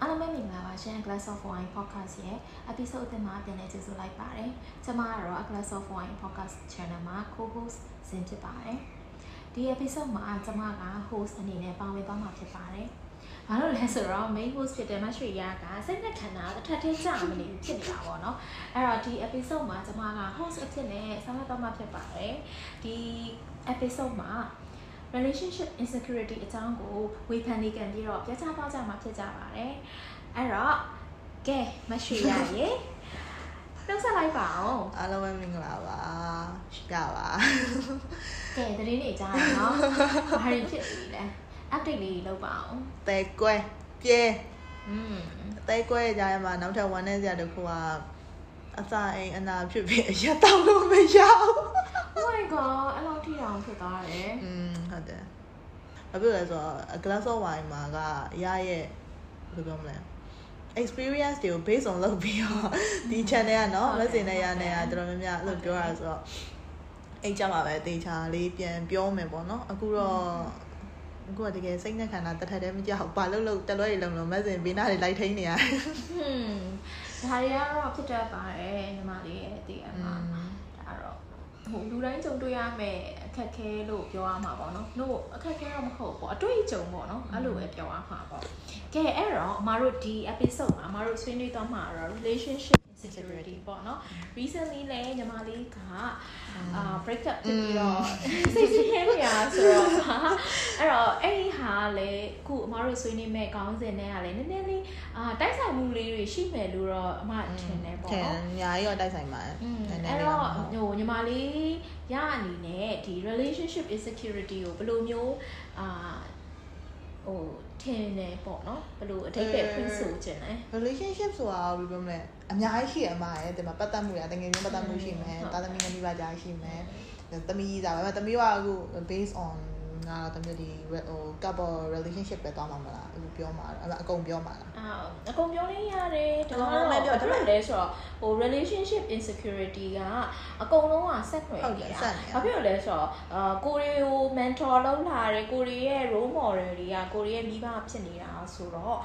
အားလုံးပဲမင်္ဂလာပါရှင် Glass of Wine Podcast ရဲ့ episode အသစ်မှာပြန်လည်ကြိုဆိုလိုက်ပါတယ်။ကျွန်မကတော့ Glass of Wine Podcast Channel မှာ co-host ဇင်ဖြစ်ပါတယ်။ဒီ episode မှာကျွန်မက host အနေနဲ့ပါဝင်သွားမှာဖြစ်ပါတယ်။ဘာလို့လဲဆိုတော့ main host ဖြစ်တဲ့မရွှေရကစိတ်နဲ့ခန္ဓာတစ်ထပ်ထင်းကြာမနေဘူးဖြစ်နေတာပေါ့နော်။အဲ့တော့ဒီ episode မှာကျွန်မက host အဖြစ်နဲ့ဆောင်ရွက်သွားမှာဖြစ်ပါတယ်။ဒီ episode မှာ relationship insecurity အကြောင်းကိုဝေဖန်နေကြပြီးတော့ပြချသွားကြမှာဖြစ်ကြပါတယ်အဲ့တော့ကဲမရွှေရရေနှုတ်ဆက်လိုက်ပါအောင်အားလုံးပဲမင်္ဂလာပါရှိကြပါကဲသတင်းတွေကြားရအောင်ဘာတွေဖြစ်ပြီလဲ update လေးလုပ်ပါအောင်တဲကွဲပြဲอืมတဲကွဲကြားရမှာနောက်ထပ်ဝမ်းနေစရာတစ်ခုကအစာအိမ်အနာဖြစ်ပြီးအရက်တောက်လို့မရဘူး Oh my god အဲ့လောက်ထိအောင်ဖြစ်သွားတယ် อืมဟုတ်တယ်ဘာဖြစ်လဲဆိုတော့ a glass of wine မှာကရရဲ့ဘယ်လိုပြောမလဲ experience တွေကို based on လုပ်ပြီးတော့ဒီ channel ကเนาะ message နဲ့ရနေရတော်တော်များများအဲ့လိုပြောရဆိုတော့အဲ့ကြမှာပဲတေချာလေးပြန်ပြောမယ်ပေါ့เนาะအခုတော့အခုကတကယ်စိတ်နဲ့ခန္ဓာတစ်ထက်တည်းမကြောက်ဘာလို့လို့တလွဲတွေလုံလုံ message ဘေးနားတွေလိုက်ထိန်းနေရ ဟွန်းဒါတွေကတော့ဖြစ်တတ်ပါတယ်ညီမလေးရဲ့တည်အမှာဒါတော့ ဟိုလူတိုင်းကြုံတွေ့ရမယ်အခက်ခဲလို့ပြောရမှာပေါ့နော်။တို့အခက်ခဲတော့မဟုတ်ပေါ့အတွေ့အကြုံပေါ့နော်။အဲ့လိုပဲပြောရမှာပေါ့။ကဲအဲ့တော့အမတို့ဒီ episode မှာအမတို့ဆွေးနွေးသွားမှာတော့ relationship insecurity ပေါ့နော် recently လဲညီမလေးကအာ break up ဖြစ်ပြီးတော့စိတ်ဆင်းရဲနေရဆိုတော့အဲ့တော့အဲ့ဒီဟာလေအခုအမတို့ဆွေးနွေးမဲ့ခေါင်းစဉ်နဲ့ကလည်းနည်းနည်းလေးအာတိုက်ဆိုင်မှုလေးတွေရှိမယ်လို့တော့အမထင်တယ်ပေါ့ထင်နော်အများကြီးတော့တိုက်ဆိုင်ပါတယ်อืมနည်းနအဲ့ည်းလေးတော့တော့မဟုတ်ဟိုညီမလေးရအနေနဲ့ဒီ relationship insecurity ကိုဘယ်လိုမျိုးအာဟိုထင်နေပေါ့နော်ဘယ်လိုအထိပ္ပယ်ဖွင့်ဆိုခြင်းလဲ relationship ဆိုတာဘယ်လိုပြောမလဲ အများကြီးရှိရမှာရဲ့ဒီမှာပတ်သက်မှုရတကယ်ချင်းပတ်သက်မှုရှိမယ်ဟုတ်တာသမီးနဲ့မိဘကြားရှိမယ်သမီးသားပဲသမီးကအခု based on ငါသမီးဒီဟို couple relationship ပဲသွားမှာမလားအခုပြောမှာအဲ့အကုန်ပြောမှာလားအာအကုန်ပြောလို့ရတယ်ဒါအကုန်တော့လုံးပဲပြောဘာဖြစ်လို့လဲဆိုတော့ဟို relationship insecurity ကအကုန်လုံးကဆက်နွယ်ဟုတ်တယ်နေတာဆက်နေရဘာဖြစ်လို့လဲဆိုတော့အာကိုရီကို mentor လုပ်လာတယ်ကိုရီရဲ့ role model တွေကကိုရီရဲ့မိဘဖြစ်နေတာဆိုတော့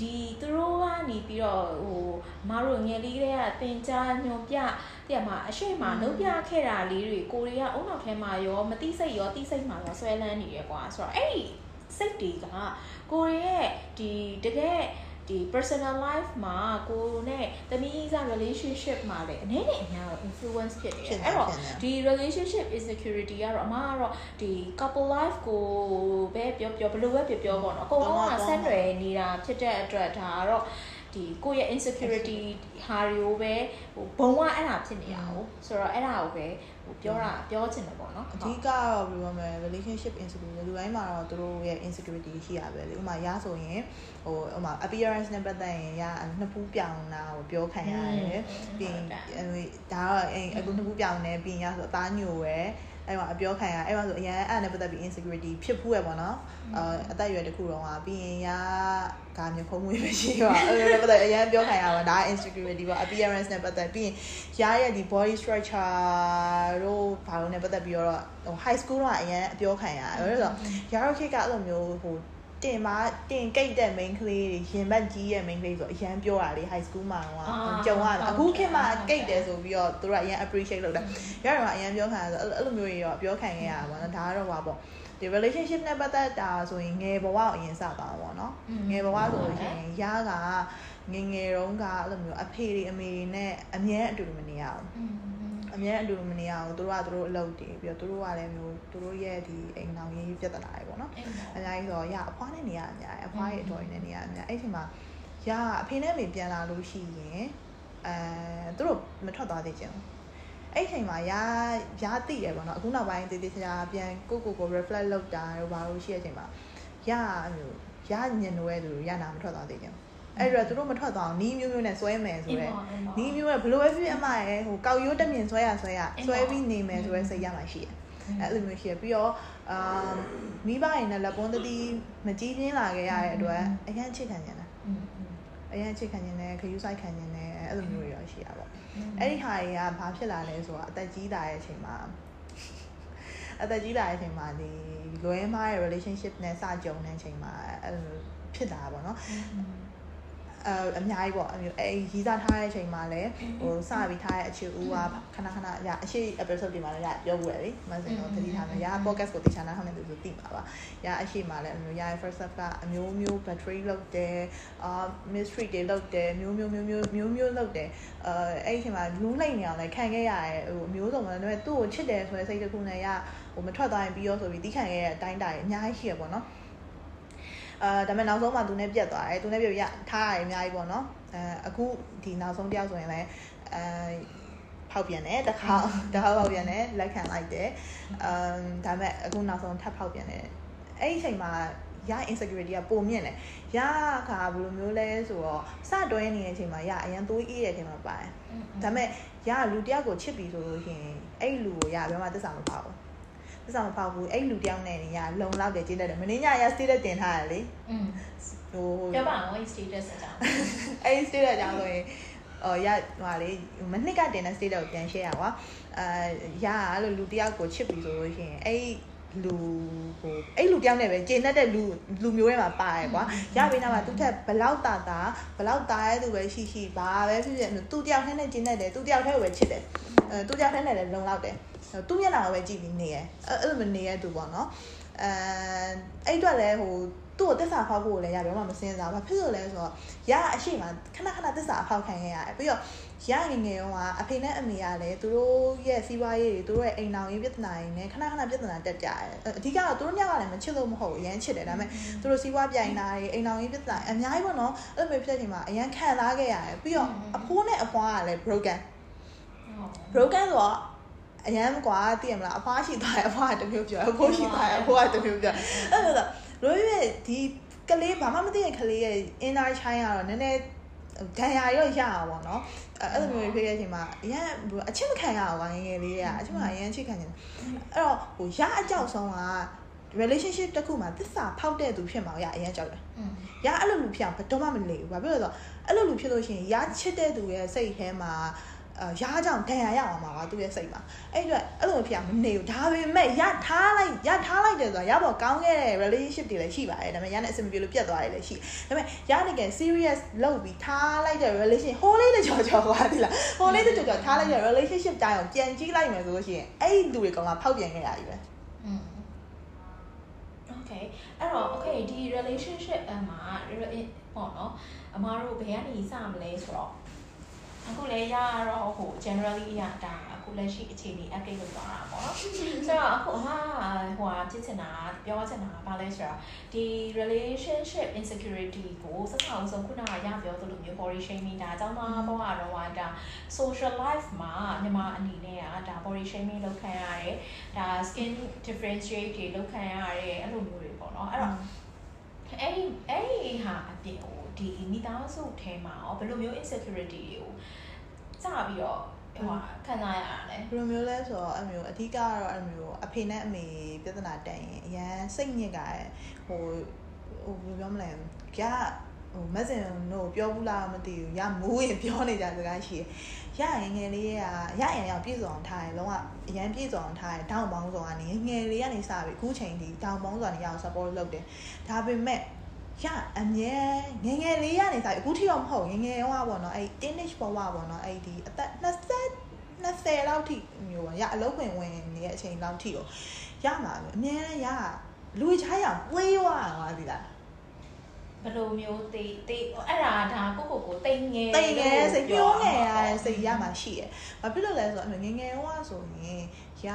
ဒီသူတို့ကနေပြီးတော့ဟိုမတို့ငယ်လေးကလေးကသင်ကြားညွန်ပြတကယ်မှာအရှိမနှုတ်ပြခဲ့တာလေးတွေကိုရီးယားအုံနောက်ထဲမှာရောမတိစိတ်ရောတိစိတ်မှာရောဆွဲလန်းနေရကွာဆိုတော့အဲ့ဒီ စိတ်တွေကကိုရီးယားဒီတကယ်ဒီ personal life မှာကိုနဲ့သမီးစား relationship မှာလည်းအနေနဲ့အများတော့ influence ဖြစ်နေတယ်အဲ့တော့ဒီ relationship insecurity ကတော့အမကတော့ဒီ couple life ကိုပဲပြောပြောဘယ်လိုပဲပြောပြောပေါ့နော်အကုန်လုံးကဆက်နွယ်နေတာဖြစ်တဲ့အတွက်ဒါကတော့ဒီကိုယ့်ရဲ့ insecurity ဟာတွေကိုပဲဟိုဘုံကအဲ့ဒါဖြစ်နေတာကိုဆိုတော့အဲ့ဒါကိုပဲ ဟိုပြောတာပြောချင်တယ်ပေါ့နော်အဓိကတော့ဘယ်လိုပြောမလဲ relationship insecurity လူတိုင်းမှာတော့သူတို့ရဲ့ insecurity ရှိရပဲလေဥပမာရဆိုရင်ဟိုဥပမာ appearance နဲ့ပတ်သက်ရင်ရနှစ်ဖူးပြောင်းတာကိုပြောခံရတယ်ပြီးရင်အဲဒါတော့အဲအခုနှစ်ဖူးပြောင်းနေပြီးရင်ရဆိုအသားညိုပဲ အဲ့မှာအပြောခံရအဲ့မှာဆိုအရင်အဲ့နဲ့ပတ်သက်ပြီး insecurity ဖြစ်ဖူးရပေါ့နော်အာအသက်အရွယ်တစ်ခုတော့ကပြီးရင်ရကမျိုးခုံးမွေးပဲရှိပါအဲ့လိုပတ်သက်အရင်ပြောခံရပါဒါ insecurity ပေါ့ appearance နဲ့ပတ်သက်ပြီးရင်ရရဲ့ဒီ body structure တို့ဘာလို့ ਨੇ ပတ်သက်ပြီးတော့ဟို high school တော့အရင်အပြောခံရတယ်အဲ့တော့ရတော့ခေတ်ကအဲ့လိုမျိုးဟို တင်မတင်ကိတ်တဲ့ main ကလေးတွေရင်ဘတ်ကြီးရဲ့ main ကလေးဆိုအရန်ပြောတာလေ high school မှာတော့ကြုံရတာအခုခေတ်မှာကိတ်တယ်ဆိုပြီးတော့သူတို့ကအရန် appreciate လုပ်တာရတော့အရန်ပြောခံရဆိုအဲ့လိုမျိုးတွေတော့ပြောခံခဲ့ရတာပေါ့နော်ဒါကတော့ဟာပေါ့ဒီ relationship နဲ့ပတ်သက်တာဆိုရင်ငယ်ဘဝကိုအရင်စသွားတာပေါ့နော်ငယ်ဘဝဆိုလို့ရှိရင်ရကငယ်ငယ်တုန်းကအဲ့လိုမျိုးအဖေတွေအမေတွေနဲ့အမြဲအတူတူမနေရအောင် အမြဲအတူတူမနေရအောင်သူတို့ကသူတို့အလုပ်တွေပြီးတော့သူတို့ကလည်းမျိုးသူတို့ရဲ့ဒီအိမ်အောင်ရေးပြဿနာတွေပေါ့နော်အများကြီးဆိုတော့ရအဖွားနဲ့နေရအများကြီးအဖွားရဲ့အတော်တွေနဲ့နေရအများအဲ့ဒီမှာရအဖေနဲ့အမေပြန်လာလို့ရှိရင်အဲသူတို့မထွက်သွားသေးချင်ဘူးအဲ့ချိန်မှာရာရာသိရပေါ့နော်အခုနောက်ပိုင်းတည်တည်ချာချာပြန်ကိုကိုကို reflect လုပ်တာတို့ဘာလို့ရှိတဲ့အချိန်မှာရာမျိုးရာညင်လို့ရသူတို့ရနာမထွက်သွားသေးချင် အဲ့တော့သူတို့မထွက်သွားအောင်နီးမျိုးမျိုးနဲ့ဆွဲမယ်ဆိုတော့နီးမျိုးကဘလို့ပဲဖြစ်အမရဲ့ဟိုကောက်ရိုးတက်မြင်ဆွဲရဆွဲရဆွဲပြီးနေမယ်ဆိုရဲစိတ်ရမှရှိတယ်အဲ့လိုမျိုးရှိရပြီးတော့အာမိဘရင်နဲ့လက်ပွန်းတတိမကြီးပြင်းလာခဲ့ရတဲ့အတွက်အရင်ချစ်ခံနေတာအရင်ချစ်ခံနေတယ်ခယူးဆိုင်ခံနေတယ်အဲ့လိုမျိုးတွေတော့ရှိရပါပေါ့အဲ့ဒီဟာတွေကဘာဖြစ်လာလဲဆိုတော့အသက်ကြီးလာတဲ့အချိန်မှာအသက်ကြီးလာတဲ့အချိန်မှာဒီလွဲမားရဲ့ relationship နဲ့စကြုံတဲ့အချိန်မှာအဲ့လိုဖြစ်တာပါပေါ့နော် အဲအများကြီးပေါ့အမျိုးအဲရီးစားထားတဲ့အချိန်မှာလည်းဟိုစပြီးထားတဲ့အချစ်ဦးကခဏခဏရအရှိ episode တွေမှာလည်းရပြောဘူးလေမစင်တော့တတိထားမယ်ရ podcast ကိုတေချာနာဟောင်းနေသူဆိုသိမှာပါရအရှိမှာလည်းအမျိုးရ first up ကအမျိုးမျိုး battery လောက်တယ်အာ mystery တွေလောက်တယ်မျိုးမျိုးမျိုးမျိုးမျိုးမျိုးလောက်တယ်အဲအဲ့ဒီအချိန်မှာလူးလိုက်နေအောင်လည်းခံခဲ့ရတယ်ဟိုအမျိုးစုံမှာလည်းသူ့ကိုချစ်တယ်ဆိုတဲ့စိတ်တစ်ခုနဲ့ရဟိုမထွက်သွားရင်ပြီးရောဆိုပြီးတီးခံခဲ့ရတဲ့အတိုင်းတားအများကြီးရှိရပေါ့နော် အာဒါပေမဲ့နောက်ဆုံးမှသူနဲ့ပြတ်သွားတယ်သူနဲ့ပြတ်ရထားရတယ်အများကြီးပေါ့နော်အဲအခုဒီနောက်ဆုံးတယောက်ဆိုရင်လည်းအဲဖောက်ပြန်တယ်တစ်ခါတစ်ခါဖောက်ပြန်တယ်လက်ခံလိုက်တယ်အမ်ဒါပေမဲ့အခုနောက်ဆုံးထပ်ဖောက်ပြန်တယ်အဲ့ဒီအချိန်မှာရ insecurity ကပုံမြင့်တယ်ရခါဘယ်လိုမျိုးလဲဆိုတော့စတွဲနေတဲ့အချိန်မှာရအရန်သွေးအေးတဲ့အချိန်မှာပါတယ်ဒါပေမဲ့ရလူတယောက်ကိုချစ်ပြီဆိုလို့ရှိရင်အဲ့လူကိုရဘယ်မှသစ္စာမဖောက်ဘူးသ စ္စာမဖောက်ဘူးအဲ့လူတယောက်နဲ့ရလုံလောက်တယ်ကြည့်တတ်တယ်မင်းညရ status တင်ထားတယ်လေอืมဟိုပြောပါဦး status အကြောင်းအဲ့ status အကြောင်းဆိုရင်အော်ရဟိုလေမနှစ်ကတင်တဲ့ state ကိုပြန် share ရပါအာရအဲ့လိုလူတယောက်ကိုချစ်ပြီဆိုလို့ရှိရင်အဲ့လူဟိုအဲ့လူတယောက်နဲ့ပဲကျင်တတ်တဲ့လူလူမျိုးတွေမှာပါရယ်ကွာရပြီနောက်မှာသူ့ထက်ဘလောက်တာတာဘလောက်တာရဲ့သူပဲရှိရှိဘာပဲဖြစ်ဖြစ်သူတယောက်ထဲနဲ့ကျင်တတ်တယ်သူတယောက်ထဲကိုပဲချစ်တယ်အဲသူတယောက်ထဲနဲ့လည်းလုံလောက်တယ် သူမျက်နှာကိုပဲကြည့်ပြီးနေရယ်အဲ့လိုမနေရသူပေါ့နော်အဲအဲ့အတွက်လည်းဟိုသူ့ကိုတစ္ဆာဖောက်ဖို့လည်းရပြောမှမစင်းစားဘာဖြစ်လို့လဲဆိုတော့ရအရှိမှခဏခဏတစ္ဆာဖောက်ခံခဲ့ရတယ်ပြီးတော့ရငငယ်တော့အဖေနဲ့အမေကလည်းသူတို့ရဲ့စီးပွားရေးတွေသူတို့ရဲ့အိမ်တော်ရေးပြဿနာတွေနဲ့ခဏခဏပြဿနာတက်ကြတယ်အဓိကတော့သူတို့ညကလည်းမချစ်လို့မဟုတ်ဘူးအရန်ချစ်တယ်ဒါပေမဲ့သူတို့စီးပွားပြိုင်တာတွေအိမ်တော်ရေးပြဿနာအများကြီးပေါ့နော်အဲ့လိုမျိုးဖြစ်ချိန်မှာအရန်ခံစားခဲ့ရတယ်ပြီးတော့အဖိုးနဲ့အဖွားကလည်း broken broken ဆိုတော့ အရန်ကွာသိရမလားအဖွားရှိသွားတယ်အဖွားကတမျိုးပြောအဖိုးရှိသွားတယ်အဖိုးကတမျိုးပြောအဲ့လိုဆိုလို့ရဲ့ဒီကလေးဘာမှမသိတဲ့ကလေးရဲ့ inner child ကတော့နည်းနည်းဒဏ်ရာရောရအောင်ပေါ့နော်အဲ့လိုမျိုးဖြစ်တဲ့အချိန်မှာအရင်အချစ်မခံရအောင်ငငယ်လေးကအချစ်မအရင်ချစ်ခံနေတယ်အဲ့တော့ဟိုရအကြောက်ဆုံးက relationship တစ်ခုမှာသစ္စာဖောက်တဲ့သူဖြစ်မှာရအရင်ကြောက်တယ်။ရအဲ့လိုလူဖြစ်အောင်ဘယ်တော့မှမလေဘူး။ဘာဖြစ်လို့လဲဆိုတော့အဲ့လိုလူဖြစ်လို့ရှိရင်ရချစ်တဲ့သူရဲ့စိတ်ထဲမှာအာ ရားကြောင့်ဒဏ်ရာရအောင်ပါသူ့ရဲ့စိတ်မှာအဲ့အတွက်အဲ့လိုဖြစ်အောင်မနေဘူးဒါပေမဲ့ရထားလိုက်ရထားလိုက်တယ်ဆိုတာရပေါ်ကောင်းခဲ့တဲ့ relationship တွေလည်းရှိပါတယ်ဒါပေမဲ့ရနဲ့အဆင်မပြေလို့ပြတ်သွားတယ်လည်းရှိဒါပေမဲ့ရနေက serious လုပ်ပြီးထားလိုက်တဲ့ relation ဟိုးလေးတကြော်ကြော်ပါသီလားဟိုးလေးတကြော်ကြော်ထားလိုက်တဲ့ relationship တိုင်းအောင်ပြန်ကြည့်လိုက်မယ်ဆိုလို့ရှိရင်အဲ့ဒီလူတွေကောင်ကဖောက်ပြန်ခဲ့ရပြီပဲอืม okay အဲ့တော့ okay ဒီ relationship အမှာပေါ့နော်အမားတို့ဘယ်ကနေစမလဲဆိုတော့ အခုလည်းရတော့ဟို generally ရတာအခုလက်ရှိအခြေအနေ update လုပ်သွားတာပေါ့နော်ဆိုတော့အခုအမဟိုဟာဖြစ်ချင်တာပြောချင်တာဘာလဲဆိုတော့ဒီ relationship insecurity ကိုစစောင်းဆုံးခုနကရပြောသလိုမျိုး body shaming ဒါအကြောင်းသားဘောကတော့ဟာဒါ social life မှာညီမအနေနဲ့ကဒါ body shaming လုပ်ခံရတယ်ဒါ skin differentiate တွေလုပ်ခံရတယ်အဲ့လိုမျိုးတွေပေါ့နော်အဲ့တော့အဲ့ဒီအဲ့ဒီဟာအပြင်ဟို ဒီမိသားစုထဲမှာရောဘယ်လိုမျိုး insecurity တွေကိုစပြီးတော့ဟိုခံစားရတာလဲဘယ်လိုမျိုးလဲဆိုတော့အဲ့မျိုးအဓိကကတော့အဲ့မျိုးအဖေနဲ့အမေပြဿနာတက်ရင်အရန်စိတ်ညစ်ကြတယ်ဟိုဟိုဘယ်လိုပြောမလဲကြာဟိုမက်ဆင်တို့ပြောဘူးလားမသိဘူးရမိုးရင်ပြောနေကြစကားရှိရရငယ်လေးကရရရောက်ပြည့်စုံထားတယ်လုံးဝအရန်ပြည့်စုံထားတယ်တောင်းပေါင်းစုံကနေငယ်လေးကနေစပြီးအခုချိန်ထိတောင်းပေါင်းစုံကနေရအောင် support လုပ်တယ်ဒါပေမဲ့ ရအမြဲငငယ်လေးရနေစားအခုထိတော့မဟုတ်ငငယ်ရောပေါ့နော်အဲ့ teenage ဘဝပေါ့နော်အဲ့ဒီအသက်20 20လောက်ထိမျိုးရအလုပ်ဝင်ဝင်နေတဲ့အချိန်လောက်ထိကိုရမှာအမြဲရလူချားရပွေးွားပါသည်လားဘလိုမျိုးတေးတေးအဲ့ဒါဒါကိုကိုကိုတိတ်ငယ်တိတ်ငယ်စိတ်ပြောငယ်ရတဲ့စိတ်ရမှာရှိရယ်ဘာဖြစ်လို့လဲဆိုတော့ငငယ်ရောဆိုရင်ရ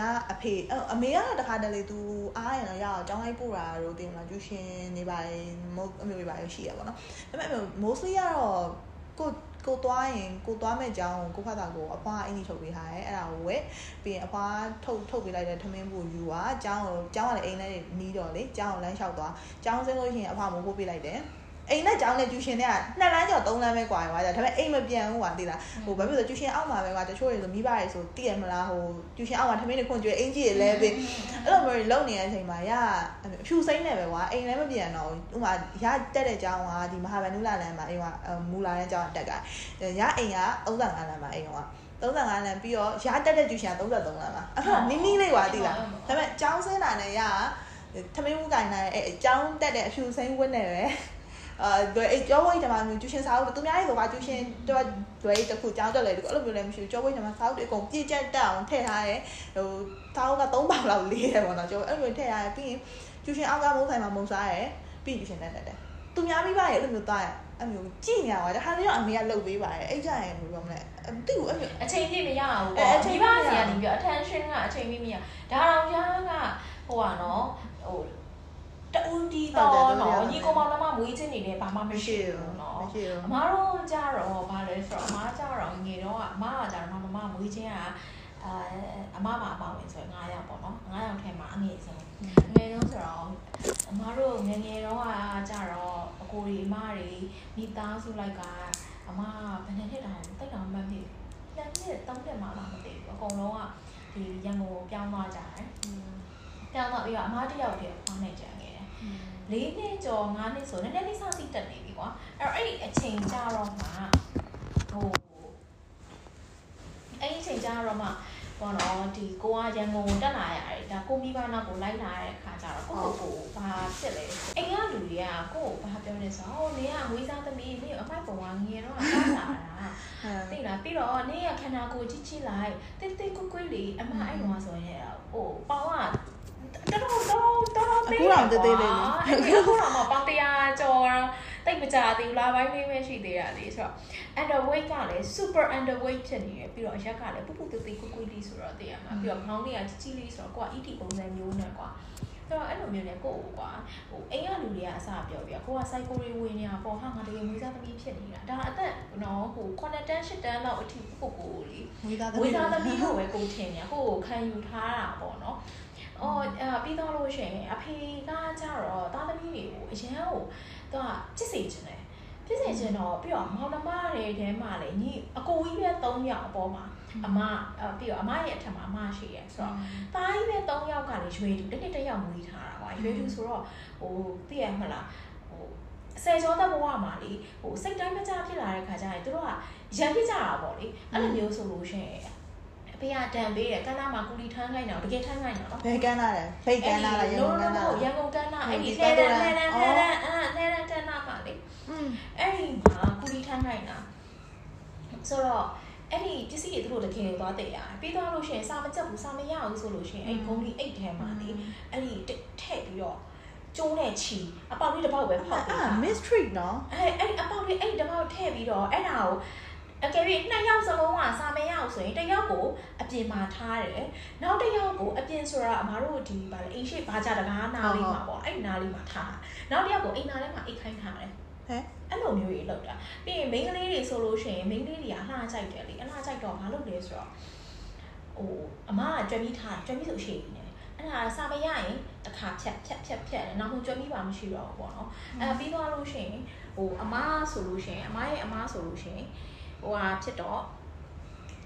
ရအဖေအမေကတော့တခါတလေသူအားရင်တော့ရအောင်ကြောင်းလိုက်ပို့တာတို့တင်မလားကျူရှင်နေပါမို့အမေပါရရှိရပါတော့ဒါပေမဲ့ mostly ကတော့ကိုကိုသွားရင်ကိုသွားမဲ့ကြောင်းကိုဖတ်တာကိုအဖွားအင်းကြီးထုတ်ပေးထားတယ်အဲ့ဒါကိုဝယ်ပြီးရင်အဖွားထုတ်ထုတ်ပေးလိုက်တဲ့ထမင်းဘူးယူอ่ะကြောင်းကိုကြောင်းကလည်းအိမ်ထဲနီးတော့လေကြောင်းကိုလမ်းလျှောက်သွားကြောင်းစင်းလို့ရှိရင်အဖွားမိုးပို့ပေးလိုက်တယ် အိမ်နဲ့ကျောင်းနဲ့ကျူရှင်တွေကနှစ်လမ်းကျော်သုံးလမ်းပဲကွာရွာကြဒါပေမဲ့အိမ်မပြန်ဘူးကွာသိလားဟိုဘာဖြစ်လို့ကျူရှင်အောက်မှာပဲကွာတချို့တွေဆိုမိဘတွေဆိုသိရမလားဟိုကျူရှင်အောက်မှာထမင်းတွေခွန်ကျွေးအင်ကြီးတွေလဲပြီးအဲ့လိုမျိုးတွေလုံနေတဲ့အချိန်မှာရအဖြူစိမ့်နေပဲကွာအိမ်လည်းမပြန်တော့ဘူးဥမာရတက်တဲ့ကျောင်းကဒီမဟာဗန္ဓုလာလမ်းမှာအိမ်ကမူလာတဲ့ကျောင်းတက်ကရအိမ်က35လမ်းမှာအိမ်က35လမ်းပြီးတော့ရတက်တဲ့ကျူရှင်က33လမ်းမှာအဲ့ဒါနီးနီးလေးကွာသိလားဒါပေမဲ့ကျောင်းစင်းတာနဲ့ရထမင်းဦးကင်နိုင်အဲအကျောင်းတက်တဲ့အဖြူစိမ့်ဝတ်နေပဲဟ အာလွယ်အေးကြောဝိတ်တမှာမျိုးကျူရှင်စာအုပ်သူများရဲ့ကကျူရှင်တော့လွယ်တစ်ခုကြောင်းတက်လေဒီအဲ့လိုမျိုးလည်းမရှိဘူးကြောဝိတ်တမှာစာအုပ်တွေအကုန်ပြည့်ကျက်တက်အောင်ထည့်ထားတယ်ဟိုစာအုပ်က3ပေါင်လောက်လေးတယ်ပေါ့နော်ကျောအဲ့လိုထည့်ထားတယ်ပြီးရင်ကျူရှင်အောက်ကမုန်းဆိုင်မှာမုန်းစားတယ်ပြီးကျူရှင်တက်တက်တယ်သူများမိဘရဲ့အဲ့လိုမျိုးသားရအဲ့မျိုးကြည့်နေရပါတယ်ဟာလည်းအမေကလှုပ်ပေးပါတယ်အဲ့ကြရင်ဘယ်လိုမလဲမသိဘူးအဲ့မျိုးအချိန်ပြည့်မရဘူးပေါ့မိဘစီကနေပြီး attention ကအချိန်ပြည့်မရဒါတော့ညာကဟိုပါနော်ဟို တူဒီတော့နော်ညီကောင်မမမွေးချင်းနေတယ်ဘာမှမရှိဘူးနော်မရှိဘူးအမားတို့ကြတော့ဘာလဲဆိုတော့အမားကြတော့ငယ်တော့အမားကကြတော့မမမမွေးချင်းကအာအမမအပါဝင်ဆို9ယောက်ပေါ့နော်9ယောက်ထဲမှာအငယ်ဆုံးငယ်ဆုံးဆိုတော့အမားတို့ငယ်ငယ်တော့ကကြတော့အကိုတွေအမတွေမိသားစုလိုက်ကအမဘယ်နှစ်နှစ်တောင်တိတ်တောင်မှတ်ပြီနှစ်နှစ်သုံးနှစ်မှမသိဘူးအကုန်လုံးကဒီရန်ကုန်ပြောင်းသွားကြတယ်ပြောင်းသွားပြီးတော့အမတစ်ယောက်တည်းဖောင်းနေကြတယ် လေးနှစ်ကျော်၅နှစ်ဆိုနည်းနည်းလေးစသီးတက်နေပြီကွာအဲ့တော့အဲ့ဒီအချိန်ကြတော့မှဟိုအဲ့ဒီအချိန်ကြတော့မှဘောနော်ဒီကိုကရန်ကုန်တက်လာရတယ်ဒါကိုမိဘနောက်ကိုလိုက်လာတဲ့အခါကျတော့ကိုကိုကိုဘာဖြစ်လဲအိမ်ကလူတွေကကိုကိုဘာပြောနေဆိုဟိုနေကငွေစားသမီးနေအမိုက်ပုံကငယ်တော့တောင်းလာတာသိလားပြီးတော့နေကခန္ဓာကိုယ်ကြီးကြီးလိုက်တိတ်တိတ်ကွကွလေးအမအဲ့တော့ဆိုရင်ဟိုပေါင်က တော်တော်တော်တော်သေးအခုတော့မှပေါင်တရားကျော်တိတ်မကြသေးဘူးလားဘိုင်းလေးပဲရှိသေးတာလေဆိုတော့ underweight ကလည်း super underweight ဖြစ်နေတယ်ပြီးတော့အရက်ကလည်းပူပူတိတ်တိတ်ကွကွလေးဆိုတော့သိရမှာပြီးတော့ခေါင်းလေးကကြီးကြီးလေးဆိုတော့ကိုက ET ပုံစံမျိုးနဲ့ကွာဆိုတော့အဲ့လိုမျိုးနဲ့ကိုကိုကွာဟိုအိမ်ကလူတွေကအစပြောပြကိုက psycho တွေဝင်နေတာပေါ့ဟာငါတကယ်မွေးစားသမီးဖြစ်နေတာဒါအသက်နော်ဟို9တန်း10တန်းလောက်အထိကိုကိုလေးဝေးသားဝေးသားသမီးကိုပဲကိုထင်နေကိုကိုခံယူထားတာပေါ့နော် အော်အဲပြီးတော့လို့ရှိရင်အဖေကကြတော့သားသမီးတွေကိုအရန်ကိုသူကချစ်စေချင်တယ်ဖြစ်စေချင်တော့ပြီးတော့မောင်နှမတွေထဲမှာလည်းညီအကိုကြီးပဲ3ယောက်အပေါ်မှာအမပြီးတော့အမရဲ့အထက်မှာအမရှိရဲဆိုတော့တားကြီးပဲ3ယောက်ကလည်းရွေတူတစ်နှစ်တစ်ယောက်မွေးထားတာကွာရွေတူဆိုတော့ဟိုသိရမလားဟိုဆယ်ကျော်သက်ဘဝမှာလေဟိုစိတ်တိုင်းမကြဖြစ်လာတဲ့ခါကျရင်တို့ကရံဖြစ်ကြတာပေါ့လေအဲ့လိုမျိုးဆိုလို့ရှိရင်အ ဖေကတန်ပေးတယ်ကန်းနာမှာကူလီထမ်းခိုင်းတာတကယ်ထမ်းခိုင်းတာနော်ဘယ်ကန်းလာလဲဖိတ်ကန်းလာလားရန်ကုန်ကန်းလာရန်ကုန်ကန်းနာအဲ့ဒီလဲလဲလဲလဲလဲလဲအဲလဲလဲကန်းနာမှာလေအဲ့ဒီမှာကူလီထမ်းခိုင်းတာဆိုတော့အဲ့ဒီပစ္စည်းတွေသူတို့တကယ်သွားတည်ရတယ်ပြီးသွားလို့ရှိရင်စာမကြက်ဘူးစာမရဘူးဆိုလို့ရှိရင်အဲ့ဂုံဒီအိတ်ထဲမှာလေအဲ့ဒီထည့်ပြီးတော့ကျိုးနဲ့ချီအပေါက်လေးတစ်ပေါက်ပဲဖောက်ပေးတာ mystery နော်အဲ့အဲ့အပေါက်လေးအဲ့တစ်ပေါက်ထည့်ပြီးတော့အဲ့ဒါကို အကယ်၍နှစ်ယောက်စလုံးကစာမရအောင်ဆိုရင်တစ်ယောက်ကိုအပြင်မှာထားတယ်နောက်တစ်ယောက်ကိုအပြင်ဆိုတာအမားတို့ဒီဗာလေအိမ်ရှိဘာကြတကားနားလေးမှာပေါ့အဲ့နားလေးမှာထားနောက်တစ်ယောက်ကိုအိမ်နားထဲမှာအိတ်ခိုင်းထားတယ်ဟဲ့အဲ့လိုမျိုးကြီးလောက်တာပြီးရင်မိန်းကလေးတွေဆိုလို့ရှိရင်မိန်းကလေးတွေကအလှကြိုက်တယ်လေအလှကြိုက်တော့ဘာလုပ်လဲဆိုတော့ဟိုအမကကြွက်ပြီးထားကြွက်ပြီးဆိုရှိနေတယ်အဲ့ဒါစာမရရင်တစ်ခါဖြတ်ဖြတ်ဖြတ်ဖြတ်တယ်နောက်မှကြွက်ပြီးပါမရှိတော့ဘူးပေါ့နော်အဲ့ပြီးသွားလို့ရှိရင်ဟိုအမဆိုလို့ရှိရင်အမရဲ့အမဆိုလို့ရှိရင် ဟိုဟာဖြစ်တော့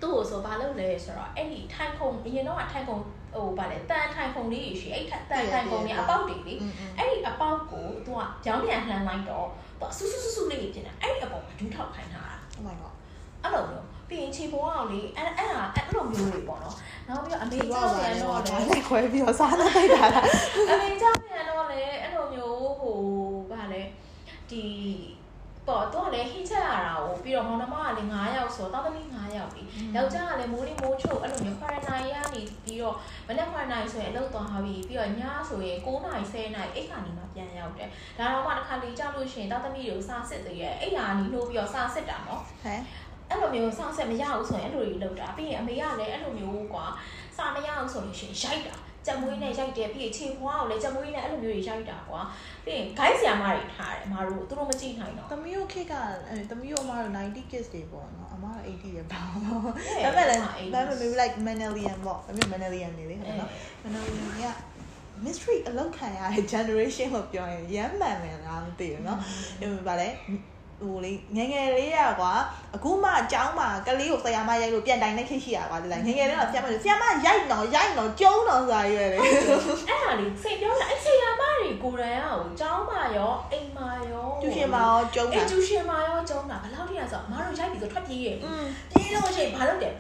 သူ့ကိုဆိုဘာလုပ်လဲဆိုတော့အဲ့ဒီထိုင်ခုံအရင်တော့ထိုင်ခုံဟိုဗာလေတန်ထိုင်ခုံလေးရှိအဲ့တန်ထိုင်ခုံကြီးအပေါက်တွေလေအဲ့ဒီအပေါက်ကိုသူကကြောင်းပြန်လှမ်းလိုက်တော့သူဆူဆူဆူဆူလေးဖြစ်နေအဲ့ဒီအပေါ်မှာဒူးထောက်ခိုင်းထားတာ oh my god အဲ့လိုမျိုးပြီးရင်ခြေပေါ်အောင်လေအဲ့အဲ့ဒါအဲ့လိုမျိုးတွေပေါ့နော်နောက်ပြီးတော့အမေကြောက်ပြန်တော့လေလိုက်ခွဲပြီးတော့စားနေလိုက်တာလားအမေကြောက်ပြန်တော့လေအဲ့လိုမျိုးဟိုဗာလေဒီ ပေါ့တော့လေဟိချက်ရတာကိုပြီးတော့မောင်နှမကလေ9ယောက်ဆိုတော့တောင်းသမီး9ယောက်ပြီယောက်ျားကလည်းမိုးလေးမိုးချို့အဲ့လိုမျိုး quarantine ရနေပြီးတော့မနေ့ quarantine ဆိုရင်အလုပ်သွားဟာပြီပြီးတော့ညဆိုရင်9နာရီ10နာရီအိတ်ခါနေမှပြန်ရောက်တယ်ဒါတော့မှတစ်ခါလေကြောက်လို့ရှိရင်တောင်းသမီးတွေကိုစားစစ်သေးရဲ့အိတ်ဟာနေလို့ပြီးတော့စားစစ်တာနော်ဟဲ့အဲ့လိုမျိုးစောင့်ဆက်မရဘူးဆိုရင်အဲ့လိုကြီးလုပ်တာပြီးရင်အမေကလည်းအဲ့လိုမျိုးကွာစာမရအောင်ဆိုရင်ရှင်ရိုက်တာ ကြက်မွေးနဲ့ရိုက်တယ်ပြီးရင်ခြေဖွားကိုလည်းကြက်မွေးနဲ့အဲ့လိုမျိုးတွေရိုက်တာကွာပြီးရင်ဂိုင်းဆီယာမတွေထားတယ်အမတို့သူတို့မကြည့်နိုင်တော့ သမီးတို့ခေတ်ကအဲသမီးတို့အမတို့90 kids တွေပေါ့နော်အမတို့80တွေပေါ့ဒါပေမဲ့လည်းဒါပေမဲ့ maybe like Manelian ပေါ့ဒါပေမဲ့ Manelian နေလေဟုတ်နော် Manelian က mystery အလောက်ခံရတဲ့ generation ကိုပြောရင်ရမ်းမှန်မယ်လားမသိဘူးเนาะအဲဗာလဲ ဟိုလေငငယ်လေးရကွာအခုမှအကြောင်းမှာကလေးကိုဆရာမရိုက်လို့ပြန်တိုင်နေခိရှိရကွာဒီလားငငယ်လေးတော့ဆရာမဆရာမရိုက်တော့ရိုက်တော့ကျုံတော့ဆိုတာရွယ်လေအဲ့ဒါလေးစိတ်ပြောတာအဲ့ဆရာမတွေကိုယ်တိုင်အောင်ကျောင်းမှာရောအိမ်မှာရောကျူရှင်မှာရောကျုံတာအဲ့ကျူရှင်မှာရောကျုံတာဘယ်လောက်ထိလဲဆိုတော့မအားတော့ရိုက်ပြီးတော့ထွက်ပြေးရဲ့ပြေးလို့ရှိရင်ဘာလုပ်တယ်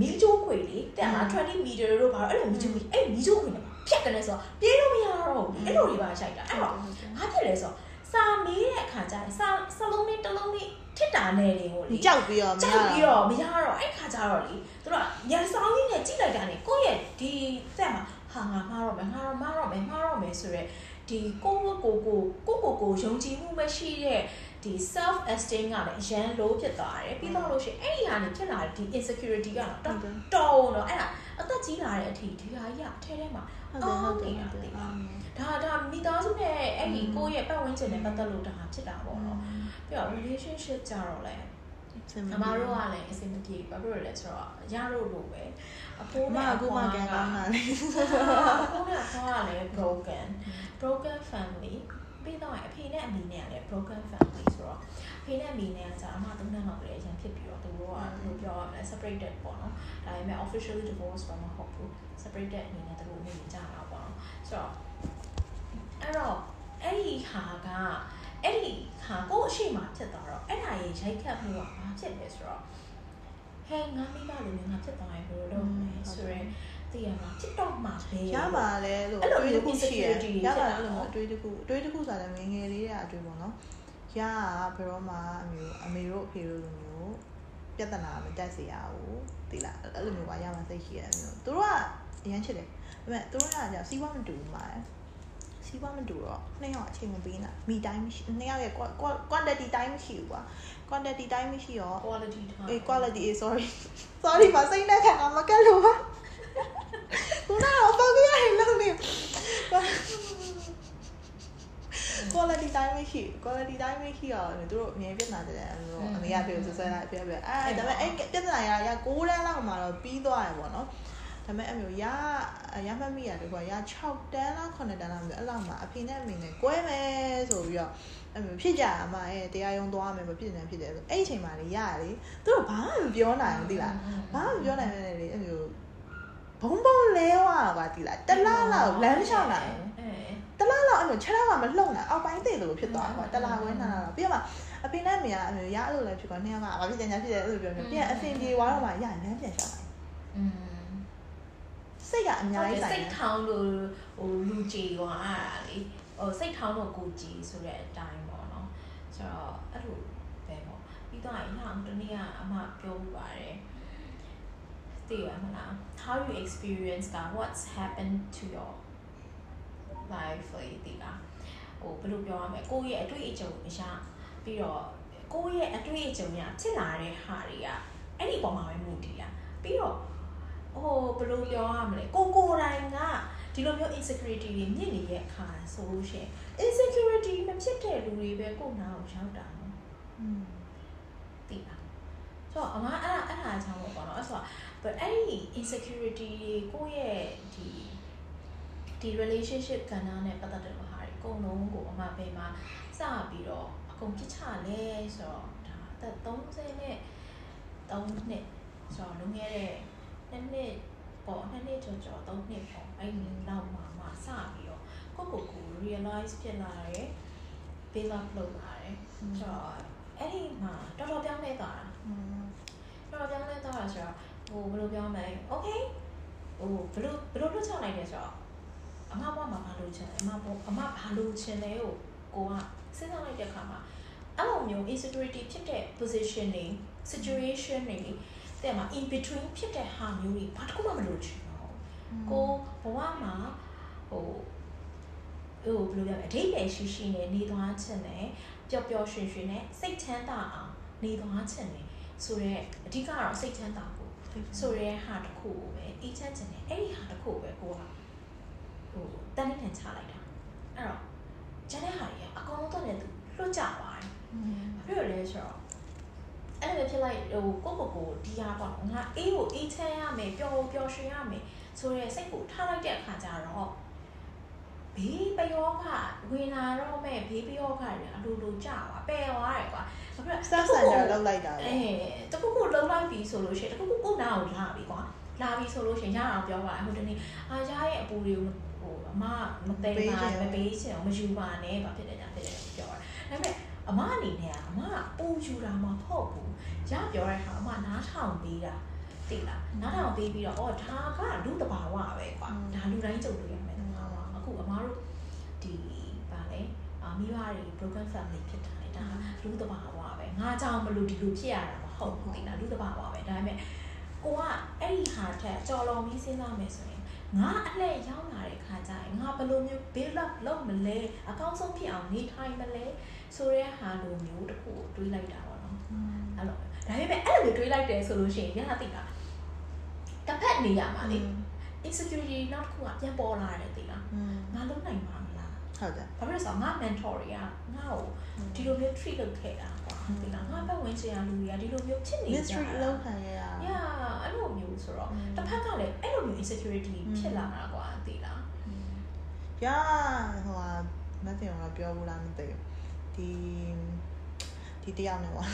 မီးကျိုးခွေလေတဲ့မှာ20မီတာတို့ဘာလို့အဲ့လိုမီးကျိုးခွေအဲ့မီးကျိုးခွေနဲ့ဖြတ်ကနေဆိုတော့ပြေးလို့မရတော့ဘူးအဲ့လိုတွေပါရိုက်တာအဲ့တော့ဘာဖြစ်လဲဆိုတော့ စာမေးတဲ့အခါကျရင်စာစလုံးလေးတစ်လုံးလေးထစ်တာနဲ့တွေကိုလေကြောက်ပြီးတော့မရကြောက်ပြီးတော့မရတော့အဲ့ခါကျတော့လေသူတို့ကညစောင်းကြီးနဲ့ကြိလိုက်တာနဲ့ကိုယ့်ရဲ့ဒီသက်မှာဟာငါမှားတော့မယ်ငါတော့မှားတော့မယ်မှားတော့မယ်ဆိုရက်ဒီကိုယ့်ကိုကိုကိုကိုကိုကိုယုံကြည်မှုမရှိတဲ့ဒီ self esteem ကလည်းအရန် low ဖြစ်သွားတယ်ပြီးတော့လို့ရှိရင်အဲ့ဒီဟာနေဖြစ်လာတဲ့ဒီ insecurity ကတော့တော်တော်တော့အဲ့ဒါအသက်ကြီးလာတဲ့အထိဒီဟာကြီးကအထဲထဲမှာ ဟုတ်တယ်ဟုတ်တယ်ဟုတ်တယ်ဒါဒါမိသားစုနဲ့အဲ့ဒီကိုယ့်ရဲ့ပတ်ဝန်းကျင်နဲ့ပတ်သက်လို့ဒါဖြစ်တာပေါ့နော်ပြီးတော့ relationship ကြတော့လေအမတို့ကလည်းအဆင်မပြေဘာဖြစ်လို့လဲဆိုတော့ရလို့လို့ပဲအဖိုးအမနဲ့ကကိုမကန်ကောင်းတာလေအဖိုးနဲ့အဖွားကလည်း broken broken family ပြီးတော့အဖေနဲ့အမေနဲ့ကလည်း broken family ဆိုတော့အဖေနဲ့အမေနဲ့ကကြာအမသုံးနှစ်လောက်လည်းအရင်ဖြစ်ပြီးတော့သူ တို့ကဘယ်လိုပြောရမလဲ separated ပေါ့နော်ဒါပေမဲ့ officially divorce တော့မဟုတ်ဘူး separated အနေနဲ့သူတို့နေကြတာပေါ့နော်ဆိုတော့အဲ့တော့အဲ့ဒီဟာကအဲ့ဒီဟာကိုယ့်အရှိမဖြစ်သွားတော့အဲ့ဒါရဲ့ရိုက်ခတ်မှုကဘာဖြစ်လဲဆိုတော့ဟဲငါမိမလိုမျိုးငါဖြစ်သွားရင်ဘယ်လိုလုပ်မလဲဆိုရင်တည်ရမှာ TikTok မှာပဲရပါလေလို့အဲ့လိုအတွေးတစ်ခုရှိရ insecurity ရပါဖြစ်တာလို့နော်အတွေးတစ်ခုအတွေးတစ်ခုဆိုတာလည်းငယ်ငယ်လေးတဲ့အတွေးပေါ့နော်ရကဘယ်တော့မှအမျိုးအမေတို့အဖေတို့လိုမျိုး ပြဿနာမတက်စေရဘူးဒီလားအဲ့လိုမျိုးကရမှာစိတ်ရှိရတယ်မျိုးသူတို့ကအရန်ချစ်တယ်ဒါပေမဲ့သူတို့ကကြာစီးပွားမတူဘူးမှာစီးပွားမတူတော့နှစ်ယောက်အချိန်မပေးနိုင်မိတိုင်းမရှိနှစ်ယောက်ရဲ့ quantity time မရှိဘူးကွာ quantity time မရှိရော quality time အေး quality အေး sorry sorry မစိမ့်တဲ့ခံကမကက်လို့ပါခုနကတော့ပေါက်ရရင်လုံးနေ quality time မရှိ quality time မရှိတော့သူတို့အမြဲပြဿနာတယ်အဲ့လိုအမေကပြေဆွဆွဲလိုက်ပြပြအဲဒါပေမဲ့အဲ့ပြဿနာရရ6တန်းလောက်မှတော့ပြီးသွားတယ်ပေါ့နော်ဒါပေမဲ့အမျိုးရရမှတ်မိရတယ်ကွာရ6တန်းလား9တန်းလားမသိအဲ့လောက်မှအဖေနဲ့အမေနဲ့꿰မယ်ဆိုပြီးတော့အမျိုးဖြစ်ကြတာမှအဲတရားရုံးသွားမယ်မဖြစ်နေဖြစ်တယ်ဆိုအဲ့ဒီအချိန်မှာလေရလေသူတို့ဘာမှမပြောနိုင်ဘူးသိလားဘာမှမပြောနိုင်နဲ့လေအမျိုး ဘုံဘုံလဲဝါကွာသိလားတလားလောက်လမ်းမလျှောက်နိုင်ဘူးအဲတလားလောက်အဲ့လိုခြေထောက်ကမလှုပ်နိုင်အောက်ပိုင်းသိလို့ဖြစ်သွားတာကွာတလားဝဲနာတာတော့ပြီးတော့မှအဖေနဲ့အမေကအမျိုးရအဲ့လိုလည်းဖြစ်သွားနှစ်ယောက်ကဘာဖြစ်တယ်ညာဖြစ်တယ်အဲ့လိုပြောနေပြန်အဆင်ပြေသွားတော့မှရလမ်းပြန်ရှောက်လိုက်อืมစိတ်ကအများကြီးဆိုင်စိတ်တယ်ထောင်းလို့ဟိုလူကြည်သွားတာလေဟိုစိတ်ထောင်းတော့ကိုကြည်ဆိုတဲ့အတိုင်းပေါ့နော်ဆိုတော့အဲ့လိုပဲပေါ့ပြီးတော့အရင်ကတနေ့ကအမပြောပါတယ် သိရမလား how you experience that what's happened to your life လေဒီလားဟိုဘယ်လိုပြောရမလဲကိုယ့်ရဲ့အတွေ့အကြုံအရာပြီးတော့ကိုယ့်ရဲ့အတွေ့အကြုံရဖြစ်လာတဲ့ဟာတွေကအဲ့ဒီပုံမှာပဲမူတည်တာပြီးတော့ဟိုဘယ်လိုပြောရမလဲကိုကိုယ်တိုင်ကဒီလိုမျိုး insecurity တွေမြင့်နေတဲ့အခါဆိုလို့ရှိရင် insecurity မဖြစ်တဲ့လူတွေပဲကိုယ်နာကိုရောက်တာနော်อืมသိလား ဆိုတော့အမအဲ့ဒါအဲ့ဒါအကြောင်းပေါ့နော်အဲ့ဆိုတော့အဲ့ဒီ insecurity တွေကိုယ့်ရဲ့ဒီဒီ relationship ကဏ္ဍနဲ့ပတ်သက်တဲ့ဟာတွေအကုန်လုံးကိုအမပဲမှာစပြီးတော့အကုန်ပြစ်ချလဲဆိုတော့ဒါအသက်30နဲ့3နှစ်ဆိုတော့လုံခဲ့တဲ့နှစ်နှစ်ပေါ့နှစ်နှစ်ကျော်ကျော်3နှစ်ပေါ့အဲ့ဒီနောက်မှာမှစပြီးတော့ကိုယ့်ကိုယ်ကို realize ဖြစ်လာတယ် build up လုပ်လာတယ်ဆိုတော့ အဲ့ဒီမှာတော်တော်ပြောင်းလဲသွားတာอืมတော့ပြောင်းလဲသွားတာဆိုတော့ဟိုဘယ်လိုပြောမလဲ okay ဟိုဘယ်လိုဘယ်လိုလုပ်ချလိုက်လဲဆိုတော့အမဘွားမှာဘာလို့ချင်လဲအမဘွားအမဘာလို့ချင်လဲကိုကိုကစဉ်းစားလိုက်တဲ့အခါမှာအဲ့လိုမျိုး insecurity ဖြစ်တဲ့ position တွေ situation တွေတဲ့မှာ in between ဖြစ်တဲ့ဟာမျိုးတွေဘာတစ်ခုမှမလို့ချင်တော့ကိုဘဝမှာဟိုဟိုဘယ်လိုပြောမလဲအဓိပ္ပာယ်ရှိရှိနဲ့နေသွားချင်တယ် ပျော်ပျော်ရွှင်ရွှင်နဲ့စိတ်ချမ်းသာအောင်နေသွားချင်တယ်ဆိုတော့အဓိကတော့စိတ်ချမ်းသာဖို့ဆိုရဲဟာတစ်ခုကိုပဲအေးချမ်းချင်တယ်အဲ့ဒီဟာတစ်ခုကိုပဲကိုကဟိုတန်းနေချလိုက်တာအဲ့တော့ကျန်တဲ့ဟာတွေကအကောင်လုံးတော့လည်းသူလွတ်ကြပါတယ်อืมဘာဖြစ်လို့လဲဆိုတော့အဲ့လိုဖြစ်လိုက်ဟိုကိုကိုကိုဒီဟာပေါ့ငါအေးကိုအေးချမ်းရမယ်ပျော်ပျော်ရွှင်ရမယ်ဆိုရဲစိတ်ကိုထားလိုက်တဲ့အခါကျတော့ ဘေးပယောကဝင်လာတော့မဲ့ဘေးပယောကတွေအလိုလိုကြာပါပယ်သွားတယ်ကွာဘာဖြစ်လဲ self center လောက်လိုက်တာအဲပေါ့တခုခုလုံးလိုက်ပြီဆိုလို့ရှိရင်တခုခုကိုနာကိုလာပြီကွာလာပြီဆိုလို့ရှိရင်ရအောင်ပြောပါဟိုတနေ့အာရရဲ့အပူတွေကိုဟိုအမမသိမ်းပါမပေးချင်အောင်မယူပါနဲ့ဘာဖြစ်တယ်ညာဖြစ်တယ်ပြောတာဒါပေမဲ့အမအနေနဲ့ကအမကပူယူတာမဟုတ်ဘူးရပြောတဲ့ဟာအမနားထောင်ပေးတာသိလားနားထောင်ပေးပြီးတော့အော်ဒါကလူတဘာဝပဲကွာဒါလူတိုင်းကြုံလို့ရမယ်တဘာဝအခုအမတို့ ဒီဗာလဲအာမိဘတွေ broken family ဖြစ်တာလေဒါလူတဘာဝပဲငါကြောင့်ဘလို့ဒီလိုဖြစ်ရတာမဟုတ်ဘူးသိလားလူတဘာဝပဲဒါပေမဲ့ကိုကအဲ့ဒီဟာထက်ကြော်လွန်ပြီးစဉ်းစားမယ်ဆိုရင်ငါအလှည့်ရောက်လာတဲ့ခါကျရင်ငါဘယ်လိုမျိုး build up လုပ်မလဲအကောင်းဆုံးဖြစ်အောင်နေထိုင်မလဲဆိုတဲ့ဟာလိုမျိုးတခုတွေးလိုက်တာပေါ့နော်အဲ့လိုဒါပေမဲ့အဲ့လိုတွေးလိုက်တယ်ဆိုလို့ရှိရင်ရတာသိတာတစ်ဖက်နေရမှာလေ insecurity နောက်တစ်ခုကပြန်ပေါ်လာတယ်သိလားငါလုံးနိုင်မှာမလား ဟုတ်တယ်ဘာဖြစ်လို့ဆိုတော့ငါ mentor တွေကငါ့ကိုဒီလိုမျိုး treat လုပ်ခဲ့တာကွာသိလားငါဘက်ဝင်ချင်ရလူတွေကဒီလိုမျိုးဖြစ်နေကြတာ mystery လောက်ခံရရ yeah အဲ့လိုမျိုးဆိုတော့တစ်ဖက်ကလည်းအဲ့လိုမျိုး insecurity ဖြစ်လာတာကွာသိလားရဟိုဟာမသိအောင်တော့ပြောဘူးလားမသိဘူးဒီဒီတယောက်နဲ့ပါ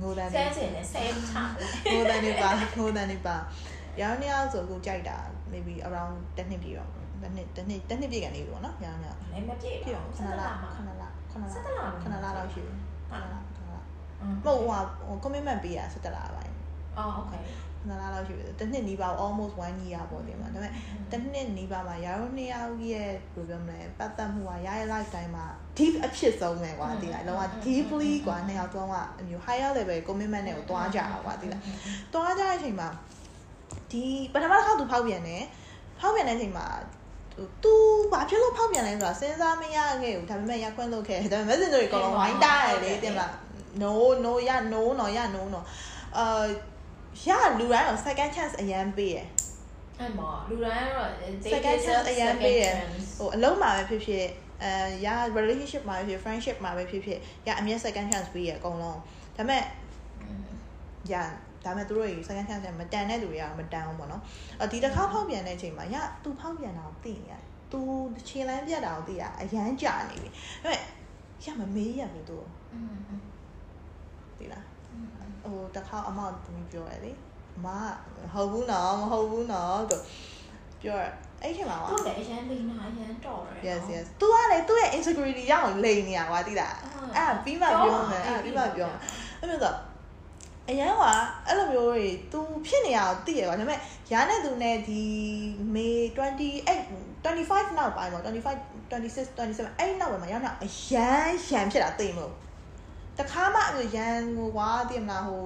ငိုတယ်ဆဲချင်တယ်ဆဲချတယ်ငိုတယ်နေပါငိုတယ်နေပါရောင်းနေအောင်ဆိုကိုကြိုက်တာ maybe around 10နှစ်ပြည့်တော့ တစ်နှစ်တစ်နှစ်တစ်နှစ်ပြည့်ကနေပြီပေါ့နော်ရောင်းနေအောင်လည်းမပြည့်ပြည့်ပါအောင်ဘူးခဆဏက်လာလာမှာခဏလာခဏလာ17လခဏလာတော့ရှိတယ်ခဏလာခဏလာอืมမဟုတ်ဟိုဟို commitment ပေးရ17လပိုင်းအော် okay ခဏလာတော့ရှိတယ်တစ်နှစ်နီးပါ almost 1 year ပေါ့ဒီမှာဒါပေမဲ့တစ်နှစ်နီးပါမှာရာရောနှစ်ယောက်ရဲ့ဘယ်လိုပြောမလဲပတ်သက်မှုကရရဲ့ life time မှာ deep အဖြစ်ဆုံးပဲကွာဒီလားလောက deeply ကွာနှစ်ယောက်တော့ကအမျိုး higher level commitment နဲ့ကိုတွားကြတာကွာဒီလားတွားကြတဲ့အချိန်မှာဒီပထမတစ်ခါသူဖောက်ပြန်တယ်ဖောက်ပြန်တဲ့အချိန်မှာ သူဘာဖြစ်လို့ဖောက်ပြန်လဲဆိုတာစဉ်းစားမရခဲ့ဘူးဒါပေမဲ့ရခွင့်လုပ်ခဲ့ဒါပေမဲ့ messenger တွေအကုန်လုံးဝိုင်းတားရတယ်လေတင်မလား no no ရ no နော်ရ no နော်အာရလူတိုင်းကို second chance အရင်ပေးရယ်အဲ့မှာလူတိုင်းကတော့ they second chance deserve အရင်ပေးရယ် second chance ဟိုအလုံးမှာပဲဖြစ်ဖြစ်အဲရ relationship မှာပဲဖြစ် friendship မှာပဲဖြစ်ဖြစ်ရအမြဲ second chance ပေးရယ်အကုန်လုံးဒါပေမဲ့ရ ဒါပေမဲ့သူတို့တွေ second chance နဲ့မတန်တဲ့လူတွေကတော့မတန်ဘူးပေါ့နော်အဒီတစ်ခါဖောက်ပြန်တဲ့အချိန်မှာရသူဖောက်ပြန်တာကိုသိနေရတယ်သူခြေလမ်းပြတ်တာကိုသိရအရန်ကြာနေပြီဒါပေမဲ့ရမမေးရဘူးသူอืมဒီလားဟိုတစ်ခါအမသူပြောရလေအမမဟုတ်ဘူးနော်မဟုတ်ဘူးနော်သူပြောရအဲ့ချိန်မှာကသူလည်းအရန်လိန်တာအရန်တော်တယ် Yes yes သူကလေသူ့ရဲ့ insecurity ရအောင်လိန်နေရကွာသိလားအဲ့ပြီးမှပြောမယ်အဲ့ပြီးမှပြောမယ်အဲ့မျိုးဆို အရန်ကအဲ့လိုမျိုးတွေ तू ဖြစ်နေရအောင်သိရကွာဒါပေမဲ့ရာနဲ့သူနဲ့ဒီ May 28 25နောက်ပိုင်းပေါ့25 26 27အဲ့နောက်ပိုင်းမှာရောက်နေအရန်ရန်ဖြစ်တာသိမလို့တခါမှအဲ့လိုရန်ဟိုကွာသိမလားဟို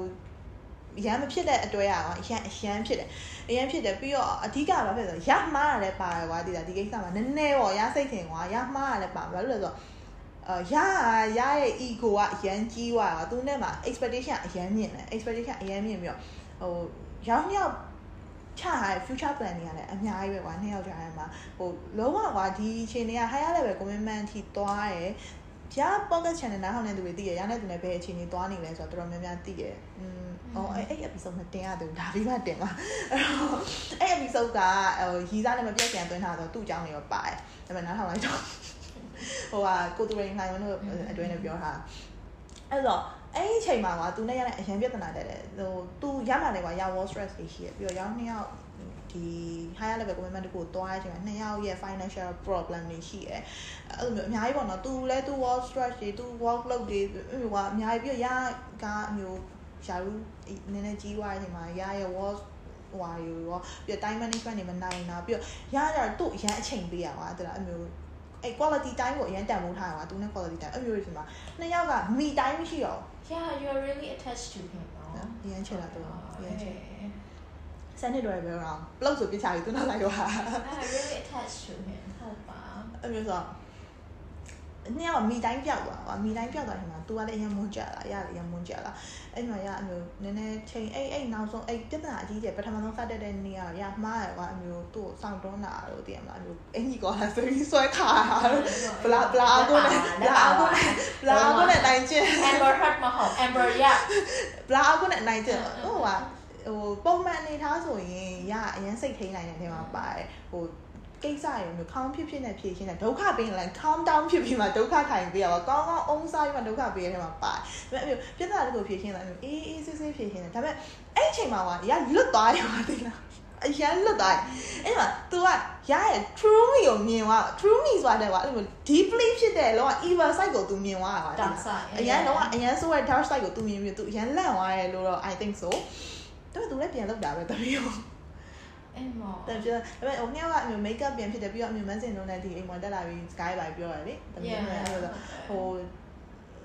ရန်မဖြစ်တဲ့အတွဲอ่ะကွာရန်ရန်ဖြစ်တယ်အရန်ဖြစ်တယ်ပြီးတော့အဓိကဘာဖြစ်လဲဆိုရမှားရတယ်ပါတယ်ကွာဒီလားဒီကိစ္စမှာနည်းနည်းပေါ့ရစိတ်ခင်ကွာရမှားရတယ်ပါဘာလို့လဲဆိုတော့ အာရရရဲ့ ego ကအရန်ကြီးသွားတာသူနဲ့မှာ expectation အရန်မြင့်တယ် expectation အရန်မြင့်ပြီးတော့ဟိုရောင်းရောက်ချထားတဲ့ future plan တွေကလည်းအများကြီးပဲကွာနှစ်ယောက်ကြားထဲမှာဟိုလုံးဝကွာဒီအချိန်တွေက higher level commitment ထိသွားတယ်။ကြား podcast channel နားဟောင်းနေသူတွေသိရရတဲ့သူနဲ့ဘယ်အချိန်ကြီးသွားနေလဲဆိုတော့တော်တော်များများသိတယ်။อืมအော်အဲ့အဲ့ episode နဲ့တင်ရတယ်ဒါပြီးမှတင်ပါ။အဲ့ episode ကဟိုရီးစားနဲ့မပြတ်ပြန်သွင်းထားတော့သူ့အကြောင်းတွေရောပါတယ်။ဒါပေမဲ့နားထောင်လိုက်တော့ ဟိုဟာကိုတူရင်ခိုင်ဝင်းတို့အတွင်းနဲ့ပြောထားအဲ့တော့အဲ့ဒီအချိန်မှာကသူနဲ့ရတဲ့အရင်ပြဿနာတက်တယ်ဟိုသူရမှလည်းကွာရ wall stress တွေရှိရပြီးတော့ရောင်းနှစ်ယောက်ဒီ higher level commitment တခုကိုတွားရချိန်မှာနှစ်ယောက်ရဲ့ financial problem တွေရှိတယ်အဲ့လိုမျိုးအများကြီးပေါ့နော်သူလည်းသူ wall stress တွေသူ work load တွေဟိုကအများကြီးပြီးတော့ရကအမျိုးရှာလူနည်းနည်းကြီးသွားတဲ့အချိန်မှာရရဲ့ wall ဟိုဟာရောပြီးတော့ time management တွေမနိုင်တာပြီးတော့ရရသူ့အရန်အချိန်ပေးရပါတဲ့လားအမျိုး အဲ့ quality time ကိုအရင်တန်ဖိုးထားရပါသူနဲ့ quality time အဲ့မျိုးတွေဒီမှာနှစ်ယောက်က me time မရှိတော့ yeah you are really attached to him နော်အရင်ချင်တာတော့အရင်ချင်စနေတော့ပြောတော့ပလောက်ဆိုပြချပြီးသူနောက်လိုက်တော့ဟာ I really attached to him ဟုတ်ပါအဲ့မျိုးဆိုနှစ်ယောက်ကမိတိုင်းပြောက်သွားကွာမိတိုင်းပြောက်သွားတယ်မှာ तू ကလည်းအရင်မွန်းကြလာရလည်းအရင်မွန်းကြလာ အဲ့မှာရအမျိုးနည်းနည်းချိန်အဲ့အဲ့နောက်ဆုံးအဲ့ပြဿနာအကြီးကျယ်ပထမဆုံးစတဲ့တဲ့နေ့ကရမှားရကွာအမျိုးသူ့ကိုစောင့်တွန်းတာလို့တည်ရမလားအမျိုးအင်ကြီးကောလာဆိုပြီးဆွဲခါတာဘလာဘလာကိုနဲ့ဘလာကိုနဲ့ဘလာကိုနဲ့နိုင်ချင်း Amber Heard မဟုတ် Amber ရဘလာကိုနဲ့နိုင်ချင်းဟိုကဟိုပုံမှန်အနေထားဆိုရင်ရအရင်စိတ်ထိန်နိုင်တဲ့နေမှာပါတယ်ဟို ကိစ္စရုံမျိုးခေါင်းဖြစ်ဖြစ်နဲ့ဖြည့်ရှင်းတယ်ဒုက္ခပေးရင်လည်း calm down ဖြစ်ပြီးမှဒုက္ခထိုင်ပေးရပါကောင်းကောင်းအုံစားပြီးမှဒုက္ခပေးရတဲ့မှာပါတယ်ဒါပေမဲ့အမျိုးပြဿနာတခုဖြည့်ရှင်းတယ်အမျိုးအေးအေးဆေးဆေးဖြည့်ရှင်းတယ်ဒါပေမဲ့အဲ့အချိန်မှာကရလွတ်သွားရောသိလားအရန်လွတ်သွားအဲ့မှာ तू ကရရဲ့ true me ကိုမြင်သွား true me ဆိုတာတဲ့ကွာအဲ့လို deeply ဖြစ်တဲ့လောက evil side ကို तू မြင်သွားတာကွာ dark side အရန်တော့အရန်ဆိုးတဲ့ dark side ကို तू မြင်ပြီး तू အရန်လန့်သွားတယ်လို့တော့ I think so ဒါပေမဲ့ तू လည်းပြန်လောက်တာပဲတမီးရော အဲ့မော်တယ်ပြောဒါပေမဲ့ဟိုနှစ်ယောက်ကအမျိုး make up ပြန်ဖြစ်တယ်ပြီးတော့အမျိုးမန်းစင်လုံးနဲ့ဒီအိမ်မှာတက်လာပြီး sky ပါပြောရတယ်လေတမီးနဲ့အဲ့လိုဟို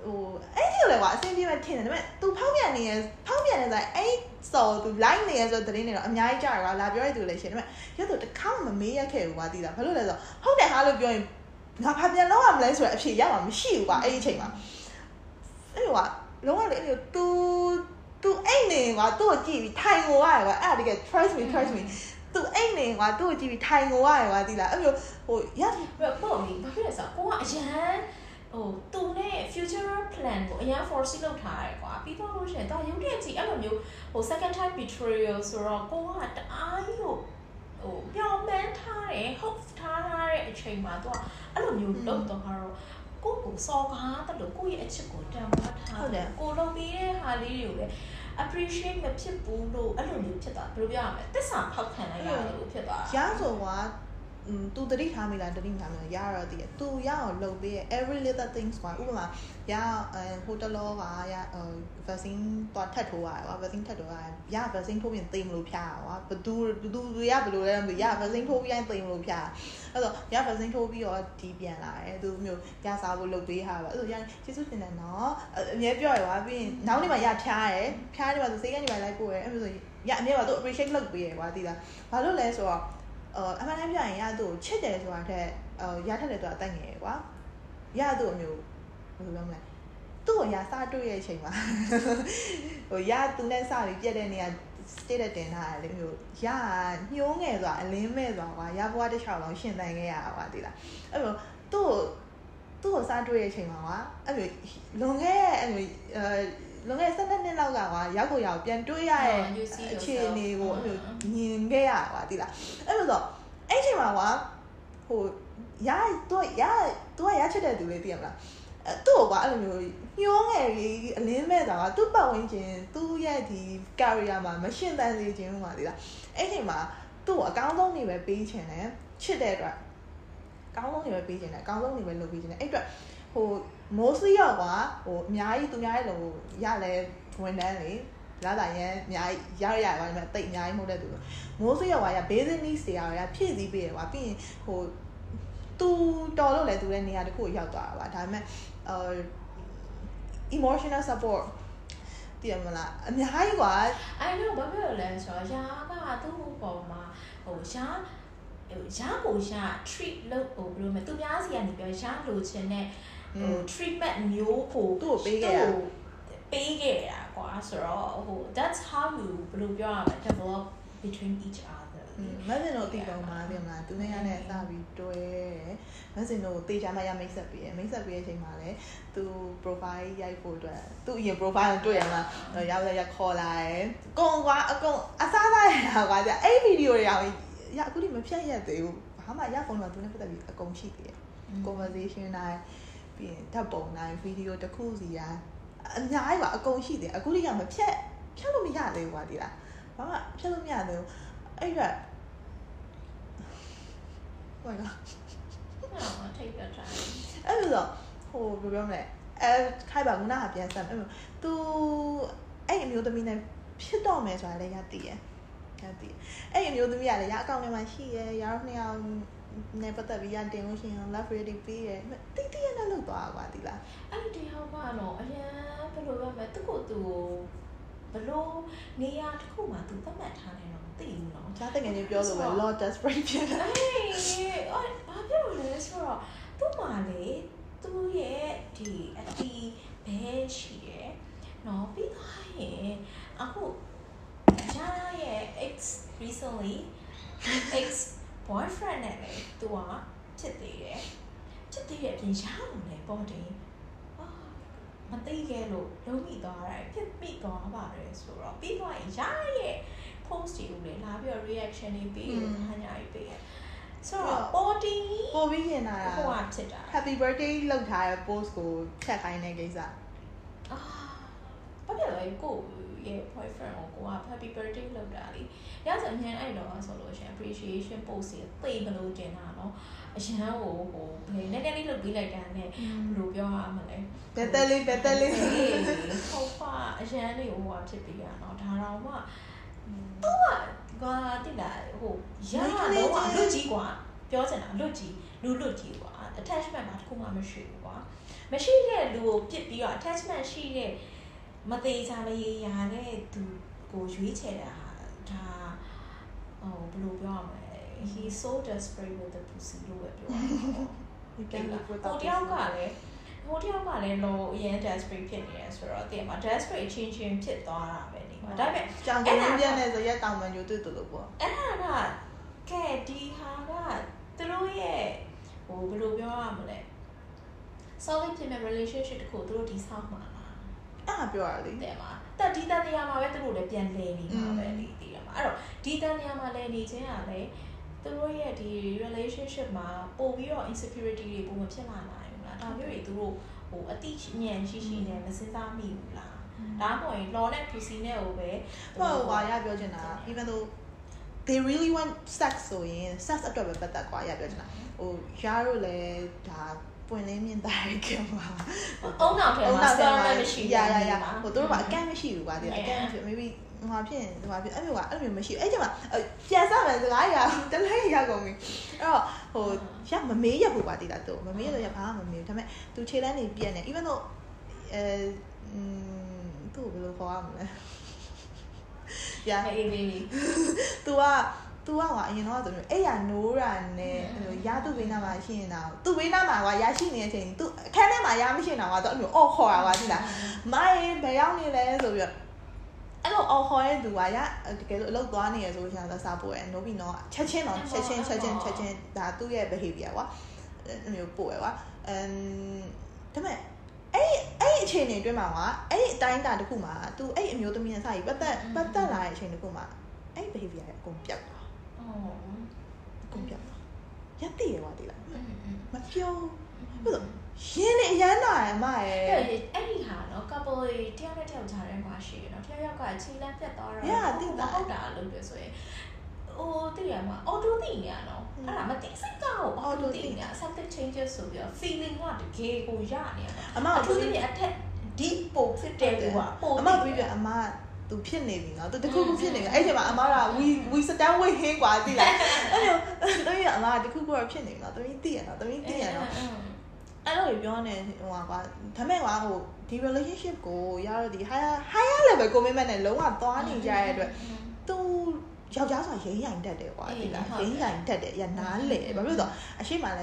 ဟိုအဲ့ဒီလေကွာအဆင်ပြေမဲ့ထင်တယ်ဒါပေမဲ့ तू ဖောက်ပြန်နေရဖောက်ပြန်နေဆိုအဲ့စော် तू line နေရဆိုတဲ့တင်းနေတော့အများကြီးကြားရကွာလာပြောရတူလည်းရှင်ဒါပေမဲ့ရတော့တစ်ခါမှမမေးရခဲ့ဘူးကွာသိလားဘာလို့လဲဆိုတော့ဟုတ်တယ်ဟာလို့ပြောရင်ငါဘာပြန်လုပ်ရမလဲဆိုတော့အဖြေရမှာမရှိဘူးကွာအဲ့ဒီအချိန်မှာအဲ့လိုကလုံးဝလေအဲ့လို तू तू အဲ့နေကွာသူ့ကိုကြည့်ပြီးထိုင်ကိုရတယ်ကွာအဲ့ဒါတကယ် trust me trust me သူအဲ့နေကွာသူ့ကိုကြည့်ပြီးထိုင်ကိုရတယ်ကွာသိလားအဲ့လိုဟိုရပေါ့မီဘာဖြစ်လဲဆိုတော့ကိုကအရန်ဟိုသူနဲ့ future plan ကိုအရင် foresee လုပ်ထားရတယ်ကွာပြီးတော့လို့ရှိရင်တော့ရုပ်တရက်ကြီးအဲ့လိုမျိုးဟို second time betrayal ဆိုတော့ကိုကတအားကြီးကိုဟိုပျော်မှန်းထားတယ် hope ထားထားတဲ့အချိန်မှာသူကအဲ့လိုမျိုးလုပ်တော့တော့ကိုကိုစော်ကားတယ်လို့ကိုရဲ့အချစ်ကိုတန်ဖိုးထားတယ်ကိုလုပ်ပြီးတဲ့ဟာလေးတွေကိုလည်း appreciate မဖြစ်ဘူးလို့အဲ့လိုမျိုးဖြစ်သွားဘယ်လိုပြောရမလဲတစ္ဆာဖောက်ခံလိုက်ရတယ်လို့ဖြစ်သွားရဆိုက อืม तू တတိထားမိလားတတိထားမိလားရတော့တည် तू ရအောင်လုပ်ပေးရ every little things ကွာဥပမာရအဲဟိုတလောကရ vaccine တော့ထပ်ထိုးရတယ်ကွာ vaccine ထပ်ထိုးရတယ်ရ vaccine ထိုးပြင်သိမလို့ဖျားရကွာဘသူဘသူရဘယ်လိုလဲမသိရ vaccine ထိုးပြီးရင်သိမလို့ဖျားအဲ့တော့ရ vaccine ထိုးပြီးတော့ဒီပြန်လာတယ်သူမျိုးရစားဖို့လုပ်ပေးဟာပါအဲ့တော့ရကျေးဇူးတင်တယ်နော်အမြဲပြောရကွာပြီးရင်နောက်နေ့မှရဖျားတယ်ဖျားတယ်ပါဆိုစိတ်ကနေမှလိုက်ပို့တယ်အဲ့လိုဆိုရအမြဲပါသူ appreciate လုပ်ပေးရကွာသိလားဘာလို့လဲဆိုတော့ အော်အမှန်တမ်းပြရင်ရသူ့ကိုချစ်တယ်ဆိုတာထက်အော်ရထက်တယ်သူအတက်ငယ်ကွာရသူ့အမျိုးဘယ်လိုပြောမလဲသူ့ကိုရစတွေ့ရဲ့အချိန်မှာဟိုရသူနဲ့စပြီးပြက်တဲ့နေရာ state တင်ထားတယ်လေမျိုးရညှိုးငယ်ဆိုတာအလင်းမဲ့ဆိုတာကွာရဘွားတစ်ချောင်းလုံးရှင်သန်ခဲ့ရတာကွာဒီလားအဲ့လိုသူ့ကိုသူ့ကိုစတွေ့ရဲ့အချိန်မှာကွာအဲ့လိုလွန်ခဲ့အဲ့လိုအဲ လွန်ခဲ့တဲ့12နှစ်လောက်ကကွာရောက်ကိုရောက်ပြန်တွေးရတဲ့အခြေအနေကိုအဲ့လိုမြင်ခဲ့ရကွာသိလားအဲ့လိုဆိုအဲ့ချိန်မှာကွာဟိုရတော့ရတော့ရချစ်တဲ့သူလေးသိရမလားအဲသူ့ကွာအဲ့လိုမျိုးညှိုးငယ်ကြီးအလင်းမဲ့တာကသူ့ပတ်ဝန်းကျင်သူ့ရဲ့ဒီ career မှာမရှင်းတန်စေခြင်းပါသိလားအဲ့ချိန်မှာသူ့ကိုအကောင်းဆုံးနေပဲပေးချင်တယ်ချစ်တဲ့အတွက်အကောင်းဆုံးနေပဲပေးချင်တယ်အကောင်းဆုံးနေပဲလုပ်ပေးချင်တယ်အဲ့အတွက်ဟို mostly ရောကွာဟိုအများကြီးသူများရဲ့လို့ရလဲဝန်တန်းလေလာတာရန်အများကြီးရရရပါမယ်တိတ်အများကြီးမဟုတ်တဲ့သူမိုးစရောကရ basic needs တွေရဖြည့်ဆည်းပေးရကွာပြီးရင်ဟိုသူတော်လို့လဲသူတဲ့နေရာတခုရောက်သွားတာပါဒါပေမဲ့အာ emotional support တည်မလားအများကြီးကွာ I know ဘာဖြစ်လို့လဲဆိုတော့ယာကသူ့ပေါ်မှာဟိုယာဟိုယာကိုယာ treat လုပ်ဟိုဘယ်လိုမလဲသူများစီကနေပြောယာလိုချင်တဲ့ ဟို treatment မျိုးကိုသူ့ကိုပေးခဲ့ရပေးခဲ့တာကွာဆိုတော့ဟို that's how you ဘယ်လိုပြောရမလဲ develop between each other မဆင်တို့တီပုံမှာပြင်မလားသူနဲ့ရနဲ့စပြီးတွဲတယ်မဆင်တို့တေချာမရမိတ်ဆက်ပြီးရမိတ်ဆက်ပြီးတဲ့အချိန်မှာလည်းသူ profile ရိုက်ဖို့အတွက်သူအရင် profile ကိုတွေ့ရမှာရောက်ရရခေါ်လာတယ်ကုံကွာအကုန်အစားစားရတာကွာကြအဲ့ဗီဒီယိုတွေရောရအခုဒီမဖြတ်ရသေးဘူးဘာမှရဖုန်းမှာသူနဲ့ပတ်သက်ပြီးအကုန်ရှိသေးတယ် conversation တိုင်း ပြီးရင်ဓာတ်ပုံတိုင်းဗီဒီယိုတစ်ခုစီရာအများကြီးပါအကုန်ရှိတယ်အခုထိကမဖြတ်ဖြတ်လို့မရသေးဘူးကွာဒီလားဘာမှဖြတ်လို့မရသေးဘူးအဲ့ဒါဟိုကအော် take your time အဲ့လိုဟိုဘယ်လိုပြောမလဲအဲခိုင်ပါငနာဟာပြန်ဆက်အဲ့လိုသူအဲ့အမျိုးသမီးနဲ့ဖြစ်တော့မယ်ဆိုတာလည်းရတည်ရရတည်အဲ့အမျိုးသမီးကလည်းရအကောင့်ထဲမှာရှိရရတော့နှစ်ယောက် နဲ့ပတ်သက်ပြီးရတင်လို့ရှိရင် love ready ပေးရတိတ်တိရနဲ့လောက်သွားပါဒီလားအဲ့ဒီဟောင်းကတော့အရင်ဘယ်လိုပြောမလဲသူ့ကိုသူဘလို့နေရာတစ်ခုမှာသူသတ်မှတ်ထားတယ်တော့မသိဘူးနော်။ဈာတငယ်ချင်းပြောလို့ပဲ Lord desperate ဖြစ်တယ်။အေးအော်ဘာပြောလို့လဲဆိုတော့သူ့မှာလေသူ့ရဲ့ဒီအတီးဘဲရှိတယ်။နော်ပြီးသွားရင်အခုဂျာရဲ့ ex recently ex boyfriend နဲ့လေသူကချစ်သေးတယ်ချစ်သေးတဲ့အပြင်ရအောင်လေပေါ့တင်အာမသိခဲ့လို့လုံးမိသွားတာဖြစ်မိသွားပါတယ်ဆိုတော့ပြီးတော့ရရဲ့ post တွေကိုလေလာပြီးတော့ reaction တွေပေးတယ်ဟာညာကြီးပေးတယ်ဆိုတော့ body ပို့ပြီးရင်လာဟိုဟာဖြစ်တာ Happy birthday လောက်ထားတဲ့ post ကိုဖြတ်ခိုင်းတဲ့ကိစ္စအာဘာဖြစ်လဲကို ရဲ့ boyfriend ကိုကိုက happy birthday လုပ်တာလीရစအញ្ញအဲ့တော့ဆိုလို့ရှင် appreciation post တွေသိမလို့တင်တာเนาะအရန်ကိုဟိုဘယ်နည်းနည်းလေးလုပ်ပြီးလိုက်တာနဲ့ဘယ်လိုပြောရမလဲဘက်တက်လေးဘက်တက်လေးဟုတ်ပါအရန်လေးဟိုဟာဖြစ်ပြီးရเนาะဒါတော့မှ သူကကွာတိလာဟိုရတော့ကလွတ်ကြီးကွာပြောချင်တာလွတ်ကြီးလူလွတ်ကြီးကွာ attachment မှာတခုမှမရှိဘူးကွာမရှိတဲ့လူကိုပြစ်ပြီးတော့ attachment ရှိတဲ့ မသေးချာမရေရာတဲ့သူကိုရွေးချယ်တာဒါဟိုဘယ်လိုပြောရမလဲ he so desperate with the pussy လို့ပဲပြောတာဟိုတယောက်ကလည်းဟိုတယောက်ကလည်းလောအရင် desperate ဖြစ်နေတယ်ဆိုတော့တင်မှာ desperate အချင်းချင်းဖြစ်သွားတာပဲနေမှာဒါပေမဲ့ကြောင်ကင်းပြနေဆိုရက်တောင်မှညိုတွေ့တူလို့ပေါ့အဲ့ဒါကကဲဒီဟာကသူတို့ရဲ့ဟိုဘယ်လိုပြောရမလဲ solid ဖြစ်မဲ့ relationship တခုသူတို့ဒီဆောက်မှာလား အဲ့ဒါပြောရလေတဲ့မှာတက်ဒီတန်နေရာမှာပဲသူတို့လည်းပြန်လဲနေမှာပဲလေတည်တယ်မှာအဲ့တော့ဒီတန်နေရာမှာလဲနေခြင်းကလည်းသူတို့ရဲ့ဒီ relationship မှာပို့ပြီးတော့ insecurity တွေပုံမဖြစ်လာနိုင်ဘူးလားဒါမျိုးတွေသူတို့ဟိုအတိအဉဏ်ရှိရှိနဲ့မစဉ်းစားမိဘူးလားဒါမှမဟုတ်ရင် law နဲ့ PC နဲ့ဟိုပဲဟိုဟာရပြောချင်တာ even though they really want sex ဆိုရင် sex အတွက်ပဲပတ်သက်ကွာရပြောချင်တာဟိုရားတို့လည်းဒါ ပွင့်လင်းမြင်သားရခင်ပါအုံနောက်ထဲမှာစတာမရှိရရရဟိုတို့ကအကန့်မရှိဘူးကွာဒီအကန့်မရှိ maybe ဟိုဖြစ်ဟိုဖြစ်အဲ့မျိုးကအဲ့မျိုးမရှိအဲ့ကျမှပြန်စမယ်စကားရတလဲရကုန်ပြီအဲ့တော့ဟိုရမမေးရဘူးကွာတိလာတော့မမေးရတော့ရဘာမှမမေးဘူးဒါပေမဲ့သူခြေလန်းနေပြက်နေ even though အဲသူ့ဘယ်လိုခေါ်ရမလဲရအေးလေး तू က သူကကအရင်တော့ဆိုလို့အဲ့ရနိုးတာနဲ့အဲ့လိုရသူ့ဘေးနားမှာရှိနေတာသူ့ဘေးနားမှာကရရှိနေတဲ့အချိန်သူအခန်းထဲမှာရမရှိနေတာကတော့အဲ့လိုအော်ခေါ်တာပါသိလားမိုင်းဘယ်ရောက်နေလဲဆိုပြီးတော့အဲ့လိုအော်ခေါ်တဲ့သူကရတကယ်လို့အလုပ်သွားနေရဆိုလို့ရှိရင်တော့စားဖို့ရနိုးပြီးတော့ချက်ချင်းတော့ချက်ချင်းချက်ချင်းချက်ချင်းဒါသူ့ရဲ့ behavior ကွာအဲ့လိုပို့ရကွာအမ်ဒါပေမဲ့အဲ့အဲ့အချိန်တွေအတွင်းမှာကအဲ့အတိုင်းတာတစ်ခုမှာ तू အဲ့အမျိုးသမီးနဲ့စပြီးပတ်သက်ပတ်သက်လာတဲ့အချိန်တစ်ခုမှာအဲ့ behavior ရဲ့အကုန်ပြတ်သွား အကုန်ပြတ်သွားရက်တည်ရွာတည်လားမပြောဘူးလို့ရင်းနေအရန်လာရမရဲ့အဲ့ဒီဟာနော် couple တယောက်နဲ့တယောက်ကြားထဲမှာရှိရနော်တယောက်ယောက်ကခြေလမ်းပြတ်သွားတော့မဟုတ်တာလို့ပြောဆိုရင်ဟိုတည်ရမှာ auto တည်နေရနော်အဲ့ဒါမသိစိတ်ကော auto တည်နေ something changes ဆိုပြီး feeling ကတကယ်ကိုရနေရအမအထူးသဖြင့်အထက် deep ပို့ဖြစ်တယ်ကွာပို့အမပြပြအမ သူဖြစ်နေပြီနော်သူတခုခုဖြစ်နေပြီအဲ့ချိန်မှာအမက we we stand with him กว่าသိလားအဲ့လိုတမီးကအမကတခုခုတော့ဖြစ်နေပြီနော်တမီးသိရနော်တမီးသိရနော်အဲ့လိုပြောနေဟိုကွာဒါမဲ့ကွာဟိုဒီ relationship ကိုရတော့ဒီ higher higher level commitment နဲ့လုံးဝသွားနေကြရတဲ့အတွက်သူယောက်ျားဆိုတာရင်းရိုင်တတ်တယ်ကွာဒီလားရင်းရိုင်တတ်တယ်ရနားလေဘာဖြစ်လို့ဆိုအရှိမလ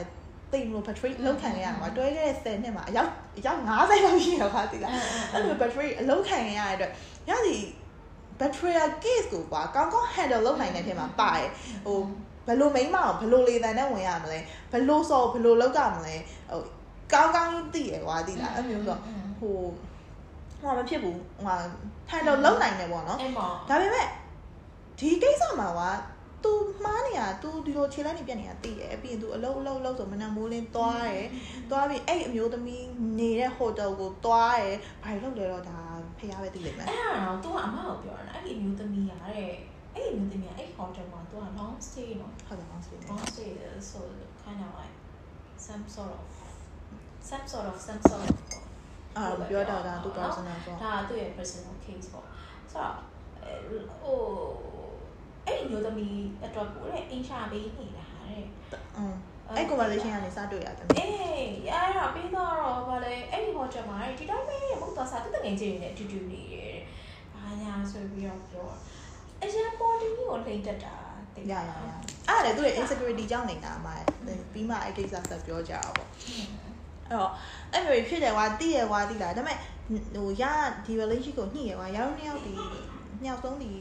ည်းတိတ်လို့ battery လောက်ခံရမှာတွဲခဲ့တဲ့10နှစ်မှာအယောက်အယောက်90လောက်ရှိရပါသေးလားအဲ့လို battery အလုံးခံရတဲ့အတွက်ရသည် battery case ကိုကွာကောင်းကောင်း handle လုပ်နိုင်တဲ့အထက်မှာပါတယ်ဟိုဘယ်လိုမိမအောင်ဘယ်လိုလေတန်နဲ့ဝင်ရမလဲဘယ်လိုစောဘယ်လိုလောက်ကြမလဲဟိုကောင်းကောင်းသိရကွာသိလားအဲ့မျိုးဆိုဟိုဟိုမဖြစ်ဘူးဟို handle လုပ်နိုင်တယ်ပေါ့နော်ဒါပေမဲ့ဒီကိစ္စမှာက तू မှားနေတာ तू ဒီလိုခြေလိုက်နေပြက်နေတာသိတယ်ပြီးရင် तू အလုံးအလုံးအလုံးဆိုမနက်မိုးလင်းသွားတယ်သွားပြီးအဲ့အမျိုးသမီးနေတဲ့ဟိုတယ်ကိုသွားတယ်ဘာလို့လဲတော့ဒါဖះပဲသိလိမ့်မယ်အဲ့ဒါတော့ तू ကအမကိုပြောတာအဲ့ဒီအမျိုးသမီးရတဲ့အဲ့ဒီအမျိုးသမီးကအဲ့ hotel မှာ तू က long stay နော်ဟုတ်တယ် long stay long stay so kind of like some sort of some sort of some sort of အာပြောတော့ဒါသူ personal ပေါ့ဒါသူ့ရဲ့ personal case ပေါ့ဆိုတော့ဟို အဲ့ဒီမျိုးသမီးအတွက်ကိုတဲ့အင်ရှာပေးနေတာတဲ့อืมအဲ့ conversation ကနေစတွေ့ရတယ်အေးအဲ့ဒါပြီးတော့ဗာလေအဲ့ဒီ hotel မှာဒီတိုင်းပဲဘုတ်သွားစားတငယ်ချင်းတွေနဲ့အတူတူနေတယ်ဘာညာဆိုပြီးတော့ပြောအရင် body ကိုလိမ့်တက်တာရရရအဲ့ဒါလေသူ့ရဲ့ insecurity ကြောင့်နေတာအမပြီးမှအဲ့ကိစ္စဆက်ပြောကြတာပေါ့အဲ့တော့အဲ့မျိုးဖြစ်တယ်ကွာတိရကွာတိလားဒါပေမဲ့ဟိုရဒီ relationship ကိုညှိရကွာရောင်းနှစ်ယောက်ဒီနှစ်ယောက်ဆုံးဒီ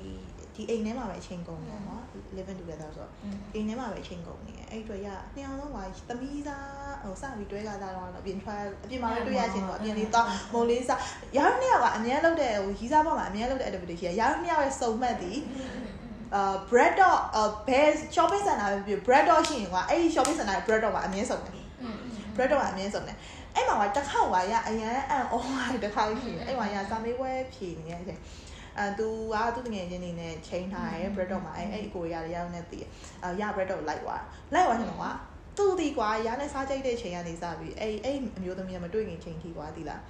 ဒီအိမ်ထဲမှာပဲအချိန်ကုန်တယ်နော် living together ဆိုတော့အိမ်ထဲမှာပဲအချိန်ကုန်နေတယ်အဲ့ဒီအတွက်ရနှစ်အောင်လုံးကသမီးသားဟိုစပြီးတွဲကြတာတော့အပြင်ထွက်အပြင်မှာပဲတွေ့ရချင်းတော့အပြင်လေးတော့မုံလေးစားရောင်းနှစ်ယောက်ကအများလုပ်တဲ့ဟိုရီးစားဘောမှာအများလုပ်တဲ့ activity ရှိရရောင်းနှစ်ယောက်ရဲ့စုံမှတ်သည်အာ bread dog ဘယ် shopping center ပဲဖြစ် bread dog ရှိရင်ကွာအဲ့ဒီ shopping center ရဲ့ bread dog မှာအမြဲစုံတယ် bread dog ကအမြဲစုံတယ်အဲ့မှာကတစ်ခေါက်ကရအရန်အန် online တစ်ခါရှိတယ်အဲ့မှာရစာမေးပွဲဖြေနေတဲ့ အချိန်အဲသူကသူ့ငယ်ချင်းနေနဲ့ချိန်ထားရဲ bread dog မှာအဲအဲ့ကိုရရရောက်နေတည်အဲရ bread dog လိုက်သွားလိုက်သွားချင်တော့ကွာသူ့ဒီကွာရနဲ့စားကြိုက်တဲ့ချိန်ကနေစပြီးအဲ့အဲ့အမျိုးသမီးကမတွေ့ခင်ချိန်ထိကွာဒီလား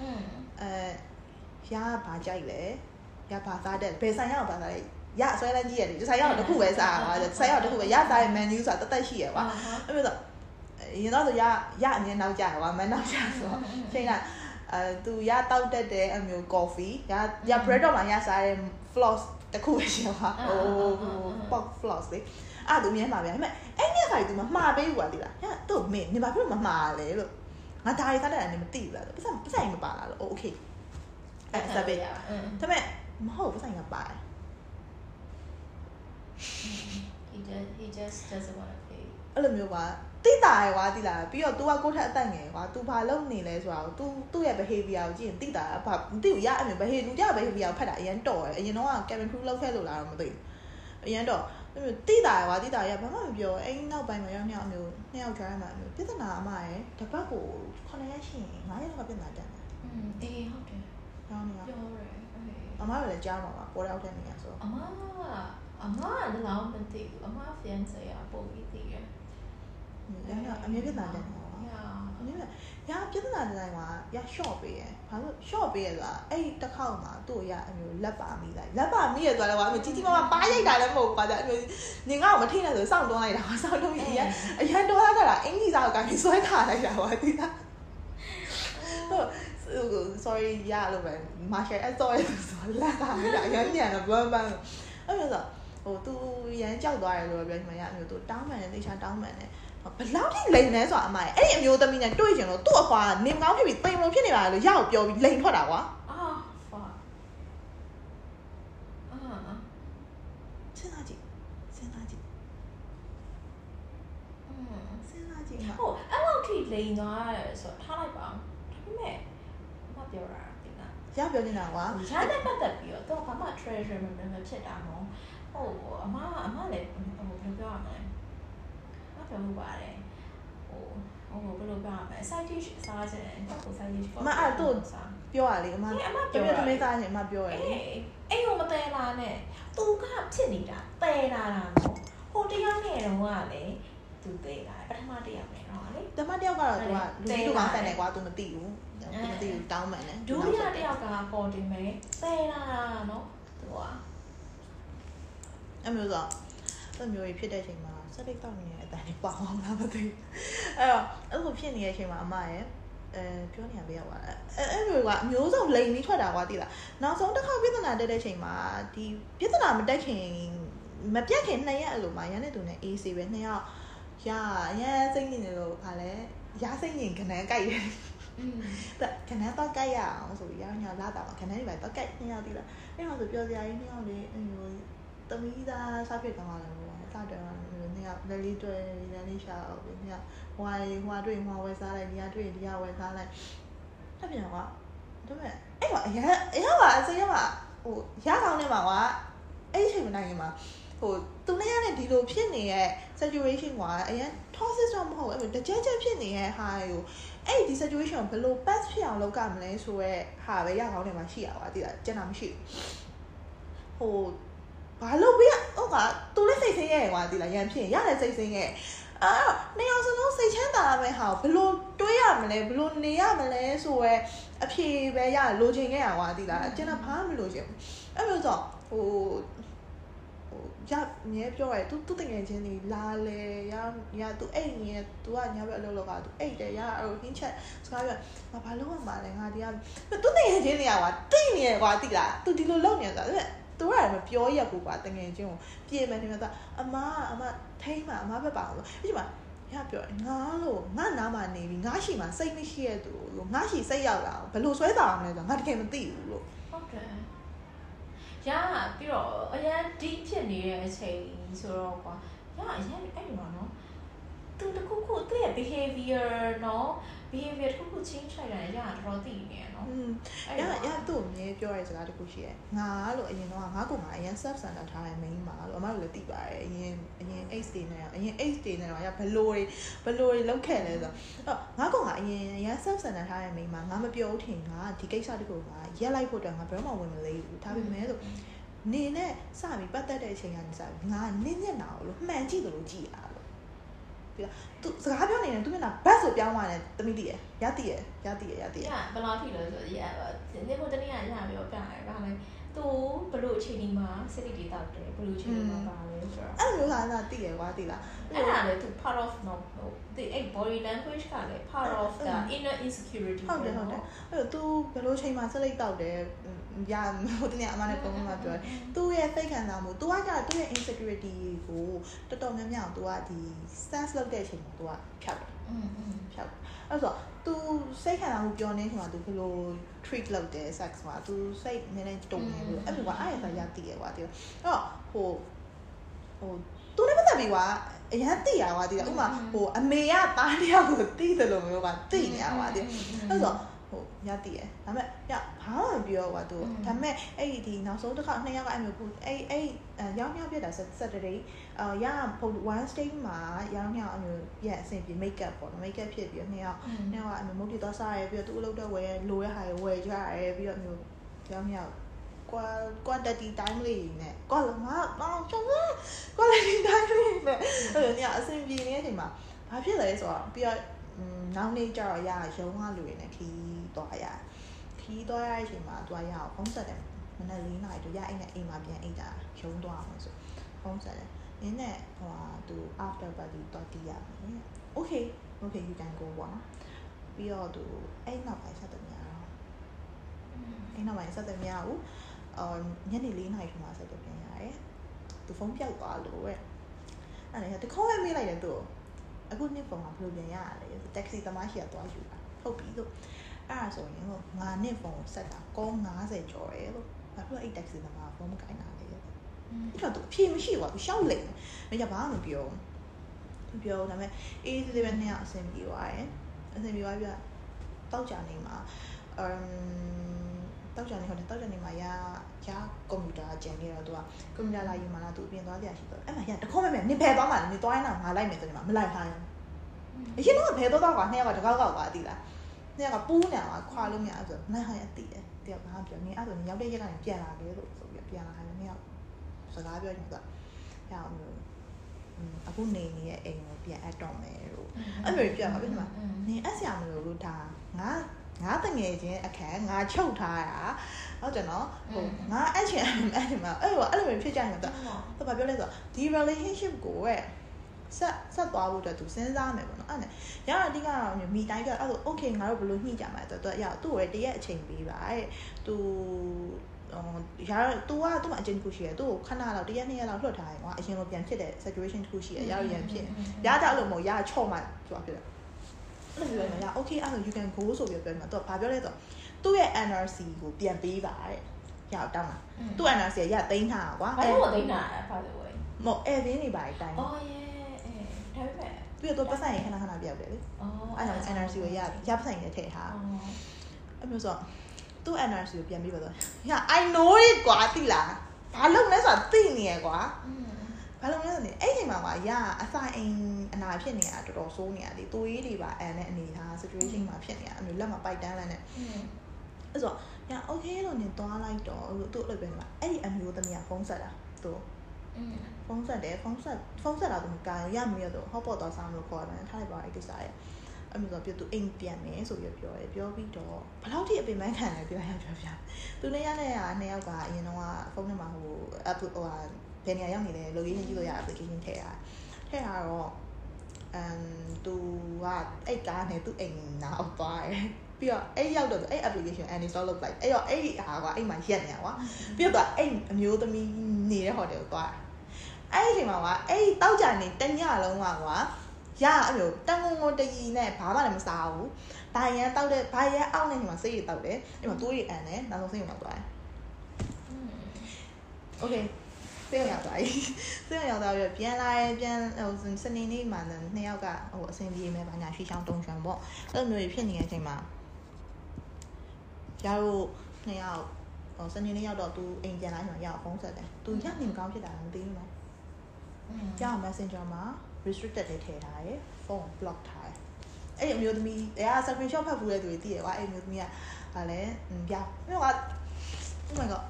အဲရဘာကြိုက်လဲရဘာစားတဲ့ဘယ်ဆိုင်ရောက်ဘာစားလဲရဆွဲလန်းကြီးရတယ်ဒီဆိုင်ရောက်တခုပဲစားပါဆိုင်ရောက်တခုပဲရစားရဲ့ menu ဆိုတာတသက်ရှိရကွာအဲ့လိုဆိုရင်တော့ဆိုရရအမြင်နောက်ကြကွာမနောက်ကြဆိုတော့ချိန်လာ အဲသူရတောက်တတ်တဲ့အမျိုး coffee ရရ bread တော့မှာရစားတဲ့ floss တခုပဲရှင်ပါဟို pork floss လေအဲ့သူမြန်မာဗျာဒါပေမဲ့အဲ့ညခါကြီးသူမမှားပေးဘူးပါတိလားဟဲ့သူ့မင်းနေပါဘယ်လိုမမှားလဲလို့ငါဒါရီစားတတ်တယ်နေမသိဘူးလားပတ်စံပတ်စံမပါလားလို့ okay အဲ့စပေးဒါပေမဲ့မဟုတ်ပတ်စံကပါတယ် he just he just doesn't want to pay အဲ့လိုမျိုးပါ တိတာရွာတိလာပြီးတော့ तू ကကိုယ့်ထက်အသက်ငယ်ကွာ तू ဘာလုပ်နေလဲဆိုတာကို तू သူ့ရဲ့ behavior ကိုကြည့်ရင်တိတာဘာမသိဘူးရအမြင် behavior လူကြ behavior ကိုဖတ်တာအရင်တော်တယ်အရင်တော့ Kevin Crew လောက်ခဲ့လို့လားတော့မသိဘူးအရင်တော့အဲ့မျိုးတိတာရွာတိတာရဘာမှမပြောအဲ့နောက်ပိုင်းမှာရောက်နှစ်ယောက်အမျိုးနှစ်ယောက်ကြားမှာအမျိုးပြဿနာအမရယ်တပတ်ကို9ရက်ရှိရင်9ရက်ကပြဿနာတက်တယ် อืมအေးဟုတ်တယ် ။ကျောင်းနေရ ပြောတယ်အေး အမတို့လည်းကြားမှာပါပေါ်ရောက်တဲ့နေရာဆို အမကအမကလည်းတော့မသိဘူးအမ fiance ကပုံပြီးသိတ ယ်။ရရအမြဲပြဿနာတက်တယ်ကွာညာ။အမြဲရပြဿနာတဲ့တိုင်းမှာရ short ပေးရယ်။ဘာလို့ short ပေးရဆိုတာအဲ့တစ်ခေါက်မှာသူ့ရအမျိုးလက်ပါမိလိုက်။လက်ပါမိရဆိုတာလည်းကွာအမျိုးကြီးကြီးမားမားပါရိုက်တာလည်းမဟုတ်ဘူးကွာ။အမျိုးနေငါ့ကိုမထိနဲ့ဆိုစောင့်တွန်းလိုက်တာကွာစောင့်လို့ရအရန်တွန်းလိုက်တာအင်္ဂလိပ်စာကိုကပြီးဆွဲခါလိုက်တာကွာဒီလား။ဟုတ် sorry ရလို့ပဲ martial art ဆိုရဆိုလက်ကမိတာအရန်ညံတော့ဘန်းဘန်းအဲ့လိုဆိုဟိုသူရန်ကြောက်သွားတယ်လို့ပြောချင်မှရအမျိုးသူတောင်းမှန်တယ်သိချာတောင်းမှန်တယ် ဘလောက်ထိလိန်လဲဆိုတာအမရဲ့အဲ့ဒီအမျိုးသမီးနဲ့တွေ့ချင်လို့သူ့အဖွာနေမကောင်းဖြစ်ပြီးတိမ်လို့ဖြစ်နေပါလို့ရအောင်ပြောပြီးလိန်ထွက်တာကွာအာ fuck အာစဉ်းစားကြည့်စဉ်းစားကြည့်อืมစဉ်းစားကြည့်မှာဟိုအဲ့လောက်ထိလိန်သွားတယ်ဆိုတော့ထားလိုက်ပါအောင်ဒါပေမဲ့မပြောတာတင်တာရပြောနေတာကွာရတဲ့ပတ်သက်ပြီးတော့တော့ဘာမှ treasure မမဖြစ်တာမဟုတ်ဟိုအမအမလည်းဟိုဘယ်လိုပြောရမလဲ မပြောဘူးပါတယ်ဟိုဟိုဘယ်လိုပြောရမလဲ side dish စားချင်တယ်တော့ side dish စားပြောရလေအမအေးအမတပြောမီးတာသမီးသားချင်းအမပြောရလေအေးအဲ့ဟိုမတဲလာနဲ့သူကဖြစ်နေတာတဲလာတာနော်ဟိုတယောက်နဲ့တော့ကလေသူတဲလာပထမတယောက်နဲ့တော့လေတမတယောက်ကတော့သူကလူကြီးတို့ကဖန်တယ်ကွာသူမသိဘူးသူမသိဘူးတောင်းမှန်တယ်ဒုတိယတယောက်ကပေါ်တင်မယ်တဲလာတာနော်သူကအဲ့မျိုးဆိုအဲ့မျိုးကြီးဖြစ်တဲ့အချိန်မှာ စက်တိတ်တောက်နေတဲ့အတန်လေးပေါအောင်လားမသိဘူးအဲ့တော့အဲ့လိုဖြစ်နေတဲ့အချိန်မှာအမရဲ့အဲပြောနေရပေးရပါလားအဲအဲ့မျိုးကအမျိုးစုံလိန်ပြီးထွက်တာကွာတိလားနောက်ဆုံးတစ်ခါပြဿနာတက်တဲ့အချိန်မှာဒီပြဿနာမတက်ခင်မပြတ်ခင်နှစ်ရက်အလိုမှာရန်တဲ့သူနဲ့ AC ပဲနှစ်ယောက်ရရန်စိတ်နေတယ်လို့ခါလဲရစိတ်နေခဏန်းကြိုက်တယ်อืมဒါခဏတော့ကြိုက်ရအောင်ဆိုပြီးရညာလာတာပါခဏတွေပဲတော့ကြိုက်နှစ်ယောက်တိလားအဲ့တော့ဆိုပြောစရာကြီးနှစ်ယောက်လေးအဲ့လိုတမီးသားစားဖြစ်ကောင်းလာတယ်ပေါ့စတယ် ကနှစ်ယောက်လက်လေးတွေ့လက်လေးရှာအောင်နှစ်ယောက်ဟွာဟွာတွေ့ဟွာဝယ်စားလိုက်ဒီကတွေ့ဒီကဝယ်စားလိုက်အဲ့ပြန်ကွာဒါပေမဲ့အဲ့ကအရင်အရင်ကအစရင်ကဟိုရကောင်းနေမှာကွာအဲ့ဒီချိန်မနိုင်ခင်မှာဟိုသူနဲ့ရတဲ့ဒီလိုဖြစ်နေတဲ့ situation ကွာအရင် toxic တော့မဟုတ်ဘူးအဲ့လိုတကြက်ကြက်ဖြစ်နေတဲ့ဟာကိုအဲ့ဒီ situation ကိုဘယ်လို pass ဖြစ်အောင်လုပ်ကြမလဲဆိုတော့ဟာပဲရကောင်းနေမှာရှိရပါတည်တာကျန်တာမရှိဘူးဟို ဘာလို့ပြဟုတ်ကသူလည်းစိတ်ဆင်းရဲကွာတည်လားရန်ဖြစ်ရတယ်စိတ်ဆင်းရဲအဲ့တော့နေအောင်စလုံးစိတ်ချမ်းသာမယ်ဟာဘယ်လိုတွေးရမလဲဘယ်လိုနေရမလဲဆိုတော့အဖြေပဲရလိုချင်ခဲ့ရကွာတည်လားကျန်တာဘာမှမလိုချင်ဘူးအဲ့လိုဆိုဟိုဟိုရမြဲပြောရဲ तू သူတငယ်ချင်းနေလာလေရရ तू အိတ်နေ तू ကညာဘက်အလုပ်လုပ်က तू အိတ်တယ်ရအဲ့လိုဟင်းချက်စကားပြောငါဘာလုပ်ရမှာလဲငါဒီကသူတငယ်ချင်းနေရကွာတိတ်နေရကွာတိလား तू ဒီလိုလုပ်နေဆိုတာဒါ သူကမပြောရက်ဘူးကွာတငယ်ချင်းကိုပြေမယ်နေမှာသာအမအမထိမ့်မှာအမဘက်ပါလို့အဲ့ဒီမှာရပြောငါလို့ငါနားမှာနေပြီငါရှိမှာစိတ်မရှိရသူလို့ငါရှိစိတ်ရောက်လာဘယ်လိုဆွဲတာအောင်လဲဆိုတော့ငါတကယ်မသိဘူးလို့ဟုတ်တယ်ရပြီးတော့အရင် deep ဖြစ်နေတဲ့အချိန်ဆိုတော့ကွာရအရင်အဲ့ဒီမှာနော် သူတခုခုသူ့ရဲ့ behavior နော် behavior တခုခု change လိုက်တာရတော်တော်သိနေရနော်อืมအဲ့ရတော့ရသူ့အမြဲပြောရတဲ့စကားတစ်ခုရှိရဲငါလို့အရင်တော့ငါကငါအရင် self center ထားတဲ့ main မှာလို့အမတို့လည်းသိပါတယ်အရင်အရင် H တွေနဲ့အရင် H တွေနဲ့တော့ရဘလို့ဘလို့လောက်ခဲ့လဲဆိုတော့ငါကငါအရင်အရင် self center ထားတဲ့ main မှာငါမပြောထင်ငါဒီကိစ္စတခုကရက်လိုက်ဖို့အတွက်ငါဘယ်တော့မှဝင်မလေးဘူးဒါပေမဲ့ဆိုနေနဲ့စပြီးပတ်သက်တဲ့အချိန်ကနေစပြီးငါနင်းညက်တာလို့မှန်ကြည့်တယ်လို့ကြည်ရလို့ ပြီးတော့သူစကားပြောနေတယ်သူမျက်နှာဘတ်ဆိုပြောင်းသွားတယ်တမိတည်ရရတည်ရရတည်ရရတည်ရရဘယ်လောက်ထိလဲဆိုရနေဖို့တနေ့ကရပြောပြတယ်ဗာလေ သူဘလို့အချိန်ဒီမှာစနစ်တွေတောက်တယ်ဘလို့အချိန်ဒီမှာပါလဲဆိုတာအဲ့လိုဟာလားသိရကွာသိလားအဲ့ဒါလည်းသူ part of no ဒီအဲ့ body language ကလည်း part of the inner insecurity ဟုတ်တယ်ဟုတ်တယ်အဲ့တော့ तू ဘလို့အချိန်မှာစလိတ်တောက်တယ်ရဟိုတနေ့အမနဲ့ပုံမှန်ပြောတယ်။ तू ရဲ့စိတ်ခံစားမှု तू ကကြ तू ရဲ့ insecurity ကိုတော်တော်များများ तू ကဒီ sense လုပ်တဲ့အချိန်မှာ तू ကဖြောက်တယ်။อืมဖြောက်။အဲ့ဆို သူစိတ်ခံစားမှုပျော်နေခင်မှာသူဘယ်လို treat လုပ်တယ် sex မှာသူစိတ်နည်းနည်းတုံနေလို့အဲ့လိုကအားရစားရတည်ရကွာတည်အဲ့တော့ဟိုဟိုသူလည်းမသက်ပြီးကွာအရင်တည်ရကွာတည်ဥမာဟိုအမေကတားတယောက်ကိုတည်တယ်လို့မျိုးကတည်နေရကွာတည်အဲ့ဆို ဟိုရတည်ရဒါပေမဲ့ရဘာမှမပြောကွာ तू ဒါပေမဲ့အဲ့ဒီနောက်ဆုံးတစ်ခါနှစ်ယောက်ကအဲ့မျိုးခုအဲ့အဲ့ရောင်းညောင်းပြတာ Saturday အာရပုံ one stage မှာရောင်းညောင်းအမျိုးပြအဆင်ပြေ make up ပေါ့နော် make up ဖြစ်ပြီးတော့နှစ်ယောက်နှစ်ယောက်ကအမျိုးမုတ်တီသွားစားရဲပြီးတော့သူ့အလုပ်တော့ဝယ်လိုရဟာဝယ်ကြရဲပြီးတော့မျိုးရောင်းညောင်း quantity time လေးနဲ့ကွာလမတော့ကျုံး quality time လေးနဲ့အဲ့လိုညအဆင်ပြေနေတဲ့အချိန်မှာဘာဖြစ်လဲဆိုတော့ပြီးတော့နောက်နေ့ကျတော့ရရုံးကလူတွေနဲ့ခီး သွားရခီးသွားရတဲ့အချိန်မှာသူကရအောင်ဖုန်းဆက်တယ်မနေ့၄နာရီသူရအိမ်နဲ့အိမ်မှာပြန်အိတ်တာရုံးသွားအောင်ဆိုဖုန်းဆက်တယ်နင်းနဲ့ဟိုဟာသူ after party တော့တီးရမယ် okay okay you can go ပေါ့နော်ပြီးတော့သူအဲ့နောက်ပိုင်းဆက်တယ်များတော့အဲ့နောက်ပိုင်းဆက်တယ်များဘူးအော်ညနေ၄နာရီခါမှဆက်တယ်ပြန်ရတယ်သူဖုန်းပြောက်သွားလို့တဲ့အဲ့ဒါတခေါက်ပဲမေးလိုက်တယ်သူအခုနှစ်ဖုန်းကဘယ်လိုပြန်ရလဲတက္ကစီသမားရှိရသွားယူတာဟုတ်ပြီလို့ အဲ့ဒါဆိုရင်လို့ငါနှစ်ဖုန်းကိုဆက်တာကော90ကျော်ရဲလို့ဘာဖြစ်လို့အဲ့တက္ကစီသမားဖုန်းမကင်တာလဲအဲ့တော့သူအဖြေမရှိပါဘူးရှောက်လိမ့်မယ်မကြဘာမှမပြောဘူးပြောဒါပေမဲ့အေးသေးသေးပဲနှစ်ယောက်အဆင်ပြေသွားတယ်အဆင်ပြေသွားပြတောက်ကြနေမှာအမ်တောက်ကြနေဟုတ်တယ်တောက်ကြနေမှာရရကွန်ပျူတာကျန်နေတော့သူကကွန်ပျူတာလာယူမှလားသူအပြင်သွားကြရရှိတော့အဲ့မှာရတခေါက်မဲ့မဲ့နင်ဖယ်သွားမှလည်းနင်သွားရင်တော့ငါလိုက်မယ်ဆိုနေမှာမလိုက်ခိုင်းအရင်တော့ဖယ်တော့တော့ကွာနှစ်ယောက်ကတကောက်ကောက်ပါသိလား နှစ်ယောက်ကပူးနေမှာခွာလို့မရဆိုနိုင်ဟိုင်အတိတယ်တယောက်ဘာပြောနေအဲ့ဆိုရောက်တဲ့ရက်ကနေပြန်လာတယ်လို့ဆိုပြီးပြန်လာခိုင်းတယ်နှစ်ယောက်စကားပြောနေတော့ရအောင်လို့အခုနေနေရဲ့အိမ်ကိုပြန်အပ်တော့မယ်လို့အဲ့လိုပြပါပြီဒီမှာနင်အပ်ဆရာမလို့လို့ဒါငါငါတငယ်ချင်းအခန်းငါချုပ်ထားတာဟုတ်တယ်နော်ဟိုငါအဲ့ချင်အဲ့ချင်မှာအဲ့လိုအဲ့လိုဖြစ်ကြရင်တော့သူဘာပြောလဲဆိုတော့ဒီ relationship ကိုရဲ့ ဆက်ဆက်သွားဖို့အတွက်သူစဉ်းစားမယ်ပေါ့နော်အဲ့နဲ့ရအတိကတော့မိတိုင်းပြအဲ့ဆို okay ငါတို့ဘယ်လိုညှိကြမှာလဲဆိုတော့ရသူ့ကိုတရက်အချိန်ပေးပါတဲ့သူရတော့ तू ကသူ့မှာအကျဉ်းတစ်ခုရှိရယ်သူ့ကိုခဏလောက်တရက်နှစ်ရက်လောက်လွှတ်ထားရင်ကွာအရင်လိုပြန်ဖြစ်တဲ့ situation တစ်ခုရှိရယ်ရရရန်ဖြစ်ရကြအဲ့လိုမဟုတ်ရချော့မှသူကဖြစ်တယ်အဲ့လိုပြောရင်ရ okay အဲ့ဆို you can go ဆိုပြီးပြောမှာတော့ဘာပြောလဲဆိုတော့သူ့ရဲ့ NRC ကိုပြန်ပေးပါတဲ့ရအောင်တောင်းတာသူ့ NRC ရသိမ်းထားတာကွာဘာလို့သိမ်းတာလဲဘာလို့လဲမဟုတ် air င်းနေပါတိုင်းအော်ရဲအဲ ဒါပေမဲ့ပြီးတော့ပတ်ဆိုင်ရင်ခဏခဏပြောက်တယ်လေအော်အဲ့ဒါ NRC ကိုရရပတ်ဆိုင်နဲ့ထည့်ထားအဲ့မျိုးဆိုသူ့ NRC ကိုပြန်ပြီးပါတော့ရ I know it ကွာတိလားဘာလုပ်လဲဆိုတာသိနေရကွာဘာလုပ်လဲဆိုနေအဲ့ချိန်မှာကွာရအစာအိမ်အနာဖြစ်နေတာတော်တော်ဆိုးနေရတယ်တိုးရေးတွေပါအန်နဲ့အနေထား situation မှာဖြစ်နေတာအမျိုးလက်မှာပိုက်တန်းလန်းနဲ့အဲ့ဆိုရ okay လို့နေသွားလိုက်တော့သူ့အဲ့လိုပဲမှာအဲ့ဒီအမျိုးသမီးကဖုန်းဆက်တာသူ ဖုန်းဆက်တယ်ဖုန်းဆက်ဖုန်းဆက်တာကမကန်ရမရတော့ဟော့ပေါ်တော့ဆောင်းလို့ခေါ်တယ်ထားလိုက်ပါအဲ့ဒီစားရအဲ့မျိုးဆိုပြသူအိမ်ပြန်မယ်ဆိုပြီးပြောတယ်ပြောပြီးတော့ဘယ်လောက်ထိအပင်ပန်းခံလဲပြောရပြောပြသူနဲ့ရတဲ့ကနှစ်ယောက်ကအရင်တော့ဖုန်းထဲမှာဟို app ဟိုဟာဘယ်နေရာရောက်နေလဲ location ကြည့်လို့ရ application ထည့်တာထည့်တာတော့အမ်သူကအဲ့ကားနဲ့သူ့အိမ်နောက်သွားတယ်ပြီးတော့အဲ့ရောက်တော့အဲ့ application uninstall လုပ်လိုက်အဲ့တော့အဲ့ဟာကအဲ့မှာရက်နေတာကွာပြီးတော့အဲ့အမျိုးသမီးနေတဲ့ hotel ကိုသွား အဲ့ဒီအချိန်မှာကွာအဲ့တောက်ကြနေတညလုံးကွာကွာရအဲ့လိုတန်ငုံငုံတရီနဲ့ဘာမှလည်းမစားဘူးဘာရန်တောက်တဲ့ဘာရန်အောက်နေချိန်မှာစိတ်ရတောက်တယ်အဲ့မှာတိုးရီအန်နဲ့နောက်ဆုံးစိတ်ရတောက်သွားတယ် okay စေးရောက်သွားပြီစေးရောက်သွားပြီးပြန်လာရင်ပြန်ဟိုစနေနေ့မှာနှစ်ယောက်ကဟိုအဆင်ပြေမယ်ဘာညာရှီချောင်းတုံချွန်ပေါ့အဲ့လိုမျိုးဖြစ်နေတဲ့အချိန်မှာကျတို့နှစ်ယောက်ဟိုစနေနေ့ရောက်တော့သူအိမ်ပြန်လာချိန်မှာရောက်ဖုန်းဆက်တယ်သူရနေမကောင်းဖြစ်တာမသိဘူးနော် ကြောက် Messenger မှာ restricted တွေထည့်ထားတယ်ဖုန်း block ထားတယ်အဲ့ဒီအမျိုးသမီးတရား screenshot ဖတ်ဖူးတဲ့သူတွေသိတယ်ကွာအဲ့အမျိုးသမီးကဟာလဲပြမြို့က oh my god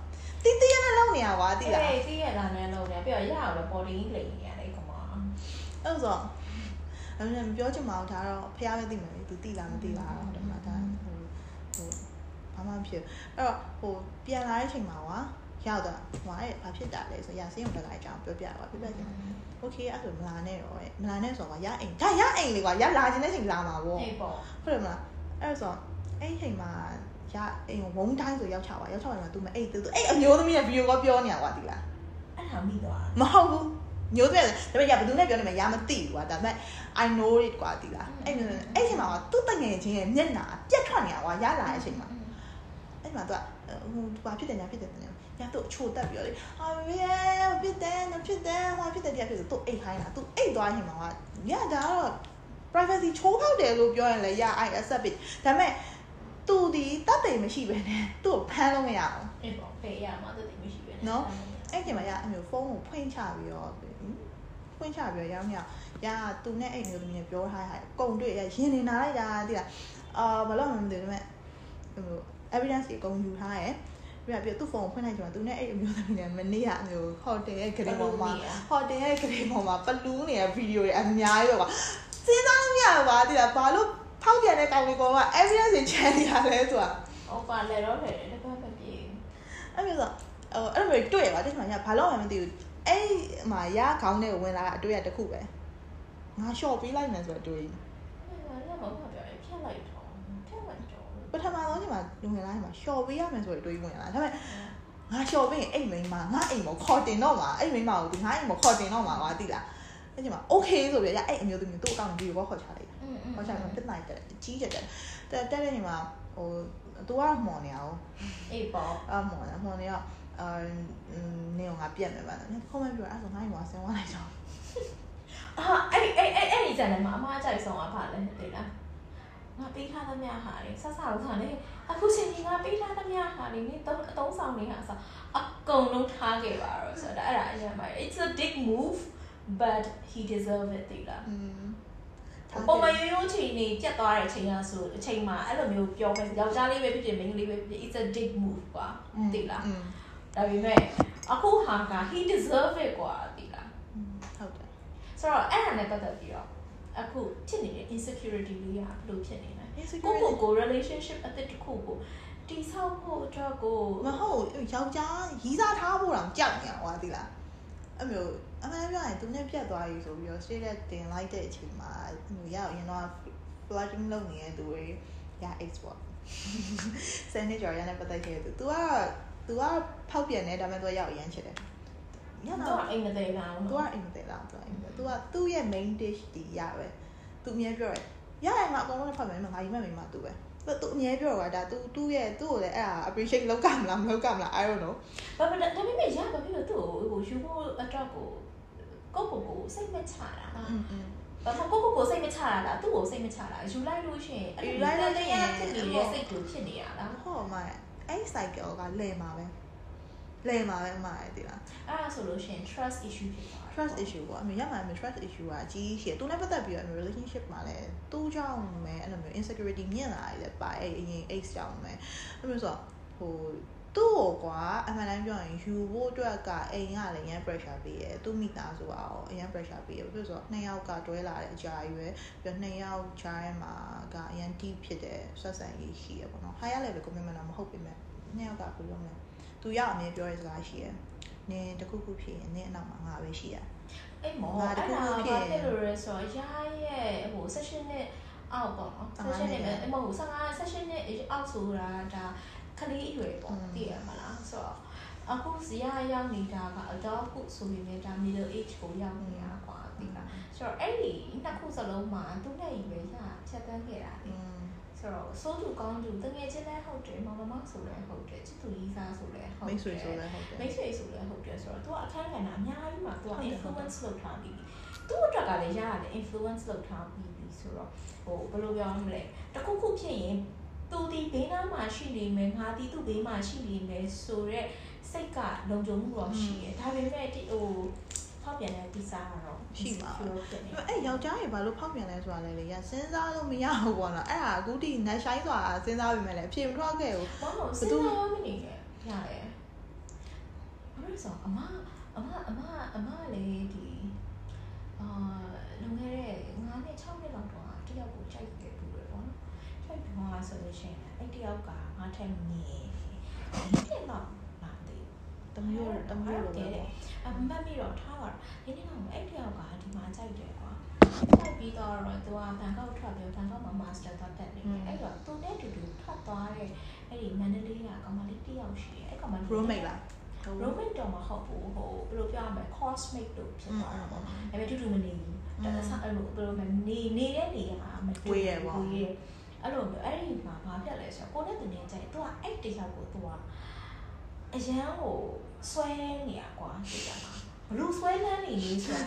တီးတီးရနဲ့လောက်နေရကွာတိလားအေးတီးရလာနေလုံးနေပြီးတော့ရအောင်လည်း body လိမ့်နေရတယ်ကောင်မအဲ့ဆိုအဲ့ဒါပြောချင်မှာဒါတော့ဖះပဲသိမယ်လေသူသိလားမသိလားတော့ဒီမှာဒါဟိုဟိုဘာမှမဖြစ်အဲ့တော့ဟိုပြန်လာတဲ့အချိန်မှာကွာ ရောက်တော့ဟိုအဲ့ဘာဖြစ်တာလဲဆိုရစင်းုံတလိုက်အကြောင်းပြောပြပါပြပြချင်တယ်။ Okay အဲ့ဆိုမလာနဲ့တော့မလာနဲ့ဆိုတော့ရအိမ်ဒါရအိမ်လေကွာရလာခြင်းတဲ့ချိန်လာမှာပေါ့ဟုတ်တယ်မလားအဲ့ဆိုအဲ့ချိန်မှာရအိမ်ဝုံတိုင်းဆိုရောက်ချပါရောက်ချပါမှာ तू မအိတ် तू အဲ့အမျိုးသမီးရဲ့ဗီဒီယိုကောပြောနေတာကွာဒီလားအဲ့ဒါမိသွားမဟုတ်ဘူးညိုးတယ်ဒါပေမဲ့ရဘယ်သူနဲ့ပြောနေမှာရမသိဘူးကွာဒါပေမဲ့ I know it ကွာဒီလားအဲ့မျိုးအဲ့ချိန်မှာကသူ့တငယ်ချင်းရဲ့မျက်နှာပြက်ထွက်နေတာကွာရလာတဲ့အချိန်မှာအဲ့မှာ तू ဟိုဘာဖြစ်တယ်ညာဖြစ်တယ် ညာညာသူ့ချိုတက်ပြီးတော့လေဟာဘေးဖြစ်တယ်ညာဖြစ်တယ်ဟာဖြစ်တယ်ပြဖြစ်တယ်သူအိတ်ခိုင်းတာသူအိတ်သွားရင်မှာကညာဒါတော့ privacy ချိုးဖောက်တယ်လို့ပြောရင်လည်းရ I accept it ဒါပေမဲ့သူဒီတပ်တယ်မရှိပဲနဲ့သူ့ကိုဖမ်းလို့မရအောင်အေးပေါ့ဖေးရမှာတတိမရှိပဲနော်အဲ့ချိန်မှာရအမျိုးဖုန်းကိုဖွင့်ချပြီးတော့ဖွင့်ချပြီးတော့ရောင်းရရသူနဲ့အဲ့မျိုးသမီးနဲ့ပြောထားတာအကုန်တွေ့ရရင်နေနာလိုက်တာတိလားအာဘာလို့မသိဘူးဒါပေမဲ့ဟို evidence တွေအကုန်ယူထားရ ယ်ပြပြသူ့ဖုန်းကိုဖွင့်လိုက်ကြမှာသူနဲ့အဲ့အမျိုးသမီးနဲ့မနေ့ကအမျိုးဟိုတယ်ရဲ့ဂရေပေါ်မှာဟိုတယ်ရဲ့ဂရေပေါ်မှာပလူးနေတဲ့ဗီဒီယိုတွေအများကြီးပဲကွာစဉ်းစားလို့မရပါတိလားဘာလို့ဖောက်ပြန်တဲ့ကောင်လေးကောင်က evidence တွေချန်နေရလဲဆိုတာဟောပါလေတော့လေတပတ်မပြေအဲ့မျိုးဆိုဟိုအဲ့လိုမျိုးတွေ့ရပါတိကျမှညာဘာလို့မှမသိဘူးအဲ့မှာရခေါင်းနဲ့ဝင်လာတာအတွေ့အကြုံတစ်ခုပဲငါ short ပေးလိုက်မယ်ဆိုတော့တွေ့အဲ့ဒါလည်းမဟုတ်ပါဘူးဖြတ်လိုက်တော့ဖြတ်လိုက်တော့ ပထမဆုံးချိန်မှာလူငယ်တိုင်းမှာလျှော်ပေးရမယ်ဆိုရင်တွေးဝင်လာဒါပေမဲ့ငါလျှော်ပေးရင်အိမ်မိန်းမငါအိမ်မခေါ်တင်တော့မှာအိမ်မိန်းမကိုဒီငါအိမ်မခေါ်တင်တော့မှာကွာတိလားအဲ့ချိန်မှာ okay ဆိုပြီးရအဲ့အမျိုးသမီးသူ့အကောင့်ကိုဗီဒီယိုခေါ်ချလိုက်ခေါ်ချတော့တက်နိုင်တယ်ကြီးကြတယ်တက်တက်တဲ့ချိန်မှာဟိုသူကမော်နေအောင်အေးပေါ့အမော်နေမော်နေအောင်အာနေငါပြက်မယ်ပါနော်ခေါမပြောအဲ့ဆိုငါ့ကိုဆင်းသွားလိုက်တော့အာအဲ့အဲ့အဲ့အဲ့ဒီဇာတ်လမ်းမှာအမားအကြိုက်ဆုံးကဘာလဲတိလား ငါပေးထားသမျှဟာလေဆက်ဆောက်တာလေအခုချိန်ကြီးငါပေးထားသမျှဟာလေနင်သုံးအသုံးဆောင်နေတာဆိုအကုန်လုံးထားခဲ့ပါတော့ဆိုတော့အဲ့ဒါအရင်ပါ It's a big move but he deserve it တိလားပုံမှန်ရိုးရိုးချိန်နေပြတ်သွားတဲ့အချိန်ကဆိုအချိန်မှာအဲ့လိုမျိုးပြောမယ်ယောက်ျားလေးပဲဖြစ်ဖြစ်မိန်းကလေးပဲဖြစ်ဖြစ် It's a big move ကွာတိလားဒါပေမဲ့အခုဟာက he deserve it ကွာတိလားဟုတ်တယ်ဆိုတော့အဲ့ဒါနဲ့ပတ်သက်ပြီးတော့ အခုဖြစ်နေတဲ့ insecurity လေးကဘယ်လိုဖြစ်နေလဲကို insecurity ကိုကို relationship အသစ်တစ်ခုကိုတိဆောက်ဖို့အတွက်ကို မဟုတ်ယောက်ျားရီးစားထားဖို့တောင်ကြောက်နေအောင်ကွာသိလားအဲ့မျိုးအမှန်ပြောရင်သူနဲ့ပြတ်သွားပြီဆိုပြီးတော့ straight နဲ့တင်လိုက်တဲ့အချိန်မှာဟိုရောက်ရင်တော့ flirting လုပ်နေတဲ့သူတွေရ X ပေါ့စနေကြော်ရနဲ့ပတ်သက်ခဲ့သူ तू က तू ကဖောက်ပြန်နေဒါပေမဲ့ तू ရောက်ရမ်းချစ်တယ် ညတော့အိမ်မသေးလား။ तू ကအိမ်မသေးလား။ तू အိမ်မသေး။ तू ကသူ့ရဲ့ main dish ဒီရပဲ။ तू အမြဲပြောတယ်။ရရင်ငါအကုန်လုံးနဲ့ဖတ်မယ်။ငါရီမက်မိမှာ तू ပဲ။ तू အမြဲပြောတာဒါ तू သူ့ရဲ့သူ့ကိုလည်းအဲ့ဒါ appreciate လုပ်ကမလားမလုပ်ကမလား I don't know ။ဘာမှဒါပေမဲ့ရဘာဖြစ်လို့သူ့ကိုဟိုယူဖို့အတွက်ကိုကိုကိုကိုစိတ်မချတာလား။ဘာမှကိုကိုကိုစိတ်မချတာလားသူ့ကိုစိတ်မချတာယူလိုက်လို့ရှိရင်အဲ့လိုလက်လက်ရဖြစ်နေတဲ့စိတ်ကိုဖြစ်နေတာလား။ဟုတ်မှာအဲ့ cycle ကလဲမှာပဲ။ လဲမှာပဲမှာတယ်ဒီလားအဲ့ဒါဆိုလို့ရှိရင် trust issue ဖြစ်သွား trust issue ပေါ့အမေရမှာအမေ trust issue ကအကြီးကြီးရှိတယ်သူနဲ့ပတ်သက်ပြီးတော့အမေ relationship မှာလည်းသူ့ကြောင့်ပဲအဲ့လိုမျိုး insecurity မြင့်လာတယ်ပါအဲ့အရင် ex ကြောင့်ပဲအဲ့လိုဆိုတော့ဟိုသူ့ကိုကွာအမှန်တမ်းပြောရင်ယူဖို့အတွက်ကအိမ်ကလည်းရမ်း pressure ပေးတယ်သူ့မိသားစုအောင်အရန် pressure ပေးတယ်ပြီးတော့ဆိုတော့နှစ်ယောက်ကတွဲလာတဲ့အကြာကြီးပဲပြီးတော့နှစ်ယောက်ကြားထဲမှာကအရန် deep ဖြစ်တဲ့ဆက်ဆံရေးရှိရပေါ့နော် higher level commitment တော့မဟုတ်ပေမဲ့နှစ်ယောက်ကဘယ်လိုမလဲ သူရောက်အမြဲပြောတဲ့စကားရှိတယ်နင်တခုခုဖြစ်ရင်နင်အနောက်မှာငါပဲရှိရအဲ့မောအဲ့ဒါဘာဖြစ်လို့လဲဆိုတော့ရာရဲ့ဟို session နဲ့အောက်ပေါ့နော် session နဲ့အမဟုတ်15 session နဲ့အောက်ဆိုတာဒါကလေးအရွယ်ပေါ့သိရမလားဆိုတော့အခုဇီယာရောက်နေတာက adult ခုဆိုရင်လည်းဒါ middle age ကိုရောက်နေတာကွာသိလားဆိုတော့အဲ့ဒီနှစ်ခုစလုံးမှာသူ့နဲ့ရွယ်ရဖြတ်တန်းခဲ့တာလေ ဆိုတော့စိုးသူကောင်းသူတငယ်ချင်းလည်းဟုတ်တယ်မောင်နှမဆိုလည်းဟုတ်တယ်ချစ်သူလေးစားဆိုလည်းဟုတ်တယ်မိတ်ဆွေဆိုလည်းဟုတ်တယ်မိတ်ဆွေဆိုလည်းဟုတ်တယ်ဆိုတော့ तू အခန်းကဏ္ဍအများကြီးမှာ तू ဟုတ်တယ် influence လုပ်ထားပြီးပြီသူ့အတွက်ကလည်းရတယ် influence လုပ်ထားပြီးပြီဆိုတော့ဟိုဘယ်လိုပြောမလဲတခုခုဖြစ်ရင်သူဒီဘေးနားမှာရှိနေမယ်ငါဒီသူ့ဘေးမှာရှိနေမယ်ဆိုတော့စိတ်ကလုံခြုံမှုတော့ရှိတယ်ဒါပေမဲ့ဒီဟိုဖောက်ပြန်တဲ့ဒီစားကတော့ ရှိမှာ insecure ဖြစ်နေအဲ့ယောက်ျားကြီးဘာလို့ဖောက်ပြန်လဲဆိုတာလဲလေရစဉ်းစားလို့မရဘူးပေါ့နော်အဲ့ဒါအခုထိနိုင်ဆိုင်ဆိုတာစဉ်းစားပြီးမှလည်းအဖြေမထွက်ခဲ့ဘူးဘာလို့စဉ်းစားမနေနဲ့ရတယ်ဘာလို့ဆိုအမအမအမအမလည်းဒီအာလုံခဲ့တဲ့9နှစ်6နှစ်လောက်တော့တယောက်ကိုကြိုက်ခဲ့ဘူးလေပေါ့နော်ကြိုက်ပြီးမှဆိုလို့ရှိရင်အဲ့တယောက်ကငါထိုင်နေဒီလောက်လာ တယ်တမျိုးတမျိုးလိုပဲပေါ့အမတ်ပြီးတော့ထားပါတော့ဒီနေ့တော့အဲ့တယောက်ကဒီမှာကြိုက်တယ်ကွာကြိုက်ပြီးတော့သူကဘန်ကောက်ထွက်ပြီးဘန်ကောက်မှာမာစတာသွားတက်နေတယ်အဲ့တော့သူနဲ့တူတူထွက်သွားတဲ့အဲ့ဒီမန္တလေးကကောင်မလေးတယောက်ရှိတယ်အဲ့ကောင်မလေး roommate လား roommate တော့မဟုတ်ဘူးဟိုဘယ်လိုပြောရမလဲ cosmate လို့ဖြစ်သွားတာပေါ့ဒါပေမဲ့တူတူမနေဘူးဒါအစားအဲ့လိုဘယ်လိုမနေနေတဲ့နေရာမတူဝေးရပေါ့ဝေးရအဲ့လိုမျိုးအဲ့ဒီမှာဘာဖြစ်လဲဆိုတော့ကိုနဲ့တူနေကြတယ်သူကအဲ့တယောက်ကိုသူက အရန်ကိုဆွဲနေရကွာသိကြမှာဘလို့ဆွဲလန်းနေလေးဆိုတာ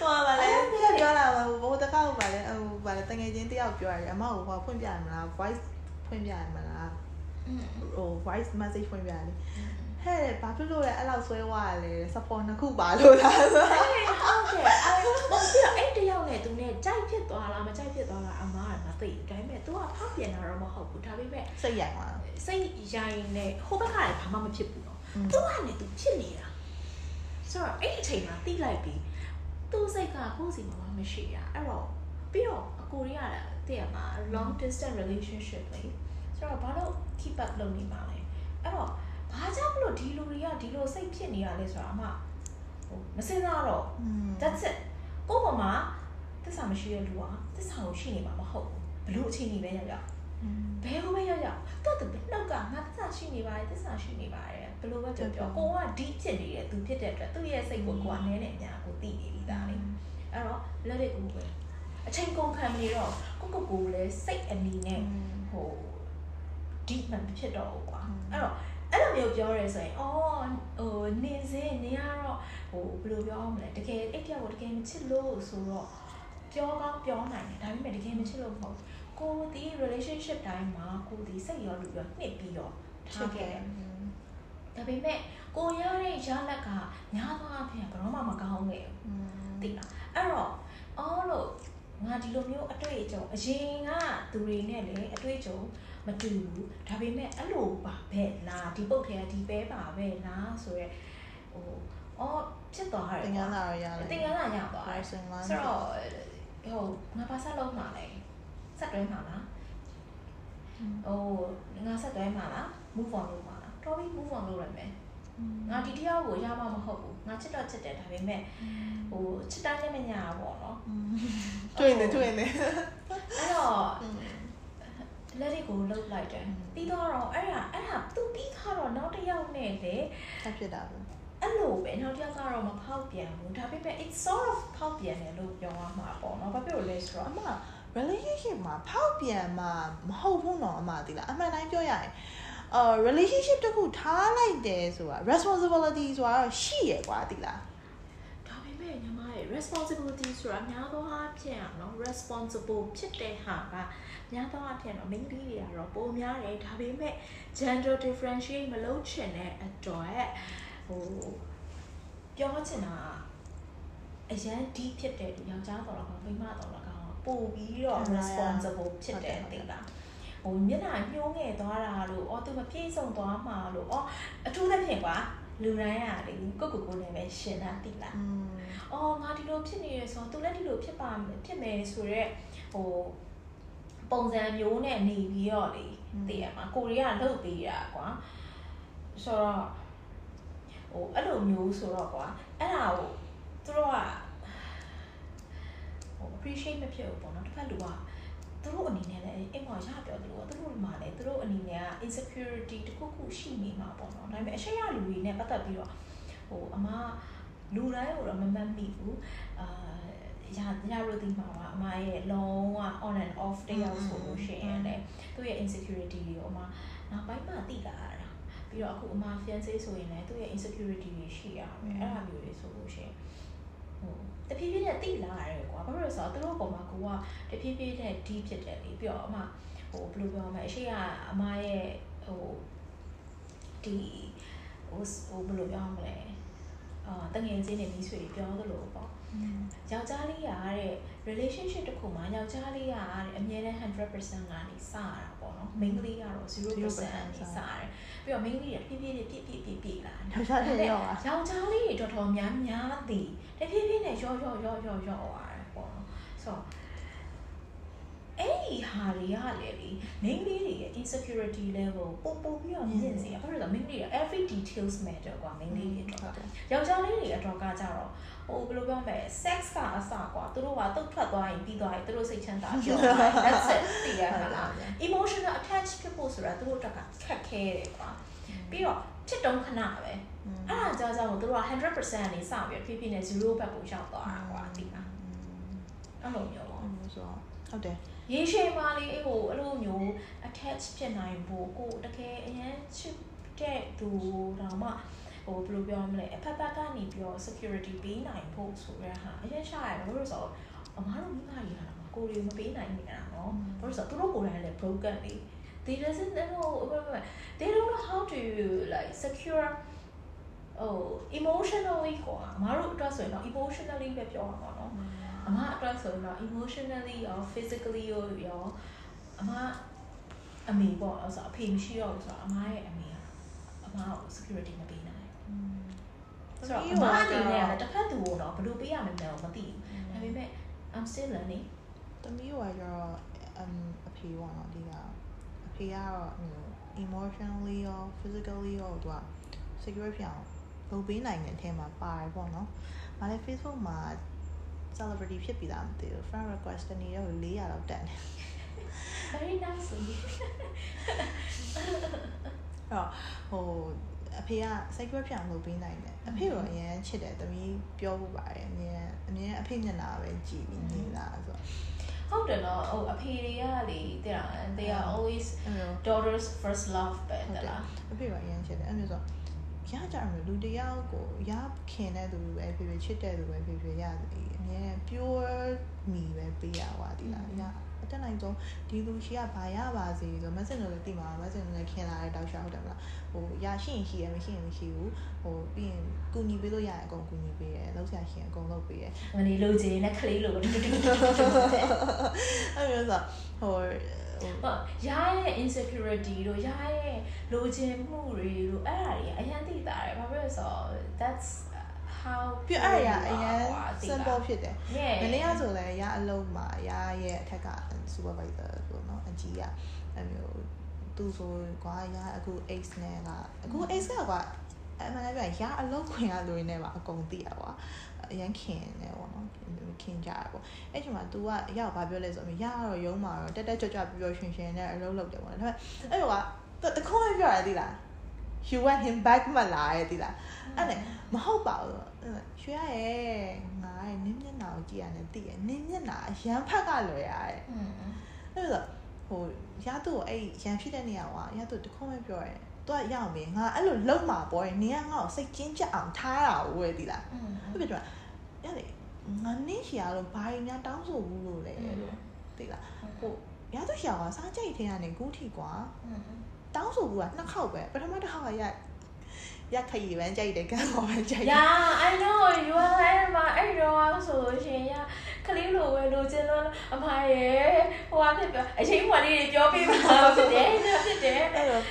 ဟောပါလေပြောလာဘိုးတကောက်ပါလေဟိုပါလေတငယ်ချင်းတယောက်ပြောရတယ်အမကိုဟောဖွင့်ပြရမလား voice ဖွင့်ပြရမလားဟို voice message ဖွင့်ပြရတယ် ဟဲ့ဘာဖြစ်လို့လဲအဲ့လောက်ဆွဲဝါရလဲ support နှစ်ခုပါလို့လားဆို ဟုတ်ကဲ့အဲ့ဘာဖြစ်တော့အဲ့တယောက်နဲ့သူနဲ့ကြိုက်ဖြစ်သွားလားမကြိုက်ဖြစ်သွားလားအမားကမသိဘူးဒါပေမဲ့ तू ကဖောက်ပြန်တာတော့မဟုတ်ဘူးဒါပေမဲ့ စိတ်ရိုက်သွားတာ စိတ်ရိုင်နဲ့ဟိုဘက်ကလည်းဘာမှမဖြစ်ဘူးနော် อืม သူကလည်းသူဖြစ်နေတာဆိုတော့အဲ့ဒီအချိန်မှာတိလိုက်ပြီးသူ့စိတ်ကကိုယ့်စီမှာမရှိရအဲ့တော့ပြီးတော့အကိုရီးယားတည့်ရမှာ long distance relationship လေဆိုတော့ဘာလို့ keep up လုပ်နေမှာလဲအဲ့တော့ ဘာကြောင့်မလို့ဒီလူတွေကဒီလိုစိတ်ဖြစ်နေရလဲဆိုတာအမဟိုမစင်စားတော့อืม that's it ကိုယ့်ဘမှာသစ္စာမရှိတဲ့လူကသစ္စာကိုရှိနေမှာမဟုတ်ဘူးဘလို့အချိန်ကြီးပဲရောက်ရောက်ဘယ်လိုပဲရောက်ရောက်တော့သူနှုတ်ကငါသစ္စာရှိနေပါတယ်သစ္စာရှိနေပါတယ်ဘယ်လိုပဲပြောပြောကိုကဒီဖြစ်နေတယ်သူဖြစ်တဲ့အတွက်သူ့ရဲ့စိတ်ကိုကိုကနည်းနေညာကိုသိနေပြီသားလေအဲ့တော့လက်ရကိုပဲအချိန်ကုန်ခံနေတော့ကိုကိုကိုလည်းစိတ်အနေနဲ့ဟိုဒီမှမဖြစ်တော့ဘူးကွာအဲ့တော့ အဲ့လိုမျိုးပြောရဲဆိုရင်အော်ဟိုနေစင်းနေရတော့ဟိုဘယ်လိုပြောမလဲတကယ်အဲ့တယောက်ကိုတကယ်မချစ်လို့ဆိုတော့ပြောကောင်းပြောနိုင်တယ်ဒါပေမဲ့တကယ်မချစ်လို့မဟုတ်ဘူးကိုဒီ relationship တိုင်းမှာကိုဒီစိတ်ရောလူရောနှစ်ပြီးတော့ထားခဲ့တယ်။ဒါပေမဲ့ကိုရတဲ့ရလက်ကညာသွားအဖြစ်ဘယ်တော့မှမကောင်းခဲ့ဘူးသိလား။အဲ့တော့အော်လို့ငါဒီလိုမျိုးအတွေ့အကြုံအရင်ကသူတွေနဲ့လည်းအတွေ့အကြုံ မတူဘူး။ဒါပေမဲ့အဲ့လိုပါပဲလားဒီပုတ်ထဲကဒီပဲပါပဲလားဆိုရက်ဟိုအော်ဖြစ်သွားတယ်တင်ကန်းလာရရတယ်တင်ကန်းလာရသွားတယ် person line ဆိုတော့ဟိုငါပါဆက်လုံးမှာလဲဆက်တွဲမှာလားဟိုငါဆက်တွဲမှာလား move on လုပ်မှာလားတော်ပြီ move on လုပ်ရမယ်ငါဒီတရားကိုရမှာမဟုတ်ဘူးငါချစ်တော့ချစ်တယ်ဒါပေမဲ့ဟိုချစ်တိုင်းလည်းမညာပေါ့နော်တွေ့နေတွေ့နေအဲ့တော့ လက်တွေကိုလှုပ်လိုက်တယ်ပြီးတော့အဲ့ဒါအဲ့ဒါသူပြီးတော့နောက်တစ်ယောက်နဲ့လေဆက်ဖြစ်တာပဲအဲ့လိုပဲနောက်တစ်ယောက်ကတော့မဖောက်ပြန်ဘူးဒါပေမဲ့ it's sort of ဖောက်ပြန်တယ်လို့ပြောရမှာပေါ့နော်ဘာဖြစ်လို့လဲဆိုတော့အမ relationship မှာဖောက်ပြန်မှာမဟုတ်ဘူးနော်အမသိလားအမှန်တိုင်းပြောရရင်အာ relationship တစ်ခုထားလိုက်တယ်ဆိုတာ responsibility ဆိုတာတော့ရှိရကွာသိလားဒါပေ မဲ့ညီမရဲ့ responsibility ဆိုတာများသောအားဖြင့်อ่ะเนาะ responsible ဖြစ်တဲ့ဟာကများသောအားဖြင့်တော့ main လေးတွေကတော့ပုံများတယ်ဒါပေမဲ့ gender differentiate မလုပ်ချင်တဲ့အတွက်ဟိုပြောချင်တာကအရန်ဒီဖြစ်တဲ့လူယောက်ျားတော်တော့မိန်းမတော်တော့ပို့ပြီးတော့ responsible ဖြစ်တယ်သိလားဟိုမျက်နှာညှိုးငယ်သွားတာလို့အော်သူမပြေဆုံးသွားမှာလို့အော်အထူးသဖြင့်ကွာ လူတိုင်းကလေကိုကိုကိုနဲ့ပဲရှင်တာသိလားอืม။အော်ငါဒီလိုဖြစ်နေရဆိုတော့သူလည်းဒီလိုဖြစ်ပါမယ်ဖြစ်မယ်ဆိုတော့ဟိုပုံစံမျိုးနဲ့နေပြီးတော့လေသိရမှာကိုရီးယားလှုပ်ပေးတာကွာ။ဆိုတော့ဟိုအဲ့လိုမျိုးဆိုတော့ကွာအဲ့ဒါကိုသူတို့ကဟို appreciate မဖြစ်ဘူးပေါ့နော်တစ်ဖက်လူက သူတို့အနေနဲ့လည်းအိမ်မှာရပြောတယ်လို့သူတို့မှလည်းသူတို့အနေနဲ့က insecurity တခုခုရှိနေမှာပေါ့နော်ဒါပေမဲ့အရှိရလူတွေနဲ့ပတ်သက်ပြီးတော့ဟိုအမလူတိုင်းကိုတော့မမှတ်မိဘူးအာရရလို့ဒီမှာပါအမရဲ့လုံးဝ on and off တယောက်ဆိုလို့ရှိရင်လည်းသူ့ရဲ့ insecurity တွေကိုအမနောက်ပိုင်းမှသိလာရတာပြီးတော့အခုအမ fiancé ဆိုရင်လည်းသူ့ရဲ့ insecurity တွေရှိရမယ်အဲ့ဒါမျိုးတွေဆိုလို့ရှိရင်ဟို တဖြည်းဖြည်းနဲ့သိလာရတယ်ကွာဘာလို့လဲဆိုတော့သူတို့ကောင်မကူကတဖြည်းဖြည်းနဲ့ဒီဖြစ်တယ်လေပြီးတော့အမဟိုဘယ်လိုပြောမလဲအရှိကအမရဲ့ဟိုဒီဟိုဟိုဘယ်လိုပြောမလဲအာတငယ်ချင်းတွေမိတ်ဆွေပြောသလိုပေါ့ယောက်ျားလေးရတဲ့ relationship တစ်ခုမှာယောက်ျားလေးရတဲ့အမြဲတမ်း100%ကနေစရ တာပေါ့နော် main လေးကတော့0%ကနေစရတယ်ပြီးတော့ main လေးကပြည့်ပြည့်ပြည့်ပြည့်ပြည့်ပြည့်လာတယ်ယောက်ျားတွေရောอ่ะယောက်ျားလေးတွေတော်တော်များများသည်တဖြည်းဖြည်းနဲ့ရော့ရော့ရော့ရော့ရော့သွားတယ်ပေါ့နော်ဆိုတော့ အဲ့ဒီဟာတွေကလည်းလေ main လေးတွေရဲ့ insecurity level ပို့ပို့ပြီးတော့မြင့်စေရဘာလို့လဲဆိုတော့ main လေးတွေ every details matter ကွာ main လေးတွေတော့ယောက်ျားလေးတွေအတွက်ကကြတော့ဟိုဘယ်လိုပြောမလဲ sex ကအစကွာသူတို့ကတုတ်ထွက်သွားရင်ပြီးသွားရင်သူတို့စိတ်ချမ်းသာပျော်သွား that's it သိရမှာလား emotional attach ဖြစ်ဖို့ဆိုတာသူတို့အတွက်ကခက်ခဲတယ်ကွာပြီးတော့ဖြစ်တုံးခဏပဲအဲ့ဒါကြောင့်ကြောင့်သူတို့က100%ကနေစပြီးဖြည်းဖြည်းနဲ့0ဘက်ကိုရောက်သွားတာကွာဒီမှာအဲ့လိုမျိုးပေါ့ဆိုတော့ဟုတ်တယ် ရေရှည်မှာလေဟိုအဲ့လိုမျိုး attach ဖြစ်နိုင်ဖို့ကိုတကယ်အရင်ချစ်တဲ့သူတော့မှဟိုဘယ်လိုပြောမလဲအဖက်ဖက်ကနေပြီးတော့ security ပေးနိုင်ဖို့ဆိုရဟာအရင်ရှာရတယ်ဘာလို့ဆိုတော့အမားတို့မိမကြီးဟာကိုရီမပေးနိုင်နေတာနော်ဘာလို့ဆိုတော့သူတို့ကိုယ်တိုင်လည်း broken လေ they doesn't know they don't know how to like secure ဟို emotionally ကွာအမားတို့အတွက်ဆိုရင်တော့ emotionally ပဲပြောမှာပေါ့နော် အမအတွက်ဆိုရင်တော့ emotionally ရော physically ရောရောအမအမေပေါ့အဲ့ဆိုအဖေမရှိတော့ဘူးဆိုတော့အမရဲ့အမေကအမကို security မပေးနိုင်ဘူးဆိုတော့အမအနေနဲ့တစ်ဖက်သူကိုတော့ဘယ်လိုပေးရမလဲတော့မသိဘူးဒါပေမဲ့ I'm still learning တမီးကကျတော့ um အဖေပေါ့နော်ဒီကအဖေကတော့ emotionally ရော physically ရောသူက secure ဖြစ်အောင်လုပ်ပေးနိုင်တဲ့အထက်မှာပါတယ်ပေါ့နော်။ဒါလည်း Facebook မှာ celebrity ဖြစ်ပြီလားမသိဘူး friend request တနေ့တော့400လောက်တက်နေ very nice အော်ဟိုအဖေက secret ပြန်လုပ်ပေးနိုင်တယ်အဖေတော့အရင်ချစ်တယ်တမီးပြောဖို့ပါတယ်အမြင်အမြင်အဖေမျက်နှာပဲကြည့်ပြီးနေတာဆိုဟုတ်တယ်နော်ဟိုအဖေတွေကလေတဲ့ they are always daughters first love ပဲတဲ့လားအဖေကအရင်ချစ်တယ်အဲ့မျိုးဆို ရကြရမယ်လူတယောက်ကိုရခင်တဲ့သူပဲဖြစ်ဖြစ်ချစ်တဲ့သူပဲဖြစ်ဖြစ်ရတယ်အမြဲ pure မီပဲပေးရပါဒီလားရအတက်နိုင်ဆုံးဒီလူရှိကဘာရပါစေဆိုမက်ဆင်တို့လည်းသိမှာမက်ဆင်တို့လည်းခင်လာတဲ့တောက်ချောက်ဟုတ်တယ်မလားဟိုရရှိရင်ရှိရမရှိရင်မရှိဘူးဟိုပြီးရင်ကူညီပေးလို့ရရင်အကုန်ကူညီပေးတယ်လောက်ဆရာရှင်အကုန်လုပ်ပေးတယ်မနေလို့ချင်နဲ့ခလေးလို့တူတူတူတူအဲ့လိုဆိုဟို ဟုတ်ရာရဲ့ insecurity တို့ရာရဲ့လိုချင်မှုတွေတို့အဲ့ဒါတွေအရင်သိတာတယ်ဘာဖြစ်လို့ဆိုတော့ that's how ပြအဲ့ရအရင် simple ဖြစ်တယ်မနေ့ကဆိုလည်းရအလုံးမှာရရဲ့အထက်က supervisor ဆိုတော့အကြီးကအဲ့မျိုးသူဆိုကွာရအခု ace နဲ့ကအခု ace ကကွာအမှန်တကယ်ရအလုံးခွင်ရလူတွေနဲ့ပါအကုန်သိရကွာ အရင်ခင်နေပေါ့နော်ခင်ကြရပေါ့အဲ့ချိန်မှာ तू ကရောက်ဘာပြောလဲဆိုတော့ရတော့ရုံးမှာတော့တက်တက်ကြွကြွပြောရွှင်ရွှင်နဲ့အလုပ်လုပ်တယ်ပေါ့နော်ဒါပေမဲ့အဲ့တော့ကတခုံးပြောရသေးလား you want him back မလားရဲ့ဒီလားအဲ့နဲ့မဟုတ်ပါဘူးရွှေရရဲ့ငါရဲ့နင်းမျက်နှာကိုကြည့်ရတယ်သိရဲ့နင်းမျက်နှာအရန်ဖက်ကလွယ်ရတယ်အဲ့တော့ဟိုရသူ့ကိုအဲ့ရန်ဖြစ်တဲ့နေရာကရသူ့တခုံးပဲပြောရဲသူကရအောင်ပြီငါအဲ့လိုလုံးမှာပေါ့နင်ကငါ့ကိုစိတ်ကျဉ်ကျပ်အောင်ထားတာဝယ်ဒီလားဟုတ်ပြီတော့ ရတယ်ငါနင်းရှာလို့ဘာရင်များတောင်းဆိုဘူးလို့လေလို့သိလားဟိုရသူရှာကစားကြိတ်ထင်းကနေကူးထီကွာတောင်းဆိုဘူးကနှစ်ခေါက်ပဲပထမတစ်ခေါက်ကရရခရီးပန်းကြိုက်တယ်ကံပေါ်ပန်းကြိုက်တယ် Yeah I know you are အဲ့မှာအဲ့တော့ဆိုလို့ရှင်ရကလေးလိုပဲလိုချင်လို့အမရဲ့ဟိုဟာဖြစ်ပြောအချိန်မှလေးတွေပြောပြပါဖြစ်တယ်ဖြစ်တယ်အဲ့တော့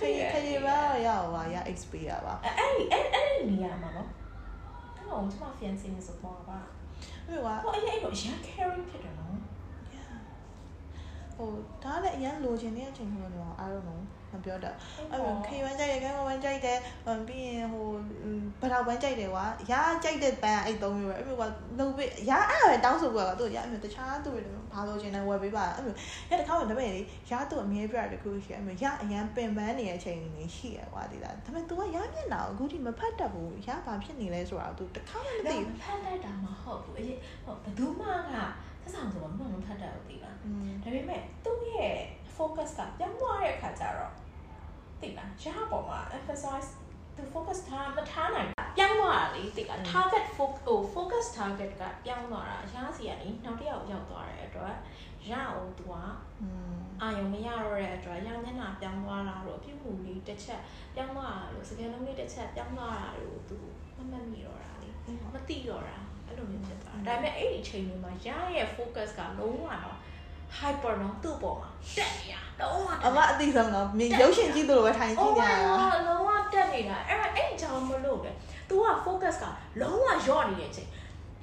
ခရီးခရီးပန်းရအောင်ပါရ XP ရပါအဲ့အဲ့အဲ့နေရာမှာနော် အဲ့တော့ကျွန်မ fiancé နဲ့ဆိုတော့ပါဟုတ်ပါဟိုအဲ့အဲ့တော့ရ caring ဖြစ်တယ်နော်ဟိုဒါလည်းအရင်လိုချင်တဲ့အချိန်မျိုးတော့ I don't know မပြောတတ်အဲ့လိုခေဝမ်းကြိုက်တယ်ကဲဝမ်းကြိုက်တယ်ပြီးရင်ဟိုဘလောက်ဝမ်းကြိုက်တယ်ကွာရာကြိုက်တဲ့ပန်းအဲ့သုံးမျိုးပဲအဲ့လိုကလုံပေးရာအဲ့ပဲတောင်းဆိုကွာသူရာအဲ့လိုတခြားသူတွေဘာလို့ချင်းလဲဝယ်ပေးပါအဲ့လိုရတခါမှတပည့်လေရာသူအမြဲပြတခုရှိအဲ့လိုရာအရန်ပင်ပန်းနေတဲ့အချိန်တွေရှိရကွာဒီလားဒါပေမဲ့ तू ကရာမျက်နှာကိုအခုထိမဖတ်တတ်ဘူးရာဘာဖြစ်နေလဲဆိုတာ तू တခါမှမသိဘူးဖတ်တတ်တာမဟုတ်ဘူးအဲ့ဟိုဘယ်သူမှကသက်ဆောင်ဆိုတော့မမဖတ်တတ်ဘူးဒီလားဒါပေမဲ့သူ့ရဲ့ focus ကပြောင်းသွားတဲ့အခါကျတော့သိလားရပေါ်မှာ emphasize သူ focus ထားမထားနိုင်ပြောင်းသွားတာလေသိလား target focus focus target ကပြောင်းသွားတာရစီကနေနောက်တစ်ယောက်ရောက်သွားတဲ့အတွက်ရအောင်သူကအာယုံမရတော့တဲ့အတွက်ရမျက်နှာပြောင်းသွားတာတို့အပြုမှုလေးတစ်ချက်ပြောင်းသွားတာလို့စကယ်လုံးလေးတစ်ချက်ပြောင်းသွားတာတို့သူမမှတ်မိတော့တာလေမသိတော့တာအဲ့လိုမျိုးဖြစ်သွားတာဒါပေမဲ့အဲ့ဒီအချိန်တွေမှာရရဲ့ focus ကလုံးဝတော့ hyper နော်သူ့ပေါ်မှာတက်နေတာလုံးဝအမအသိဆုံးတော့မြင်ရုပ်ရှင်ကြည့်သလိုပဲထိုင်ကြည့်နေရတာလုံးဝတက်နေတာအဲ့အဲ့ကြောင့်မလို့လေ तू က focus ကလုံးဝယော့နေတဲ့အချိန်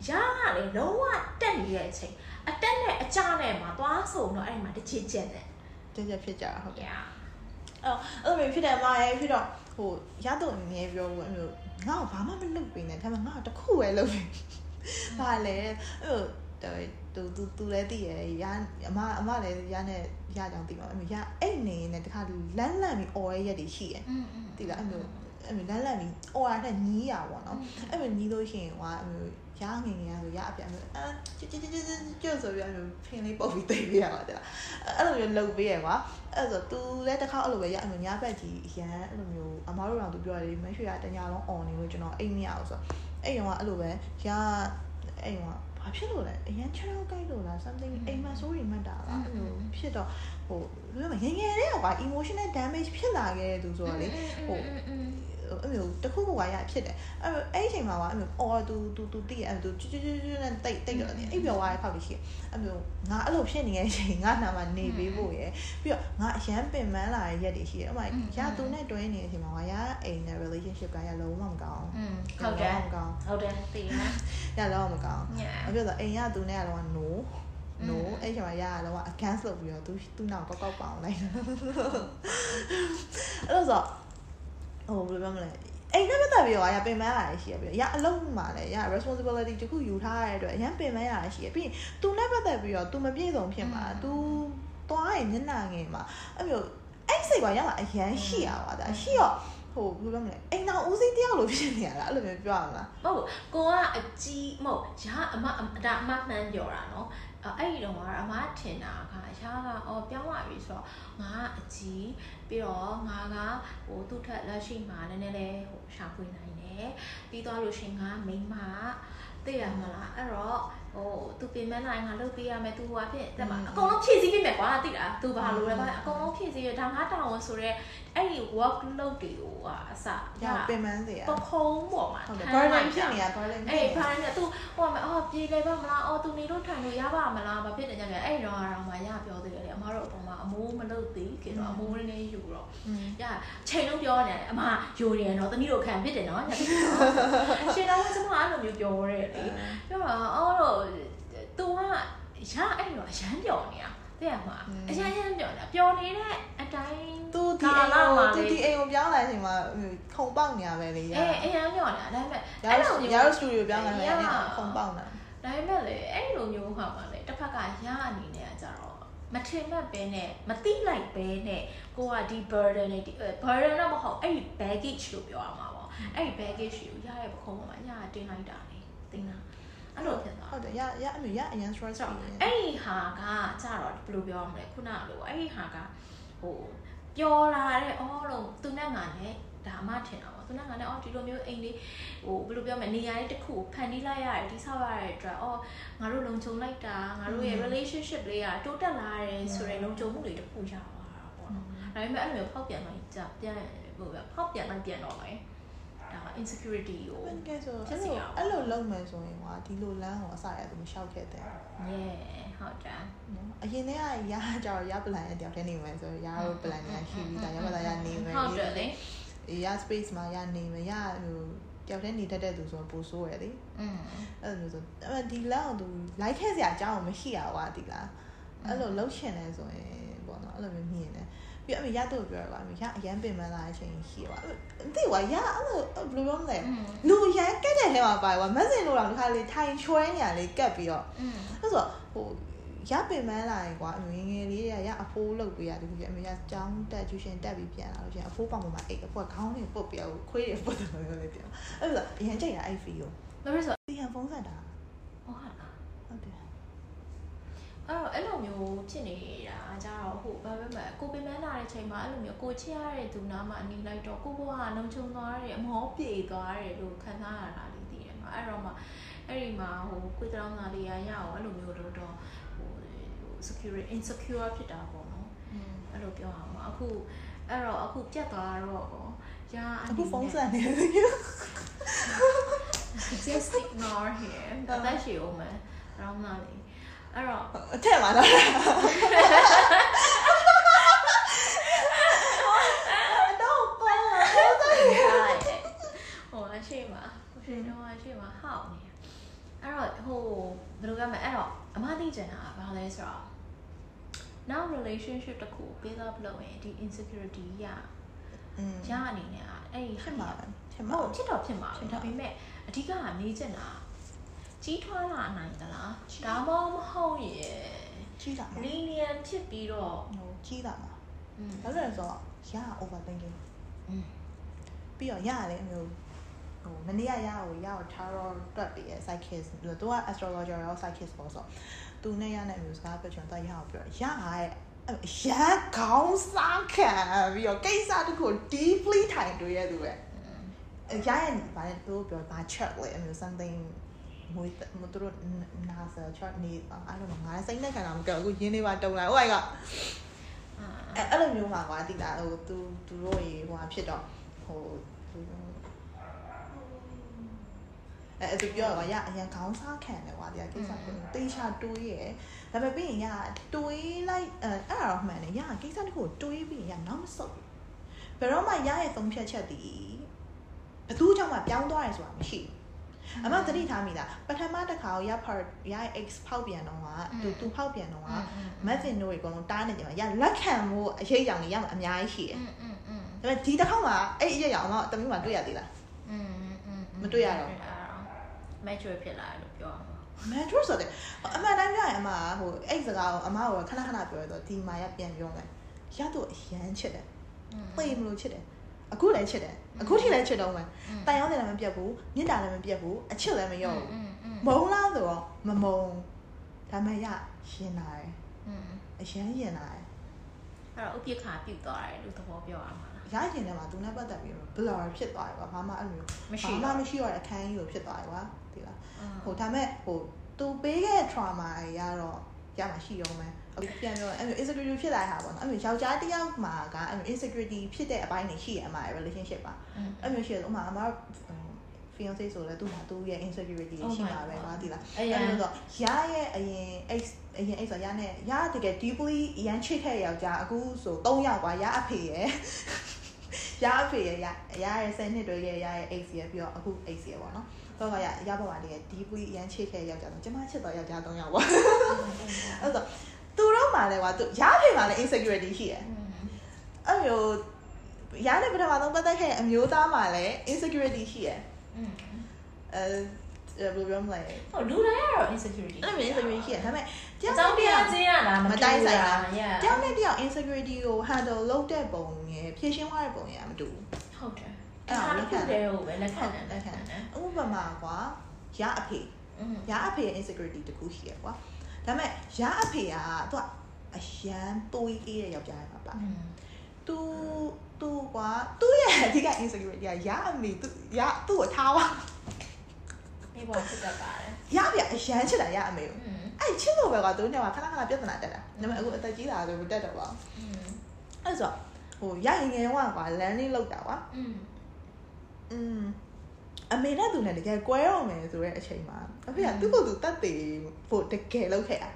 ရာကလေလုံးဝတက်နေတဲ့အချိန်အတက်နဲ့အကြနဲ့မှာသွားဆုံးတော့အဲ့ဒီမှာတစ်ချစ်ချက်နဲ့ကျက်ကျက်ဖြစ်ကြတာဟုတ်တယ် yeah အဲ့အဲ့လိုမျိုးဖြစ်တယ်မရဲ့ဖြစ်တော့ဟိုရတော့အမြဲပြောဘူးအဲ့လိုငါ့ကိုဘာမှမလုပ်ပေးနဲ့ဒါပေမဲ့ငါ့ကိုတစ်ခုပဲလုပ်ပေးဘာလဲအဲ့ သူသူသူလည်းသိရယ်ရအမအမလည်းရနဲ့ရကြောင်သိမှာအဲ့ရအဲ့နေနဲ့တခါလန်းလန့်ပြီးអော်ရဲ့ရက်တွေရှိရယ်သိလားအဲ့လိုအဲ့လိုလန်းလန့်ပြီးអော်ရတဲ့ညီးရပါတော့အဲ့လိုညီးလို့ရှိရင်ဟွာအဲ့လိုရငငယ်ရဆိုရအပြအအဲကျွတ်ကျွတ်ကျွတ်ကျွတ်ဆိုပြီးအဲ့လိုဖင်လေးပုတ်ပြီးသိပြရပါတလားအဲ့လိုမျိုးလှုပ်ပေးရယ်ကွာအဲ့ဆိုသူလည်းတစ်ခါအဲ့လိုပဲရအဲ့လိုညာဘက်ကြီးရန်အဲ့လိုမျိုးအမတို့တော့သူပြောရတယ်မရွှေရတညာလုံးអော်နေလို့ကျွန်တော်အိတ်မရအောင်ဆိုတော့အဲ့ရောကအဲ့လိုပဲရအဲ့ရောက ဘာဖြစ်လို့လဲအရန်ချောင်းကိုက်လို့လား something အိမ်မှာစိုးရိမ်မှတ်တာလားအဲ့လိုဖြစ်တော့ဟိုဘယ်လိုမငငယ်လေးကွာ emotional damage ဖြစ်လာခဲ့တဲ့သူဆိုတော့လေဟိုอืม အဲ့လိုတခုခုကရဖြစ်တယ်အဲ့အဲ့အချိန်မှာကအဲ့လိုအော်သူသူသူတိအဲ့လိုကျွကျွကျွကျွနဲ့တိတ်တိတ်တော့အဲ့ပြောသွားတဲ့ဖောက်ကြီးရှိအဲ့လိုငါအဲ့လိုဖြစ်နေတဲ့အချိန်ငါနာမှာနေပေးဖို့ရယ်ပြီးတော့ငါအရန်ပင်ပန်းလာတဲ့ရက်တွေရှိတယ်အဲ့မှာရသူနဲ့တွဲနေတဲ့အချိန်မှာကရအိမ်နဲ့ relationship ကရလုံးဝမကောင်းဟုတ်တယ်မကောင်းဟုတ်တယ်သိနော်ရလုံးဝမကောင်းအဲ့ပြောတော့အိမ်ရသူနဲ့ကတော့ no no အဲ့ချိန်မှာရရတော့ against လုပ်ပြီးတော့သူသူနောက်ကောက်ကောက်ပအောင်လိုက်အဲ့လိုဆို ဟိုဘယ်လိုပြောမလဲအိမ်နဲ့ပတ်သက်ပြီးတော့ရပင်ပန်းရတယ်ရှိရပြီးရအလုံးမှာလည်းရ responsibility တခုယူထားရတဲ့အတွက်အရင်ပင်ပန်းရတယ်ရှိရပြီးရင် तू နဲ့ပတ်သက်ပြီးတော့ तू မပြည့်စုံဖြစ်မှာ तू သွားရင်မျက်နှာငယ်မှာအဲ့မျိုးအဲ့စိတ်ကရမှာအရန်ရှိရပါတာရှိတော့ဟိုဘယ်လိုပြောမလဲအိမ်တော်ဦးစီးတယောက်လိုဖြစ်နေရတာအဲ့လိုမျိုးပြောရမလား မဟုတ်ကိုကအကြီးမဟုတ်ရာအမဒါအမမှန်ပြောတာနော် အဲ့ဒီတော့ကအမထင်တာကရာကအော်ပြောင်းလာပြီဆိုတော့ငါအကြီးပြီးတော့ငါကဟိုသူ့ထက်လက်ရှိမှာနည်းနည်းလေးဟိုရှာဖွေနိုင်တယ်ပြီးသွားလို့ရှင်ငါမိန်းမသိရမလားအဲ့တော့ဟိုသူပြင်မနိုင်ငါလုပ်ပေးရမယ်သူဟိုအဖြစ်တက်မှာအကုန်လုံးဖြည့်ဆည်းပေးမယ်ကွာသိလားသူဘာလို့လဲဘာအကုန်လုံးဖြည့်ဆည်းရဒါငါတောင်းဝန်ဆိုတော့ အဲ့ဒီ work load တွေကိုကအစရပင်ပန်းစေရပခုံးပေါ်မှာဟုတ်တယ်ထမ်း burden လိုက်ဖြစ်တာနေရ burden အေးဖားနေသူဟိုမှာအော်ပြေလေပါမလားအော်သူနေလို့ထိုင်လို့ရပါမလားမဖြစ်တယ်ကြတယ်အဲ့တော့တော့မှရပြောသေးတယ်လေအမတို့အပေါ်မှာအမိုးမလုပ်သေးခင်တော့အမိုးနည်းနည်းယူတော့ရချိန်လုံးပြောနေတယ်အမယူတယ်နော်တမီးတို့ခံဖြစ်တယ်နော်ညဖြစ်တယ်နော်ရှင်တော်ကကျမအဲ့လိုမျိုးပြောရဲလေပြောတော့အော်တော့သူကရအဲ့တော့အရန်ပြောနေတာ တဲ့မှာအရန်ရန်ပြောနေတာပြောနေတဲ့အတိုင်းသူဒီအိမ်ကိုသူဒီအိမ်ကိုပြောင်းလာချိန်မှာခုံပေါက်နေရပဲလေရအေးအရန်ပြောနေတာဒါပေမဲ့ရရစတူဒီယိုပြောင်းလာတယ်ခုံပေါက်နေတာဒါပေမဲ့လေအဲ့လိုမျိုးဟာပါလေတစ်ဖက်ကရအနေနဲ့ကြတော့မထင်မှတ်ပဲနဲ့မသိလိုက်ပဲနဲ့ကိုကဒီ burden နဲ့ဒီ burden တော့မဟုတ်အဲ့ဒီ baggage လို့ပြောရမှာပေါ့အဲ့ဒီ baggage ကိုရရဲ့ပခုံးပေါ်မှာရတင်လိုက်တာလေသိလား အဲ့လိုဖြစ်သွားဟုတ်တယ်ရရအမျိုးရအရင် stress ဆိုဖြစ်တော့အဲ့ဒီဟာကကြတော့ဘယ်လိုပြောရမလဲခုနကလိုအဲ့ဒီဟာကဟိုပျော်လာတဲ့အော်လို့သူနဲ့ငါနဲ့ဒါမှထင်တာပေါ့သူနဲ့ငါနဲ့အော်ဒီလိုမျိုးအိမ်လေးဟိုဘယ်လိုပြောမလဲနေရာလေးတစ်ခုဖန်တီးလိုက်ရတယ်ဒီဆောက်ရတဲ့အတွက်အော်ငါတို့လုံခြုံလိုက်တာငါတို့ရဲ့ relationship လေးကတိုးတက်လာတယ်ဆိုတဲ့လုံခြုံမှုတွေတစ်ခုရသွားတာပေါ့နော်ဒါပေမဲ့အဲ့လိုမျိုးဖောက်ပြန်လိုက်ကြပြန်ဟိုဖောက်ပြန်လိုက်ပြန်တော့မယ် ဒါ insecurity ကိုဘယ်ကဲဆိုအဲ့လိုအဲ့လိုလုပ်မယ်ဆိုရင်ကွာဒီလိုလမ်းကိုအစရသူမလျှောက်ခဲ့တဲ့ yeah ဟုတ်တယ်နော်အရင်တည်းကရကြတော့ရပလန်ရဲ့တယောက်တည်းနေမယ်ဆိုရရောပလန်တွေကရှိပြီးသားရပါသားရနေမယ်ဟုတ်တယ်လေရ space မှာရနေမယ်ရဟိုတယောက်တည်းနေတတ်တဲ့သူဆိုပိုဆိုးရလေอืมအဲ့လိုမျိုးဆိုအဲ့ဒီလမ်းကိုသူလိုက်ခဲ့စရာအကြောင်းမရှိရပါဒီလားအဲ့လိုလှုပ်ရှင်နေဆိုရင်ပေါ့နော်အဲ့လိုမျိုးမြင်တယ် ပြီးအမေရတော့ပြောရပါမယ်ရအရန်ပင်ပန်းလာတဲ့အချိန်ရှိရပါအဲ့သိကွာရအဲ့လိုဘယ်လိုပြောမလဲလူရန်ကက်တဲ့ထဲမှာပါကွာမက်ဆင်လို့တော့ဒီခါလေးထိုင်ချွဲနေရလေးကက်ပြီးတော့อืมအဲ့ဆိုဟိုရပင်ပန်းလာရင်ကွာအမေငယ်လေးတွေကရအဖိုးလုပ်ပေးရတယ်ပြီးအမေကကျောင်းတက်ကျူရှင်တက်ပြီးပြန်လာလို့ရှိရင်အဖိုးပေါင်ပေါ်မှာအိတ်အဖိုးခေါင်းတွေပုတ်ပြအောင်ခွေးတွေပုတ်တယ်လို့လည်းပြောအဲ့ဆိုအရင်ကြိုက်တာအဲ့ဖီကိုဘာလို့ဆိုဒီဟန်ဖုန်းဆက်တာဟုတ်ဟာလား ဟုတ်တယ် အဲ့တော့အဲ့လိုမျိုးဖြစ်နေတာကြတော့ဟုတ်ဘာပဲမကိုပင်မလာတဲ့ချိန်မှာအဲ့လိုမျိုးကိုချစ်ရတဲ့သူနားမှာအနေလိုက်တော့ကိုဘဝကလုံခြုံသွားတယ်အမောပြေသွားတယ်လို့ခံစားရတာလေးသိတယ်မှာအဲ့တော့မှအဲ့ဒီမှာဟိုကိုယ်တောင်းသားလေးရရအောင်အဲ့လိုမျိုးတော့တော့ဟို secure insecure ဖြစ်တာပေါ့နော်အဲ့လိုပြောအောင်ပါအခုအဲ့တော့အခုပြတ်သွားတော့ရာအခုဖုန်းဆက်နေတယ် just ignore here အသက်ရှည်အောင်မယ်ရောင်းသားလေး အဲ့တော့အထက်မှာတော့တော့ပါတော့ဟိုအရှိမဟိုရှင်တော့အရှိမဟောက်နေအဲ့တော့ဟိုဘယ်လိုကမလဲအဲ့တော့အမသိချင်တာကဘာလဲဆိုတော့ now relationship တခုပေးတော့ဘလို့ရင်ဒီ insecurity ရอืมရအနေနဲ့ကအဲ့ဒီဖြစ်မှာပဲဖြစ်မှာဟုတ်ဖြစ်တော့ဖြစ်မှာဖြစ်ပဲမှာဒါပေမဲ့အဓိကကမေးချင်တာ ကြီးထွားလာနိုင်သလား ကြီး ဒါမှမဟုတ်ရင် ကြီးတာမှာ linear ဖြစ်ပြီးတော့ ဟိုကြီးတာမှာ อืม ဘာလို့လဲဆိုတော့ရ overthinking อืม ပြီးတော့ရလည်းအမျိုးဟိုမနေ့ကရကိုရကို tarot တွက်ပြီးရ psychics သူက astrologer ရော psychics ပေါ့ဆိုသူနဲ့ရနဲ့အမျိုးစကားပြောချင်တော့ရကိုပြောရရဲ့ရကောင်းစားခံပြီးတော့ကိစ္စတခု deeply ထိုင်တွေ့ရသူပဲရရဲ့ဗာလဲသူပြောဗာ check လေအမျိုး something မွေးမသူတို့နာဆာ chart နေအဲ့လိုငါစိတ်နဲ့ခံတာမကြောက်အခုရင်းနေပါတုံလိုက် oh my god အဲအဲ့လိုမျိုးမှာကွာတိတာဟိုသူသူတို့ရေဟိုဟာဖြစ်တော့ဟိုသူအဲအဲ့သူပြောတော့ရအရင်ခေါင်းစားခံတယ်ကွာတရားကိစ္စကိုတေးချတွေးရဲဒါပေမဲ့ပြီးရင်ရတွေးလိုက်အဲအဲ့ဒါတော့မှန်တယ်ရကိစ္စတခုကိုတွေးပြီးရင်ရနောက်မဆုတ်ဘူးဘယ်တော့မှရရဲ့သုံးဖြတ်ချက်တည်ဘသူကြောင့်မှပြောင်းသွားရဲဆိုတာမရှိဘူး အမသတိထားမိတာပထမတစ်ခါကိုရဖောက်ရ X ဖောက်ပြန်တော့ကသူသူဖောက်ပြန်တော့ကမက်ဗင်တို့တွေအကုန်လုံးတားနေကြမှာရလက်ခံမှုအရေးကြောင်ကြီးရမှာအများကြီးရှိတယ်ဒါပေမဲ့ဒီတစ်ခေါက်မှာအဲ့အရေးကြောင်တော့တမီးမှာတွေ့ရသေးလားမတွေ့ရတော့ mature ဖြစ်လာတယ်လို့ပြောအောင်မန်ထရဆိုတဲ့အမှန်တိုင်းပြောရင်အမဟိုအဲ့စကားကိုအမကခဏခဏပြောရတော့ဒီမာရပြန်ပြောလိုက်ရတော့အရန်ချစ်တယ်ပြေမလို့ချစ်တယ်အခုလည်းချစ်တယ် အခုထိလည်းချစ်တော့မယ်တန်ရောင်းတယ်လည်းမပြတ်ဘူးမြင့်တာလည်းမပြတ်ဘူးအချစ်လည်းမရော့ဘူးမုံလားဆိုတော့မမုံဒါမှရရင်လာတယ်အရန်ရင်လာတယ်အဲ့တော့ဥပိ္ပခါပြုတ်သွားတယ်လို့သဘောပြောရမှာရရင်လည်းမှာသူနဲ့ပတ်သက်ပြီး blur ဖြစ်သွားတယ်ကွာဘာမှအဲ့လိုမရှိဘာမှမရှိရတဲ့အခန်းကြီးကိုဖြစ်သွားတယ်ကွာဒီလားဟိုဒါမဲ့ဟိုသူပေးခဲ့ trauma တွေကတော့ရမှာရှိရောမယ် ပြန်ပြောအဲ့လို insecurity ဖြစ်လာတာပေါ့နော်အဲ့လိုယောက်ျားတစ်ယောက်မှာကအဲ့လို insecurity ဖြစ်တဲ့အပိုင်းတွေရှိရအမှာ relationship ပါအဲ့လိုရှိရဥမာအမ fiance ဆိုလဲသူ့မှာသူ့ရဲ့ insecurity တွေရှိမှာပဲကွာဒီလားအဲ့ရအဲ့လိုဆိုရရဲ့အရင် X အရင် X ဆိုရနဲ့ရတကယ် deeply ရမ်းချစ်ခဲ့တဲ့ယောက်ျားအခုဆို3ယောက်ကွာရအဖေရဲ့ရအဖေရဲ့ရရရဲ့10နှစ်တွေရဲ့ရရဲ့ X ရဲ့ပြီးတော့အခု X ရဲ့ပေါ့နော်တော့ကရရပေါ်မှာတကယ် deeply ရမ်းချစ်ခဲ့တဲ့ယောက်ျားဆိုကျမချစ်တော့ယောက်ျား3ယောက်ပေါ့အဲ့ဆိုသူတို့ မှလည်းကွာသူရအဖေမှလည်း insecurity ရှိတယ်အဲ့မျိုးရတဲ့ပထမဆုံးပတ်သက်ခဲ့တဲ့အမျိုးသားမှလည်း insecurity ရှိတယ်အဲဘယ်လိုပြောမလဲဟိုလူတိုင်းကတော့ insecurity အဲ့လိုမျိုး insecurity ရှိတယ်ဒါပေမဲ့အကြောင်းတရားချင်းရတာမတိုင်းဆိုင်တာတယောက်နဲ့တယောက် insecurity ကို handle လုပ်တဲ့ပုံရယ်ဖြည့်ရှင်းသွားတဲ့ပုံရယ်မတူဘူးဟုတ်တယ်အဲ့ဒါလည်းခံတယ်ဟိုပဲလက်ခံတယ်လက်ခံတယ်ဥပမာကွာရအဖေอืมရအဖေရဲ့ insecurity တခုရှိရယ်ကွာဒါပေမဲ့ရအဖေကသူက အရန်တွေးအေးတဲ့ယောက်ျားမှာပါ อืม သူသူကွာသူ့ရဲ့အဓိက insecurity ကရအမေသူရသူ့ကိုထားပါ ဒီပေါ်ဖြစ်တတ်ပါတယ် ရအဖေကအရန်ချစ်တာရအမေကို อืม အဲ့ချစ်လို့ပဲကွာသူနဲ့ကခဏခဏပြဿနာတက်တာဒါပေမဲ့အခုအသက်ကြီးလာဆိုမတက်တော့ပါဘူး อืม အဲ့ဆိုဟိုရရင်ငယ်တော့ကွာ learning လောက်တာကွာ อืม อืมအမေနဲ့သူနဲ့တကယ်ကွဲတော့မယ်ဆိုတဲ့အချိန်မှာအဖေကသူ့ကိုယ်သူတတ်တယ်ဖို့တကယ်လောက်ခဲ့တာ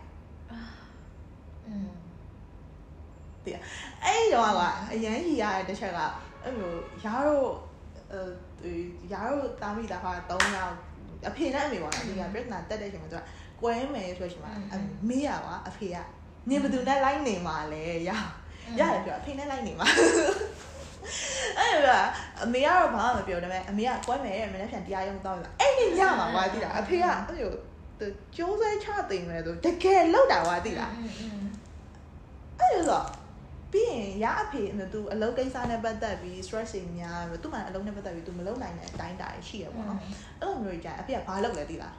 တည်အဲ့တော့ကအရန်ကြီးရတဲ့တစ်ချက်ကအဲ့လိုရားတို့အဲရားတို့တာမိတာဟာ၃ယောက်အဖေနဲ့အမေပေါ့နော်ဒီကပြဿနာတက်တဲ့ချိန်မှာသူကကွဲမယ်ဆိုချိန်မှာအမေရပါအဖေကနင်ဘသူနဲ့လိုက်နေမှာလဲရရတယ်ပြောအဖေနဲ့လိုက်နေမှာအဲ့ဒါအမေကတော့ဘာမှမပြောဒါပေမဲ့အမေကကွဲမယ်တဲ့မနေ့ပြန်တရားရုံးသွားပြီအဲ့ဒီညမှာကွာသိလားအဖေကအဲ့လိုကျိုးဆဲချတင်မယ်ဆိုတကယ်လောက်တာကွာသိလား အဲ့လိုဆိုပြီးရင်ရအဖေအမေသူအလုပ်ကိစ္စနဲ့ပတ်သက်ပြီး stress တွေများတယ်သူ့မှာအလုပ်နဲ့ပတ်သက်ပြီးသူမလုပ်နိုင်တဲ့အတိုင်းတာရှိရပေါ့နော်အဲ့လိုမျိုးကြာအဖေကဘာလုပ်လဲသိလား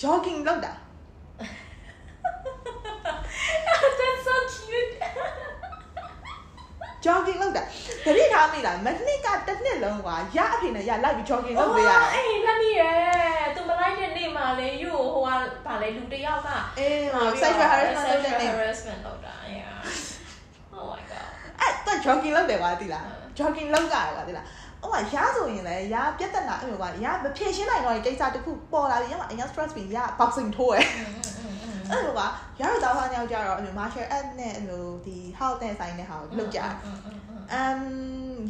jogging လုပ်တာ That's so cute jogging လုပ်တာတတိထားမိလားမနှစ်ကတစ်နှစ်လုံးကွာရအဖေနဲ့ရလိုက်ပြီး jogging လုပ်ပေးရတယ်အေးလက်မိရဲသူမလိုက်တဲ့နေ့မှာလေယူဟိုကဗာလေလူတယောက်ကအေးဟို sexual harassment လုပ်တဲ့နေ့ harassment လုပ်တာ yeah oh my god အဲ့တော့ jogging လုပ်တယ်ကွာသိလားဟုတ် jogging လုပ်ကြတယ်ကွာသိလားဟိုကရဆိုရင်လည်းရပြဿနာအဲ့လိုကွာရမဖြေရှင်းနိုင်တော့တဲ့ကိစ္စတစ်ခုပေါ်လာပြီးရမှာအရင် stress ပြီးရ boxing ထိုးရယ် အဲ့လိုကရရသားသားညောက်ကြတော့အမျိုး martial art နဲ့အမျိုးဒီ health နဲ့ဆိုင်တဲ့ဟာကိုလုပ်ကြတယ်။ um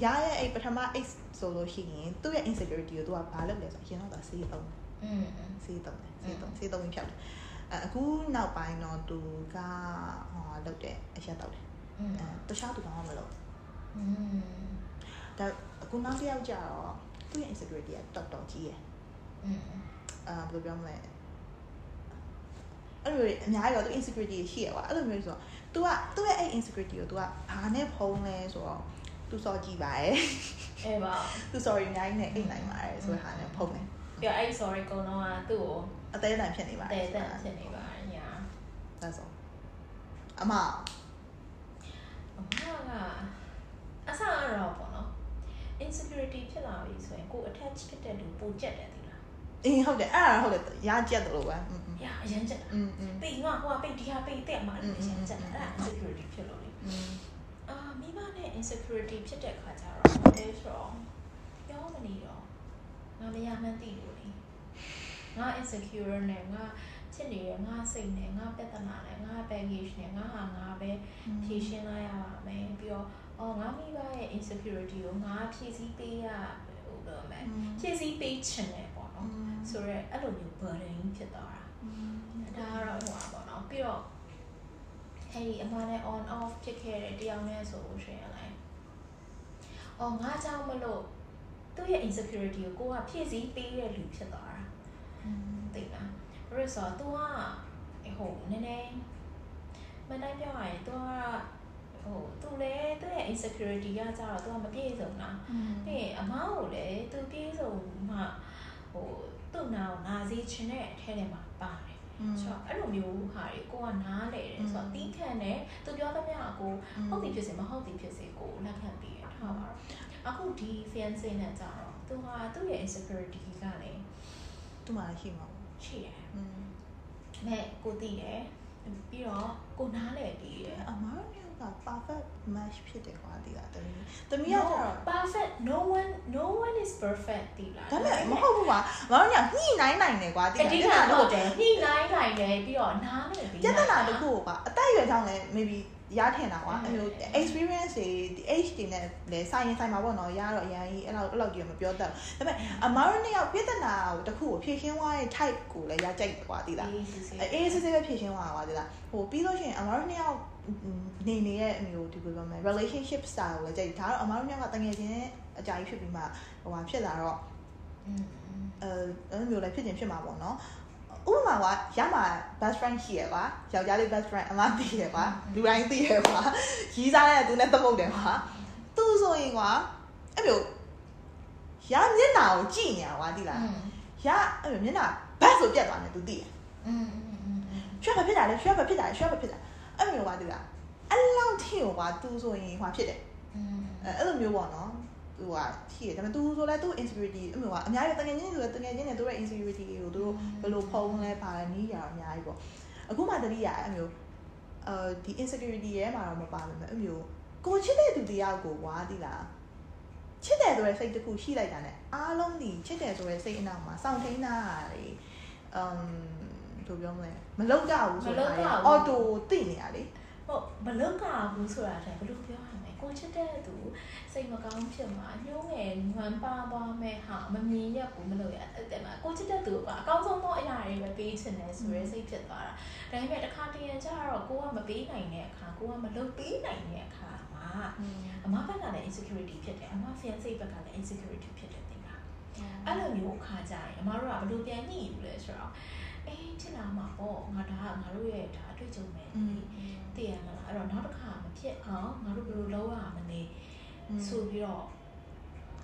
ရရဲ့အဲ့ပထမ X ဆိုလို့ရှိရင်သူ့ရဲ့ insecurity ကိုသူကဘာလုပ်လဲဆိုရင်တော့ဆေးသုံး อืม ဆေးသုံးတယ်ဆေးသုံးဆေးသုံးဖြောက်တယ်အခုနောက်ပိုင်းတော့သူကဟောလုပ်တယ်အရက်တော့တယ် อืม အဲတခြားသူကမလုပ် อืม ဒါအခုနောက်တစ်ယောက်ကြတော့သူ့ရဲ့ insecurity ကတော်တော်ကြီးရယ် อืม အာဘယ်လိုပြောမလဲ အဲ့လိုအများကြီးတော့သူ insecurity ရှိရကွာအဲ့လိုမျိုးဆိုတော့ तू ကသူ့ရဲ့အဲ့ insecurity ကို तू ကဘာနဲ့ဖုံးလဲဆိုတော့ तू စောကြည့်ပါရဲ့ အေးပါ तू sorry အများကြီးနဲ့အိတ်နိုင်ပါတယ်ဆိုတဲ့ဟာနဲ့ဖုံးတယ် ပြီးတော့အဲ့ sorry ကုံတော့ကသူ့ကို အသေးအတန်ဖြစ်နေပါတ တဲ ယ် တန်ဖြစ်နေပါညာ ဒါဆိုအမ အမကအဆအရောပေါ့နော် insecurity ဖြစ်လာပြီဆိုရင်ကို attach ဖြစ်တဲ့လူပိုကြက်တယ် အင်းဟုတ်တယ်အဲ့ဒါဟုတ်တယ်ရကြက်တယ်လို့ပဲရအရင်ကြက်อืมပိတ်ငါဟိုကပိတ်ဒီဟာပိတ်တက်မှာလည်းအရင်ကြက်အဲ့ဒါ insecurity ဖြစ်လို့လေအာမိမနဲ့ insecurity ဖြစ်တဲ့ခါကျတော့ဘာလဲဆိုတော့ပြောမနေတော့ငါမရမှန်းသိလို့လေငါ insecure နဲ့ငါဖြစ်နေတဲ့ငါစိတ်နဲ့ငါပြဿနာနဲ့ငါ baggage နဲ့ငါဟာငါပဲဖြေရှင်းလိုက်ရပါမယ်ပြီးတော့အော်ငါမိဘရဲ့ insecurity ကိုငါဖြည့်ဆည်းပေးရဟိုလိုမယ်ဖြည့်ဆည်းပေးချင်တယ် နော်။ဆိုတော့အဲ့လိုမျိုး burden ဖြစ်သွားတာ ဒါကတော့ဟိုပါပေါ့နော်ပြီးတော့အဲ့ဒီအမှန်နဲ့ on off ဖြစ်ခဲ့တဲ့တယောက်နဲ့ဆိုလို့ရှိရင်လည်းအော်ငါကြောင့်မလို့သူ့ရဲ့ insecurity ကိုကိုကဖြည့်ဆည်းပေးတဲ့လူဖြစ်သွားတာသိလားဘာလို့လဲဆိုတော့ तू ကဟိုနည်းနည်းမတိုင်းပြောရရင် तू ကဟို तू လည်းသူ့ရဲ့ insecurity ကကြတော့ तू ကမပြည့်စုံတာပြီးရင်အမားကိုလည်း तू ပြည့်စုံမှ ဟိုသူ့နာကိုနာစေချင်တဲ့အထဲထဲမှာပါတယ်ဆိုတော့အဲ့လိုမျိုးဟာတွေကိုကနားလေတယ်ဆိုတော့တီးခံတယ်သူပြောသမျှကကိုဟုတ်သည်ဖြစ်စေမဟုတ်သည်ဖြစ်စေကိုလက်ခံပြီးရထားပါတော့အခုဒီ fiance နဲ့ကြတော့သူဟာသူ့ရဲ့ insecurity ကလည်းသူ့မှာရှိမှာပေါ့ရှိတယ်อืม။မဲ့ကိုသိတယ်ပြီးတော့ကိုနားလေပြီးတယ်အမားတို့ က perfect match ဖြစ်တယ်ကွာဒီကတမီးတမီးကကျတော့ perfect no one no one is perfect တိလားဒါပေမဲ့မဟုတ်ဘူးကွာမတော်ညညှိနှိုင်းနိုင်တယ်ကွာဒီအဓိကဟုတ်တယ်ညှိနှိုင်းနိုင်တယ်ပြီးတော့နားလေပြီးပြဿနာတစ်ခုကွာအသက်အရွယ်ကြောင့်လည်း maybe ရထင်တာကွာအဲ့လို experience တွေဒီ age တွေနဲ့လည်းဆိုင်ရင်ဆိုင်မှာပေါ့နော်ရတော့အရင်ကြီးအဲ့လောက်အဲ့လောက်ကြီးမပြောတတ်ဘူးဒါပေမဲ့အမားတို့နှစ်ယောက်ပြဿနာကိုတစ်ခုကိုဖြေရှင်းသွားတဲ့ type ကိုလည်းရကြိုက်ကွာဒီလားအေးစစ်စစ်အေးစစ်စစ်ပဲဖြည့်ရှင်းသွားတာကွာဒီလားဟိုပြီးလို့ရှိရင်အမားတို့နှစ်ယောက်နေနေရဲ့အမျိုးဒီလိုပြောမယ် relationship style ကိုလည်းကြိုက်ဒါတော့အမားတို့နှစ်ယောက်ကတကယ်ချင်းအကြာကြီးဖြစ်ပြီးမှဟိုဟာဖြစ်လာတော့อืมအဲအဲ့လိုမျိုးလည်းဖြစ်ချင်းဖြစ်မှာပေါ့နော် ဥပမာကရမှာ best friend ရှိရပါယောက်ျားလေး best friend အမသိရပါလူတိုင်းသိရပါရီးစားတဲ့သူနဲ့သမုတ်တယ်ပါသူဆိုရင်ကအဲ့လိုရမျက်နှာကိုကြည့်ညာပါသိလားရအဲ့လိုမျက်နှာဘတ်ဆိုပြတ်သွားတယ်သူသိတယ်อืมရွှေဘာဖြစ်တာလဲရွှေဘာဖြစ်တာလဲရွှေဘာဖြစ်တာအဲ့လိုပါသိလားအဲ့လောက်ထိကိုပါသူဆိုရင်ဟွာဖြစ်တယ်အဲ့လိုမျိုးပေါ့နော် သူကရှိတယ်ဒါပေမဲ့သူဆိုလဲသူ insecurity အမျိုးကအများကြီးတကယ်ချင်းဆိုလဲတကယ်ချင်းနဲ့သူရဲ့ insecurity ကိုသူတို့ဘယ်လိုဖုံးလဲပါလဲနီးကြတော့အများကြီးပေါ့အခုမှတတိယအမျိုးအဲဒီ insecurity ရဲ့မှာတော့မပါဘူးမဲ့အမျိုးကိုချစ်တဲ့သူတရားကိုကွာတိလားချစ်တယ်ဆိုတဲ့စိတ်တစ်ခုရှိလိုက်တာ ਨੇ အားလုံးဒီချစ်တယ်ဆိုတဲ့စိတ်အနောက်မှာစောင့်ထိန်းတာတွေအမ်ဘယ်လိုပြောမလဲမလောက်ကြဘူးဆိုတာအော်တိုသိနေရလေဟုတ်မလုကဘူးဆိုတာတဲ့ဘယ်လိုပြောရမလဲ ကိုချစ်တဲ့သူစိတ်မကောင်းဖြစ်မှာညှိုးငယ်ညွမ်းပါသွားမဲ့ဟာမမြင်ရဘူးမလို့ရအဲ့တဲ့မှာကိုချစ်တဲ့သူကအကောင်းဆုံးသောအရာတွေပဲပေးချင်တယ်ဆိုရဲစိတ်ဖြစ်သွားတာဒါပေမဲ့တစ်ခါတရံကျတော့ကိုကမပေးနိုင်တဲ့အခါကိုကမလုပ်ပေးနိုင်တဲ့အခါမှာအမဘက်ကလည်း insecurity ဖြစ်တယ်အမ fiancé ဘက်ကလည်း insecurity ဖြစ်တယ်တင်လားအဲ့လိုမျိုးအခါကျရင်အမတို့ကဘယ်လိုပြန်ညှိယူလဲဆိုတော့အေးချစ်လာမှာပေါ့ငါဒါကငါတို့ရဲ့ဒါအတွေ့အကြုံပဲอืม သိရမလားအဲ့တော့နောက်တစ်ခါမဖြစ်အောင်ငါတို့ဘယ်လိုလုပ်ရမလဲဆိုပြီးတော့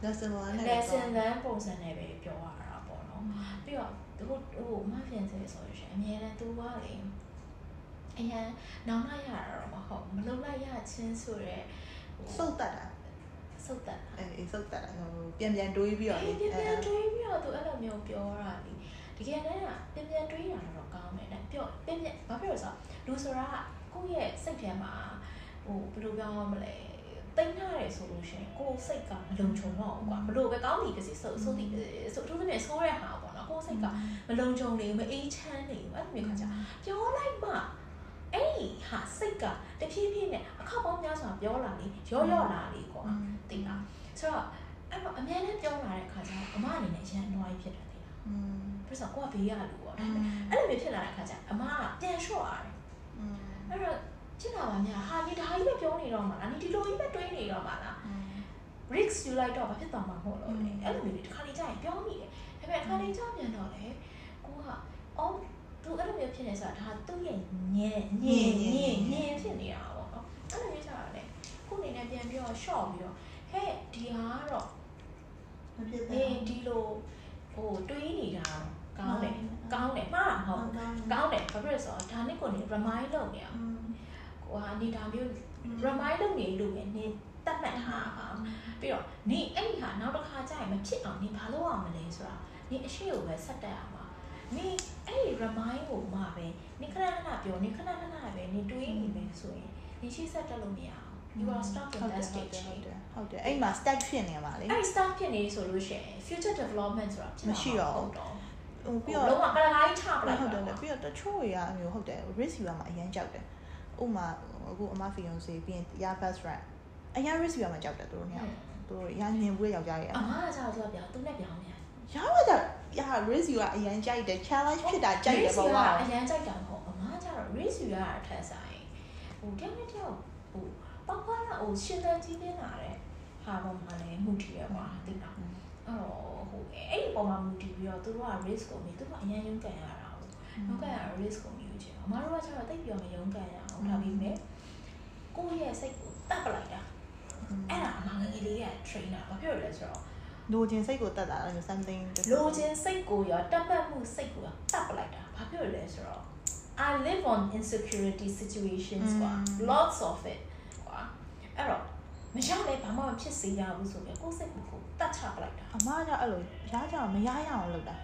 lesson 1နဲ့ lesson learn ပုံစံနဲ့ပဲပြောရတာပေါ့နော်ပြီးတော့ဟိုဟိုမဖျန်စေဆိုလို့ရှိရင်အများနဲ့သူကလေအရင်နောင်လိုက်ရတာတော့မဟုတ်မလုပ်လိုက်ရချင်းဆိုရဲစုတ်တက်တာစုတ်တက်အဲစုတ်တက်တာဟိုပြန်ပြန်တွေးပြီးတော့အေးပြန်ပြန်တွေးပြီးတော့သူအဲ့လိုမျိုးပြောတာလေတကယ်တမ်းကပြန်ပြန်တွေးတာတော့ကောင်းတယ်တဲ့ပြောပြန်ပြန်ဘာဖြစ်လို့ဆိုတော့လူဆိုတာကို ယ့်ရဲ့စိတ်ထဲမှာဟိုဘယ်လိုပြောရမလဲတိတ်ထားတယ်ဆိုလို့ရှိရင်ကိုယ်စိတ်ကမလုံခြုံတော့ဘူးကွာဘလို့ပဲကောင်းပြီဖြစ်စီဆိုဆိုဒီဆိုအထူးသဖြင့်ဆိုးရဟာပေါ့နော်ကိုယ်စိတ်ကမလုံခြုံနေမအေးချမ်းနေဘူးအဲ့လိုမျိုးခါကျပြောလိုက်မှအဲ့ဒီဟာစိတ်ကတဖြည်းဖြည်းနဲ့အခါပေါင်းများစွာပြောလာလေရောရောလာလေကွာ သိလားဆိုတော့အဲ့ အဲ့တော့အများနဲ့ပြောလာတဲ့ခါကျတော့အမအနေနဲ့ရန်အနွားကြီးဖြစ်တာသိလား อืม ပြဿနာကိုကဘေးရလူပေါ့ဒါပေမဲ့အဲ့လိုမျိုးဖြစ်လာတဲ့ခါကျအမကပြန်လျှော့ရတယ် อืม အဲ့တော့ဖြစ်လာပါများဟာဒီဒါကြီးပဲပြောနေတော့မှာလားဒီဒီလိုကြီးပဲတွေးနေတော့မှာလား risk ယူလိုက်တော့ဘာဖြစ်သွားမှာမဟုတ်လို့လေအဲ့လိုမျိုးတစ်ခါလေးကြာရင်ပြောမိတယ်ဒါပေမဲ့တစ်ခါလေးကြာပြန်တော့လေကိုကအော်သူအဲ့လိုမျိုးဖြစ်နေဆိုတာဒါသူ့ရဲ့ညင်ညင်ညင်ညင်ဖြစ်နေတာပေါ့နော်အဲ့လိုမျိုးကြာတာလေခုအနေနဲ့ပြန်ပြီးတော့ short ပြီးတော့ဟဲ့ဒီဟာကတော့မဖြစ်နေဒီလိုဟိုတွေးနေတာ ကောင်းတယ်ကောင်းတယ်မှားတာမဟုတ်ကောင်းကောင်းတယ်ဘာဖြစ်လို့ဆိုတော့ဒါနဲ့ကိုနေ remind လုပ်နေအောင်ကိုဟာနေတာမျိုး remind လုပ်နေလို့ပဲနေတတ်မှတ်ထားပါပြီးတော့နေအဲ့ဒီဟာနောက်တစ်ခါကျရင်မဖြစ်အောင်နေဘာလုပ်ရမလဲဆိုတာနေအရှိကိုပဲဆက်တက်အောင်ပါနေအဲ့ဒီ remind ကိုမှပဲနေခဏခဏပြောနေခဏခဏပဲနေတွေးနေမယ်ဆိုရင်နေရှိဆက်တက်လို့မရအောင် you are stuck in ဟုတ်တ that ယ်ဟုတ် stage တယ်ဟုတ်တယ်ဟုတ်တယ်အဲ့မှာ stack ဖြစ်နေမှာလေအဲ့ဒီ stuck ဖြစ်နေဆိုလို့ရှိရင် future development ဆိုတာဖြစ်မှာမရှိတော့ဘူး ဟုတ်တော့ဟိုပြီးပြီးတော့တော့လုံးဝကလကားကြီးချပလိုက်ဟုတ်တာတယ်လေပြီးတော့တချို့တွေကအမျိုးဟုတ်တယ် risk ယူရမှာအရင်ကြောက်တယ်ဥပမာအခုအမ fiance ပြီးရင်ရ best friend အရင် risk ယူရမှာကြောက်တယ်သူတို့နှစ်ယောက်သူတို့ရညင်ဘူးယောက်ျားတွေအမကကြောက်ကြောက်ပြသူနဲ့ပြောင်းနေရပါကြရ risk ယူကအရင်ကြိုက်တယ် challenge ဖြစ်တာကြိုက်တယ်ပေါ့ကွာအရန်ကြိုက်တာမဟုတ်အမကကျတော့ race ယူရတာထက်ဆိုင်ဟိုတယောက်နဲ့တယောက်ဟိုပေါက်ပွားတာဟိုရှင်းတဲ့ကြီးနေတာတဲ့ဟာပေါ်မှာလည်းမှုထီရကွာသိလားအဲ့တော့ဟို အဲ့ဒီပေါ်မှာမှုထီပြီးတော့သူတို့က race ကိုမြည်သူတို့ကအရန်ရုန်းကန်ရတာဟုတ်ရုန်းကန်ရ race ကိုမြည်ချင်အမတို့ကကျတော့တိတ်ပြောမရုန်းကန်ရအောင်ဒါပေမဲ့ကိုယ့်ရဲ့စိတ်ကိုတတ်ပလိုက်တာအဲ့ဒါအမငယ်ငယ်လေးက trainer ဘာဖြစ်လို့လဲဆိုတော့လိုချင်စိတ်ကိုတတ်တာအဲ့လို something လိုချင်စိတ်ကိုရောတက်ပတ်မှုစိတ်ကိုရောတတ်ပလိုက်တာဘာဖြစ်လို့လဲဆိုတော့ I live on insecurity situations ကွာ lots of it ကွာအဲ့တော့မရလဲဘာမှမဖြစ်စေရဘူးဆိုပြီးကိုယ်စိတ်ကိုကို တတ်ချပလိုက်တာအမကအဲ့လိုရကြမရရအောင်လုပ်တာ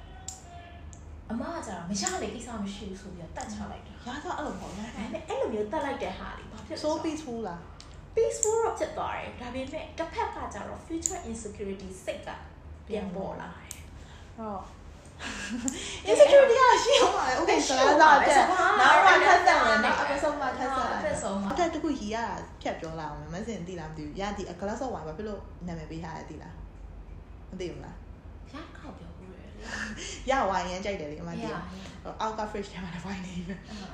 အမကကျတော့မရလေကိစ္စမရှိဘူးဆိုပြီးတတ်ချလိုက်တာရကြအဲ့လိုပေါ့နော်ဒါပေမဲ့အဲ့လိုမျိုးတတ်လိုက်တဲ့ဟာလေဘာဖြစ်လဲ so peaceful လား peaceful တော့ဖြစ်သွားတယ်ဒါပေမဲ့တစ်ဖက်ကကျတော့ future insecurity စိတ်ကပြန်ပေါ်လာတယ်အဲ့တော့ insecurity ကရှိအောင်ပါလေ okay စကားစားတဲ့နောက်တော့ထပ်ဆက်မယ်နော် episode မှာထပ်ဆက်လိုက် episode မှာအဲ့တခုရီရတာဖြတ်ပြောလာအောင်မစင်သိလားမသိဘူးရဒီ a glass of wine ဘာဖြစ်လို့နာမည်ပေးထားရသိလား မသိဘူးလားရခောက်ပြောဘူးလေရဝိုင်ရမ်းကြိုက်တယ်လေအမသိရအောက်က fridge ထဲမှာလည်းဝိုင်နေပြီအာ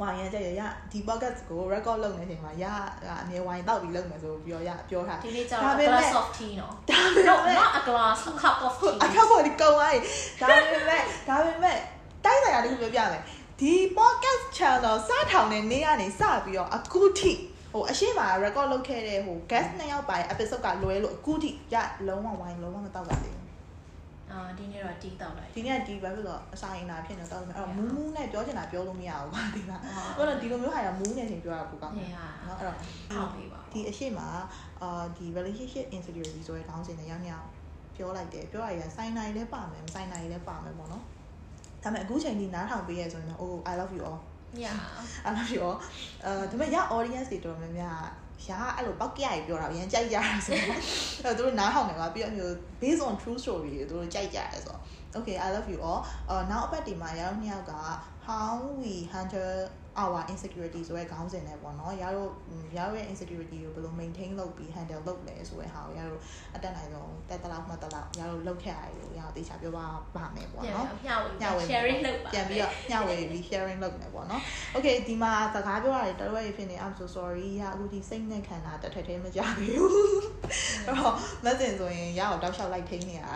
ဝိုင်ရမ်းကြိုက်ရရဒီ podcast ကို record လုပ်နေချိန်မှာရအမြဲဝိုင်တောက်ပြီးလုပ်မယ်ဆိုပြီးတော့ရပြောထားဒီနေ့ကျဒါတော့ပေမဲ့ glass of tea နော်ဒါပေ no မဲ့ not a glass a cup of tea အခက်ပေါ်ဒီကောင်းသွားပြီဒါပေမဲ့ဒါပေမဲ့တိုက်ဆိုင်ရာတခုပြောပြမယ်ဒီ podcast channel စထောင်တဲ့နေ့ကနေစပြီးတော့အခုထိ ဟိုအရှိမ record လုပ်ခဲ့တဲ့ဟို guest နှစ်ယောက်ပိုင်း episode ကလွဲလို့အခုထိရလုံးဝဝိုင်းလုံးဝမတောက်ပါသေးဘူးအာဒီနေ့တော့ tea တောက်လိုက်ဒီနေ့ကဒီဘာဖြစ်လို့အစာရင်တာဖြစ်နေတော့အဲ့တော့မူးမူးနဲ့ပြောချင်တာပြောလို့မရဘူးပါဒီလားအာဟုတ်တော့ဒီလိုမျိုးဟာရမူးနေချိန်ပြောရဖို့ကောင်းတယ်နေဟာနော်အဲ့တော့ထောက်ပေးပါဒီအရှိမအာဒီ relationship insecurity ဆိုတဲ့ခေါင်းစဉ်နဲ့ရောက်ရောက်ပြောလိုက်တယ်ပြောရရင်ဆိုင်နိုင်လည်းပါမယ်မဆိုင်နိုင်လည်းပါမယ်ပေါ့နော်ဒါပေမဲ့အခုချိန်ဒီနားထောင်ပေးရဆိုရင်တော့ oh i love you all ညာ I love you all အဲဒါပေမဲ့ရ audience တွေတော်တော်များများရာအဲ့လိုပောက်ကြရပြောတာအရင်ကြိုက်ကြတာဆိုတော့အဲ့တို့နားထောင်နေပါပြီးတော့မျိုး based on true story တွေတို့ကြိုက်ကြရဲဆိုတော့ okay i love you all အာနောက်အပတ်ဒီမှာရအောင်နှစ်ယောက်က how we handle our insecurity ဆိုတဲ့ခေါင်းစဉ်နဲ့ပေါ့နော်ရတို့ရတို့ရဲ့ insecurity ကိုဘယ်လို maintain လုပ်ပြီး handle လုပ်လဲဆိုတဲ့ဟာကိုရတို့အတက်နိုင်ဆုံးတက်တလောက်မှတက်လောက်ရတို့လုပ်ခဲ့ရတယ်လို့ရတို့တေချာပြောပါပါမယ်ပေါ့ပြန်နော်မျှဝေညဝေ sharing လုပ်ပါပြန်ပြီးတော့ညဝေပြီး sharing လုပ်မယ်ပေါ့နော် okay ဒီမှာစကားပြောရတယ်တော်တော်ရဖြစ်နေ I'm so sorry ရအခုဒီစိတ်နဲ့ခံတာတစ်ထက်တည်းမကြဘူးအဲ့တော့မစင်ဆိုရင်ရအောင်တောက်လျှောက်လိုက်ထိန်းနေရတာ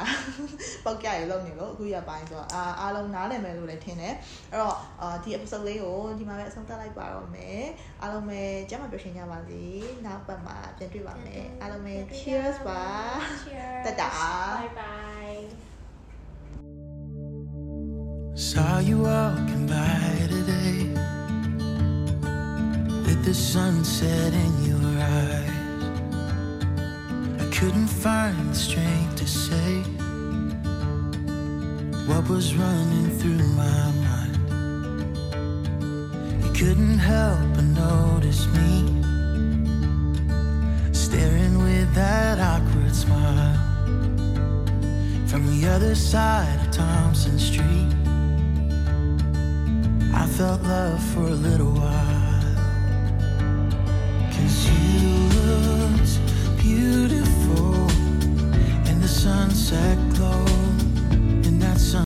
ပောက်ကြရလုံးနေလို့အခုရပိုင်းဆိုတော့အာအားလုံးနားလည်မယ်လို့လည်းထင်တယ်အဲ့တော့အာဒီ episode လေးကိုဒီမှာပဲအဆုံးသတ်လိုက်ပါတော့မယ်အားလုံးပဲကျမ်းမာပျော်ရွှင်ကြပါစေနောက်ပတ်မှာပြန်တွေ့ပါမယ်အားလုံးပဲ cheers ပါ cheers တတာ bye bye Saw you walking by today with the sunset in your eyes. I couldn't find the strength to say what was running through my mind. couldn't help but notice me staring with that awkward smile from the other side of Thompson Street. I felt love for a little while. Cause you looked beautiful in the sunset glow.